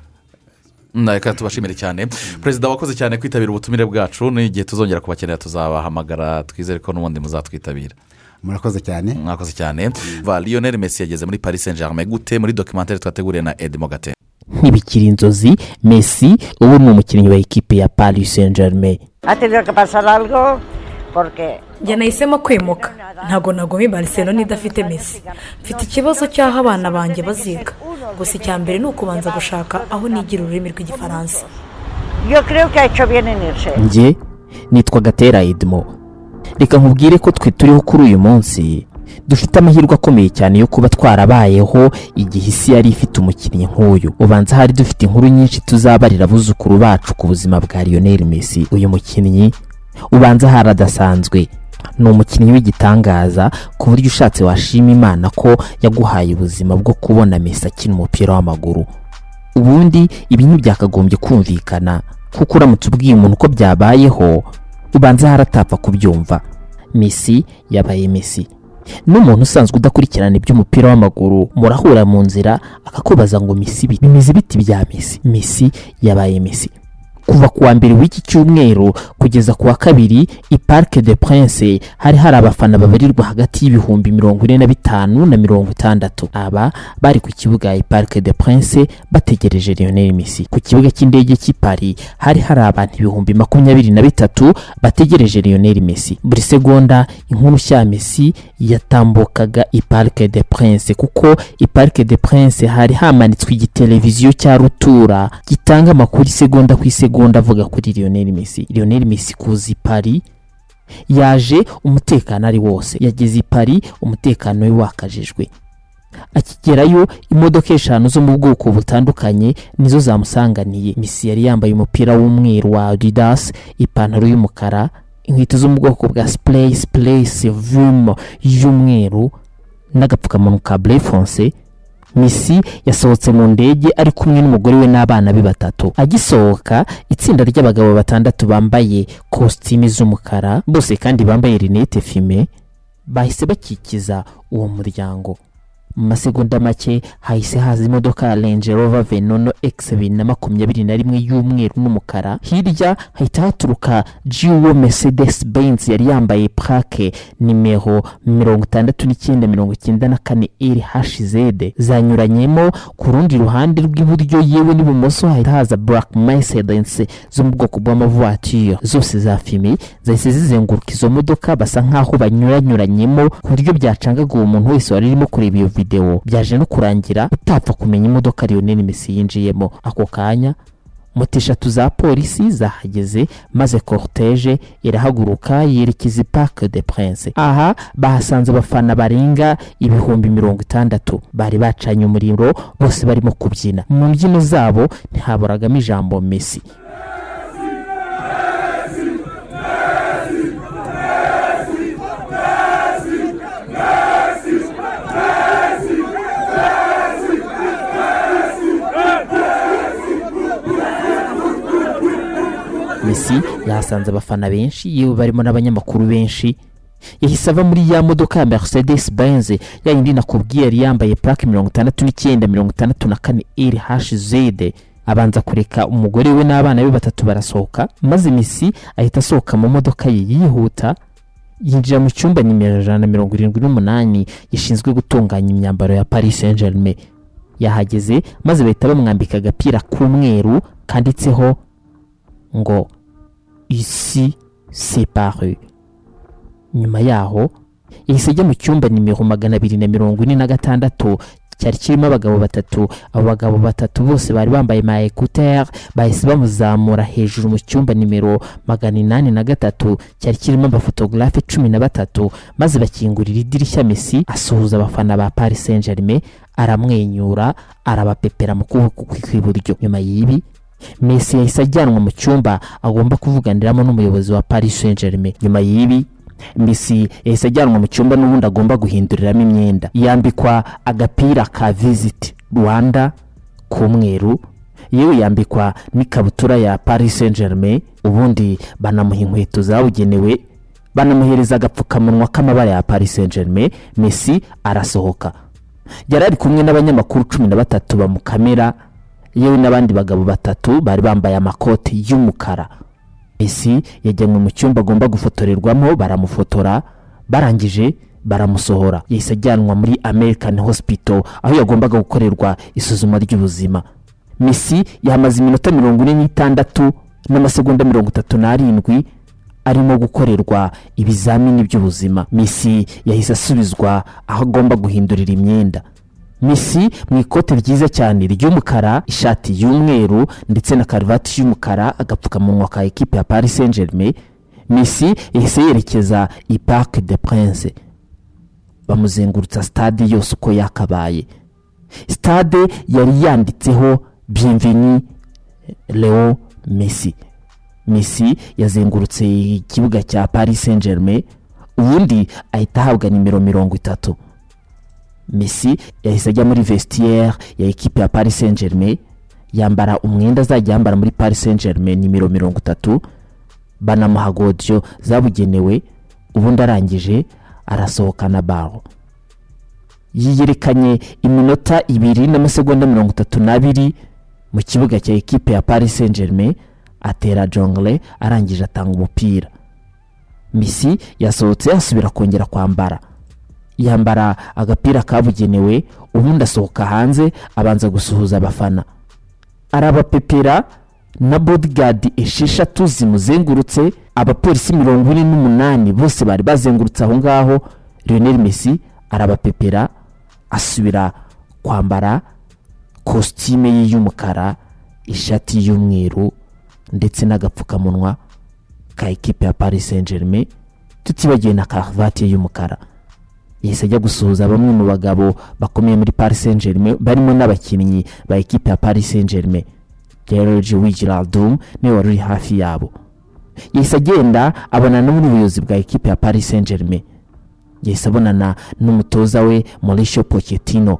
reka tubashimire cyane. Perezida wakoze cyane kwitabira ubutumire bwacu n'igihe tuzongera kubakenera tuzabahamagara twizere ko n'ubundi muzatwitabira. Murakoze cyane. Mwakoze cyane. Va lionel messi yageze muri paris saint germain gute? Muri dokimantere twateguriye na edmo gate ntibikiri inzozi messi ubu ni umukinnyi wa ekipe ya paris saint germain Njye nahisemo kwimuka. Ntabwo naguma i Barcelona idafite mesi mfite ikibazo cy'aho abana banjye baziga. Gusa icya mbere ni ukubanza gushaka aho nigira ururimi rw'igifaransa. Yo creo que ha hecho bien en irse. njye nitwa gatera edmo. Reka nkubwire ko twe turiho kuri uyu munsi. Dufite amahirwe akomeye cyane yo kuba twarabayeho igihe isi yari ifite umukinnyi nk'uyu. Ubanza hari dufite inkuru nyinshi tuzabarira abuzukuru bacu ku buzima bwa lionel messi. Uyu mukinnyi ubanza hari adasanzwe ni umukinnyi w'igitangaza ku buryo ushatse washima imana ko yaguhaye ubuzima bwo kubona messi akina umupira w'amaguru. Ubundi ibi ntibyakagombye kumvikana kuko uramutse ubwiye umuntu uko byabayeho ubanza haratapfa kubyumva. Mesi yabaye mesi n'umuntu usanzwe udakurikirana iby'umupira w'amaguru murahura mu nzira akakubaza ngo mesi bi- bimeze biti bya mesi mesi yabaye mesi kuva ku wa mbere w'iki cyumweru kugeza ku wa kabiri i parike de prince hari hari abafana babarirwa hagati y'ibihumbi mirongo ine na bitanu na mirongo itandatu. Aba bari ku kibuga i parike de prince bategereje lionel messi. Ku kibuga cy'indege cy'i paris hari hari abantu ibihumbi makumyabiri na bitatu bategereje lionel messi. Buri segonda inkuru nshya messi yatambukaga i parike de prince kuko i parike de prince hari hamanitswe igiteleviziyo cya rutura gitanga amakuru isegonda ku isegonda avuga kuri lionel messi. Lionel messi kuza i paris yaje umutekano ari wose. Yageze i paris umutekano we wakajijwe. Akigerayo imodoka eshanu zo mu bwoko butandukanye nizo zamusanganiye. Misi yari yambaye umupira w'umweru wa adidas ipantaro y'umukara inkweto zo mu bwoko bwa sipureyi sipureyi sevumu y'umweru n'agapfukamunwa ka burefonse misi yasohotse mu ndege ari kumwe n'umugore we n'abana be batatu. Agisohoka itsinda ry'abagabo batandatu bambaye kositime z'umukara bose kandi bambaye rinete fime bahise bakikiza uwo muryango. Mu masegonda make hahise haza imodoka ya Range Rover Venom X bibiri na makumyabiri na rimwe y'umweru n'umukara. Hirya hahita haturuka Jiwo Mercedes Benz yari yambaye plaque nimero mirongo itandatu n'icyenda mirongo icyenda na kane RHZ zanyuranyemo ku rundi ruhande rw'iburyo yewe n'ibumoso hahita haza Black Mercedes zo mu bwoko bw'amavuwatire zose za fime zahise zizenguruka izo modoka basa nk'aho banyuranyuranyemo ku buryo byacangaga uwo muntu wese wari urimo kureba iyo videwo byaje no kurangira utapfa kumenya imodoka Lionel Messi yinjiyemo. Ako kanya moto eshatu za polisi zahageze maze cortege irahaguruka yerekeza i parc de prince aha bahasanze abafana barenga ibihumbi mirongo itandatu. Bari bacanye umuriro bose barimo kubyina. Mu mbyino zabo ntihaburagamo ijambo Messi. Messi yahasanze abafana benshi yewe barimo n'abanyamakuru benshi. Yahise ava muri ya modoka ya Mercedes Benz ya yindi nakubwiye yari yambaye plaque mirongo itandatu n'icyenda mirongo itandatu na kane RHZ abanza kureka umugore we n'abana be batatu barasohoka maze Messi ahita asohoka mu modoka ye yihuta. Yinjira mu cyumba nimero ijana na mirongo irindwi n'umunani gishinzwe gutunganya imyambaro ya Paris Saint Germain yahageze maze bahita bamwambika agapira k'umweru kanditseho ngo isi separe nyuma yaho yahise ajya mu cyumba nimero magana abiri na mirongo ine na gatandatu. Cyari kirimo abagabo batatu. Abo bagabo batatu bose bari bambaye ma ekuteri bahise bamuzamura hejuru mu cyumba nimero magana inani na gatatu. Cyari kirimo abafotogarafe cumi na batatu maze bakingurira idirishya Messi asuhuza abafana ba Paris Saint Germain aramwenyura arabapepera mu kuboko kw'iburyo. Nyuma y'ibi Messi yahise ajyanwa mu cyumba agomba kuvuganiramo n'umuyobozi wa Paris Saint Germain nyuma y'ibi Messi yahise ajyanwa mu cyumba n'ubundi agomba guhinduriramo imyenda. Yambikwa agapira ka visit Rwanda k'umweru yewe yambikwa n'ikabutura ya Paris Saint Germain ubundi banamuha inkweto zabugenewe banamuhereza agapfukamunwa k'amabara ya Paris Saint Germain Messi arasohoka. Yari ari kumwe n'abanyamakuru cumi na batatu bamukamera yewe n'abandi bagabo batatu bari bambaye amakoti y'umukara. Messi yajyanywe mu cyumba agomba gufotorerwamo baramufotora barangije baramusohora. Yahise ajyanwa muri American Hospital aho yagombaga gukorerwa isuzuma ry'ubuzima. Messi yahamaze iminota mirongo ine n'itandatu n'amasegonda mirongo itatu n'arindwi arimo gukorerwa ibizamini by'ubuzima. Messi yahise asubizwa aho agomba guhindurira imyenda. Messi mu ikote ryiza cyane ry'umukara ishati y'umweru ndetse na karuvati y'umukara agapfukamunwa ka ekipe ya Paris Saint Germain Messi yahise yerekeza i Parc de Prince bamuzengurutsa stade yose uko yakabaye. Stade yari yanditseho bienveni Leo Messi. Messi yazengurutse ikibuga cya Paris Saint Germain ubundi ahita ahabwa nimero mirongo itatu. Messi yahise ajya muri vestiaire ya ekipe ya Paris Saint Germain yambara umwenda azajya yambara muri Paris Saint Germain nimero mirongo itatu banamuha godiyo zabugenewe ubundi arangije arasohokana baro yiyerekanye iminota ibiri n'amasegonda mirongo itatu n'abiri mu kibuga cya ekipe ya Paris Saint Germain atera jongle arangije atanga umupira. Messi yasohotse asubira kongera kwambara. Yambara agapira kabugenewe ubundi asohoka hanze abanza gusuhuza abafana. Arabapepera na bodigadi esheshatu zimuzengurutse abapolisi mirongo ine n'umunani bose bari bazengurutse aho ngaho. Lionel Messi arabapepera asubira kwambara kositime ye y'umukara ishati y'umweru ndetse n'agapfukamunwa ka ekipe ya Paris Saint Germain tutibagiwe na karuvati y'umukara. Yahise ajya gusuhuza bamwe mu bagabo bakomeye muri Paris Saint Germain barimo n'abakinnyi ba ekipe ya Paris Saint Germain George Wijnaldum ni we wari uri hafi yabo. Yahise agenda abonana n'ubuyobozi bwa ekipe ya Paris Saint Germain yahise abonana n'umutoza we Mauricio Pochettino.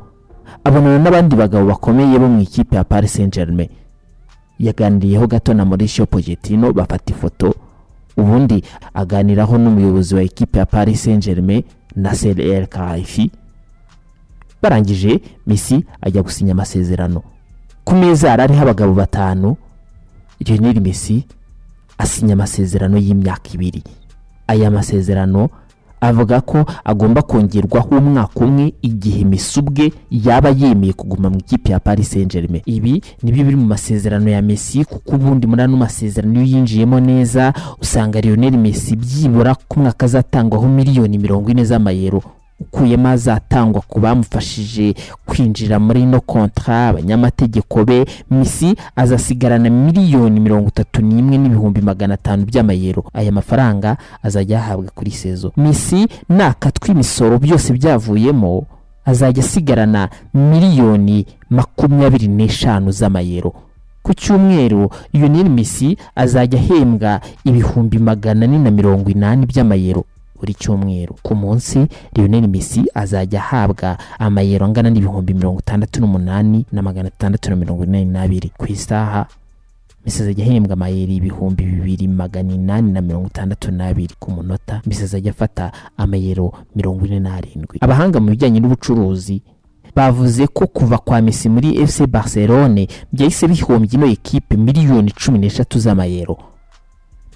Abonana n'abandi bagabo bakomeye bo mu ikipe ya Paris Saint Germain yaganiriyeho gato na Mauricio Pochettino bafata ifoto. Ubundi aganiraho n'umuyobozi wa ekipe ya Paris Saint Germain Nasser El Khelaifi barangije mesi ajya gusinya amasezerano. Ku meza yari ariho abagabo batanu lionel mesi asinya amasezerano y'imyaka ibiri. Aya masezerano avuga ko agomba kongerwaho umwaka umwe igihe mesi ubwe yaba yemeye kuguma mu ikipe ya paris saint germain ibi ni byo biri mu masezerano ya mesi kuko ubundi muri ano masezerano iyo yinjiyemo neza usanga lionel mesi byibura ku mwaka azatangwaho miliyoni mirongo ine z'amayero. Ukuyemo azatangwa ku bamufashije kwinjira muri ino kontra abanyamategeko be misi azasigarana miliyoni mirongo itatu n'imwe n'ibihumbi magana atanu by'amayero. Aya mafaranga azajya ahabwa kuri sezo. Misi nakatwa imisoro byose byavuyemo azajya asigarana miliyoni makumyabiri n'eshanu z'amayero. Ku cyumweru lionel misi azajya ahembwa ibihumbi magana ane na mirongo inani by'amayero. Buri cyumweru. Ku munsi lionel misi azajya ahabwa amayero angana n'ibihumbi mirongo itandatu n'umunani na magana atandatu na mirongo inani n'abiri. Ku isaha misi azajya ahembwa amayero ibihumbi bibiri magana inani na mirongo itandatu n'abiri. Ku munota misi azajya afata amayero mirongo ine n'arindwi. Abahanga mu bijyanye n'ubucuruzi bavuze ko kuva kwa misi muri fc barcelone byahise bihombya ino ekipe miliyoni cumi n'eshatu z'amayero.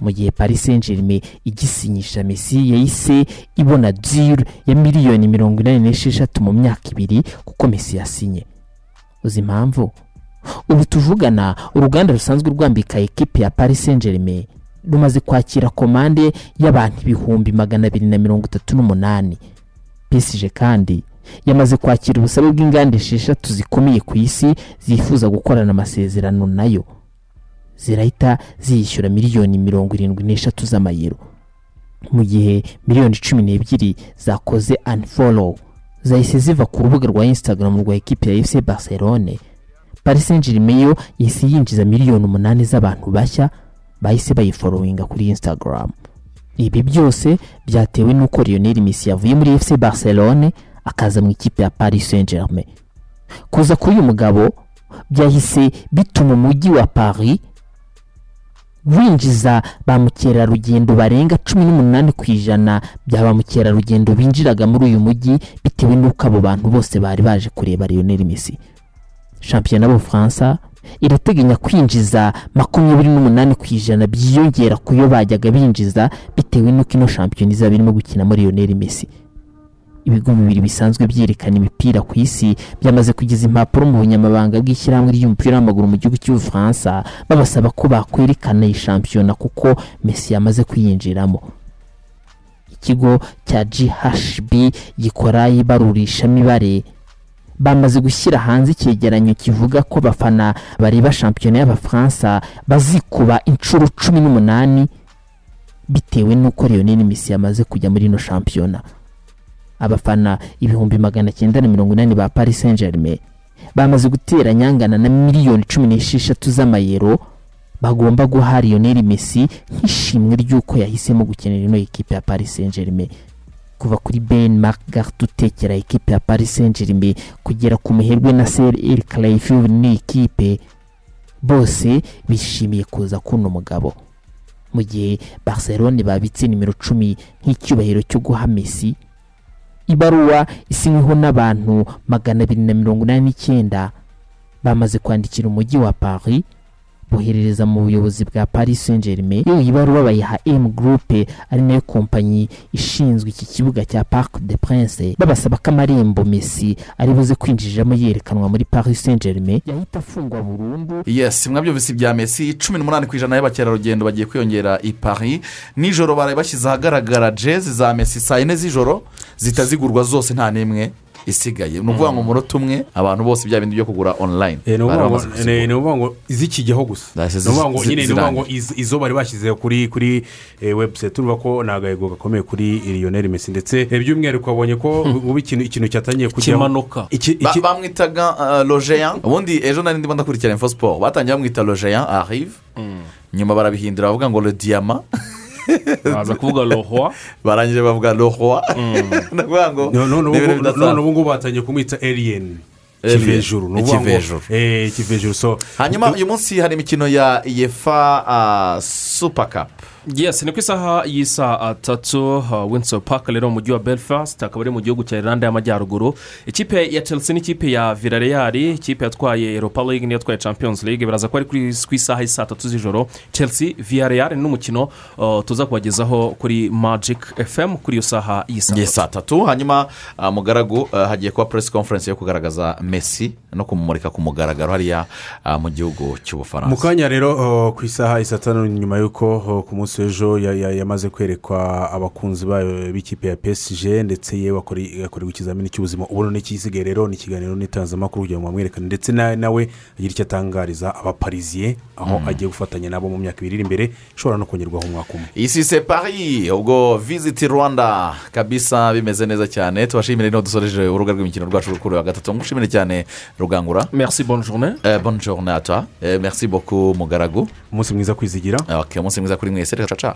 Mu gihe paris saint germain igisinyisha mesi yahise ibona diri ya miliyoni mirongo inani n'esheshatu mu myaka ibiri kuko mesi yasinye. Uzi impamvu? Ubu tuvugana uruganda rusanzwe rwambika ekipi ya paris saint germain rumaze kwakira komande y'abantu ibihumbi magana abiri na mirongo itatu n'umunani. Psg kandi yamaze kwakira ubusabe bw'inganda esheshatu zikomeye ku isi zifuza gukorana amasezerano na yo. Zirahita ziyishyura miliyoni mirongo irindwi n'eshatu z'amayero. Mu gihe miliyoni cumi n'ebyiri zakoze unfollow zahise ziva ku rubuga rwa instagram rwa ekipi ya fc barcelone. Paris saint germain yahise yinjiza miliyoni umunani z'abantu bashya bahise bayiforowinga kuri instagram. Ibi byose byatewe n'uko lionel messi yavuye muri fc barcelone akaza mu ikipe ya paris saint germain kuza kuri uyu mugabo byahise bituma umujyi wa paris winjiza ba mukerarugendo barenga cumi n'umunani ku ijana bya ba mukerarugendo binjiraga muri uyu mujyi bitewe n'uko abo bantu bose bari baje kureba lionel messi. Shampiyona y'ubufaransa irateganya kwinjiza makumyabiri n'umunani ku ijana byiyongera ku yo bajyaga binjiza bitewe n'uko ino shampiyona izaba irimo gukinamo lionel messi. Ibigo bibiri bisanzwe byerekana imipira ku isi byamaze kugeza impapuro mu bunyamabanga bw'ishyirahamwe ry'umupira w'amaguru mu gihugu cy'ubufaransa babasaba ko bakwerekana iyi shampiyona kuko mesi yamaze kuyinjiramo ikigo cya ghb gikora ibarurishamibare. Bamaze gushyira hanze icyegeranyo kivuga ko abafana bareba shampiyona y'abafaransa bazikuba inshuro cumi n'umunani bitewe n'uko lionel misi yamaze kujya muri ino shampiyona. Abafana ibihumbi magana cyenda na mirongo inani ba paris saint germain bamaze gutera nyangana na miliyoni cumi n'esheshatu z'amayero bagomba guha lionel messi nk'ishimwe ry'uko yahisemo gukenera ino ekipe ya paris saint germain kuva kuri ben margart utekera ekipe ya paris saint germain kugera ku muherwe na ser el clayfield ni ekipe bose bishimiye kuza kuno mugabo. Mu gihe barcelone babitse nimero cumi nk'icyubahiro cyo guha messi ibaruwa isinyweho n'abantu magana abiri na mirongo inani n'icyenda bamaze kwandikira umujyi wa paris. Boherereza mu buyobozi bwa paris saint germain iyo iyi baruwa bayiha m groupe ari na yo kompanyi ishinzwe iki kibuga cya parc de prince babasaba ko amarembo messi ari buze kwinjiriramo yerekanwa muri paris saint germain yahita afungwa burundu. Yesi mwabyumvise ibya mesi cumi n'umunani ku ijana y'abakerarugendo bagiye kwiyongera i paris. Nijoro baraye bashyize ahagaragara jezi za mesi saa yine z'ijoro zitazigurwa zose nta n'imwe. Isigaye. Ni ukuvuga ngo umunota umwe abantu bose bya bindi byo kugura online. Ni bari ukuvuga ngo bamaze kuzigura. ni ukuvuga ngo izikijyaho gusa. Ni ukuvuga ngo nyine ni ukuvuga ngo izo bari bashyize kuri kuri eh, webusayiti urumva ko ni agahego gakomeye kuri lionel messi. Ndetse eh, by'umwihariko wabonye ko ubu ikintu ikintu cyatangiye kujyaho Kimanuka. Bamwitaga logeyan ubundi ejo nari ndimo ndakurikira info siporo batangiye bamwita logeyan arive nyuma barabihindura bavuga ngo le diyama baza kuvuga rohwa barangije bavuga rohwa ni ukuvuga ngo none ubu ngubu batangiye kumwita alien. Alien. kivejuru ni ukuvuga ngo- Ikivejuru. eh, ikivejuru so hanyuma uyu munsi hari imikino ya yefa supa kapu yes ni ku isaha y'isaa tatu winso paka rero mu mujyi wa belfast akaba ari mu gihugu cya irlande y'amajyaruguru ikipe ya chelsea n'ikipe ya villarreal ikipe yatwaye europa league niyo yatwaye champions league. Biraza ko ari ku isaha y'isaa tatu z'ijoro. Chelsea villarreal ni n'umukino uh, tuza kubagezaho kuri magic fm kuri iyo saha y'isaa Yes, saa tatu. Hanyuma ah, mugaragu ah, hagiye kuba press conference yo kugaragaza messi no kumumurika ku mugaragaro hariya mu gihugu mu cy'ubufaransa kanya rero uh, ku isaha isa tanu nyuma y'uko uh, ku munsi ya- ya- yamaze kwerekwa abakunzi bayo b'ikipe ya psg ndetse yewe akore- akorerwa ikizamini cy'ubuzima. Ubu n'ikisigaye rero ni ikiganiro n'itangazamakuru kugira ngo bamwerekane ndetse na- nawe agire icyo atangariza abapariziye aho Mm. agiye gufatanya nabo mu myaka ibiri iri imbere ishobora no kongerwaho umwaka umwe. Isi se pari ubwo visiti rwanda. Kabisa bimeze neza cyane. Tubashimire ni ho dusoreje urubuga rw'imikino rwacu rukuru wa gatatu. Ngushimire cyane rugangura. Merci bonne journée. Eh, à toi. Eh, merci beaucoup mugaragu. Umunsi mwiza kwizigira. Umunsi mwiza kuri mwese. Caca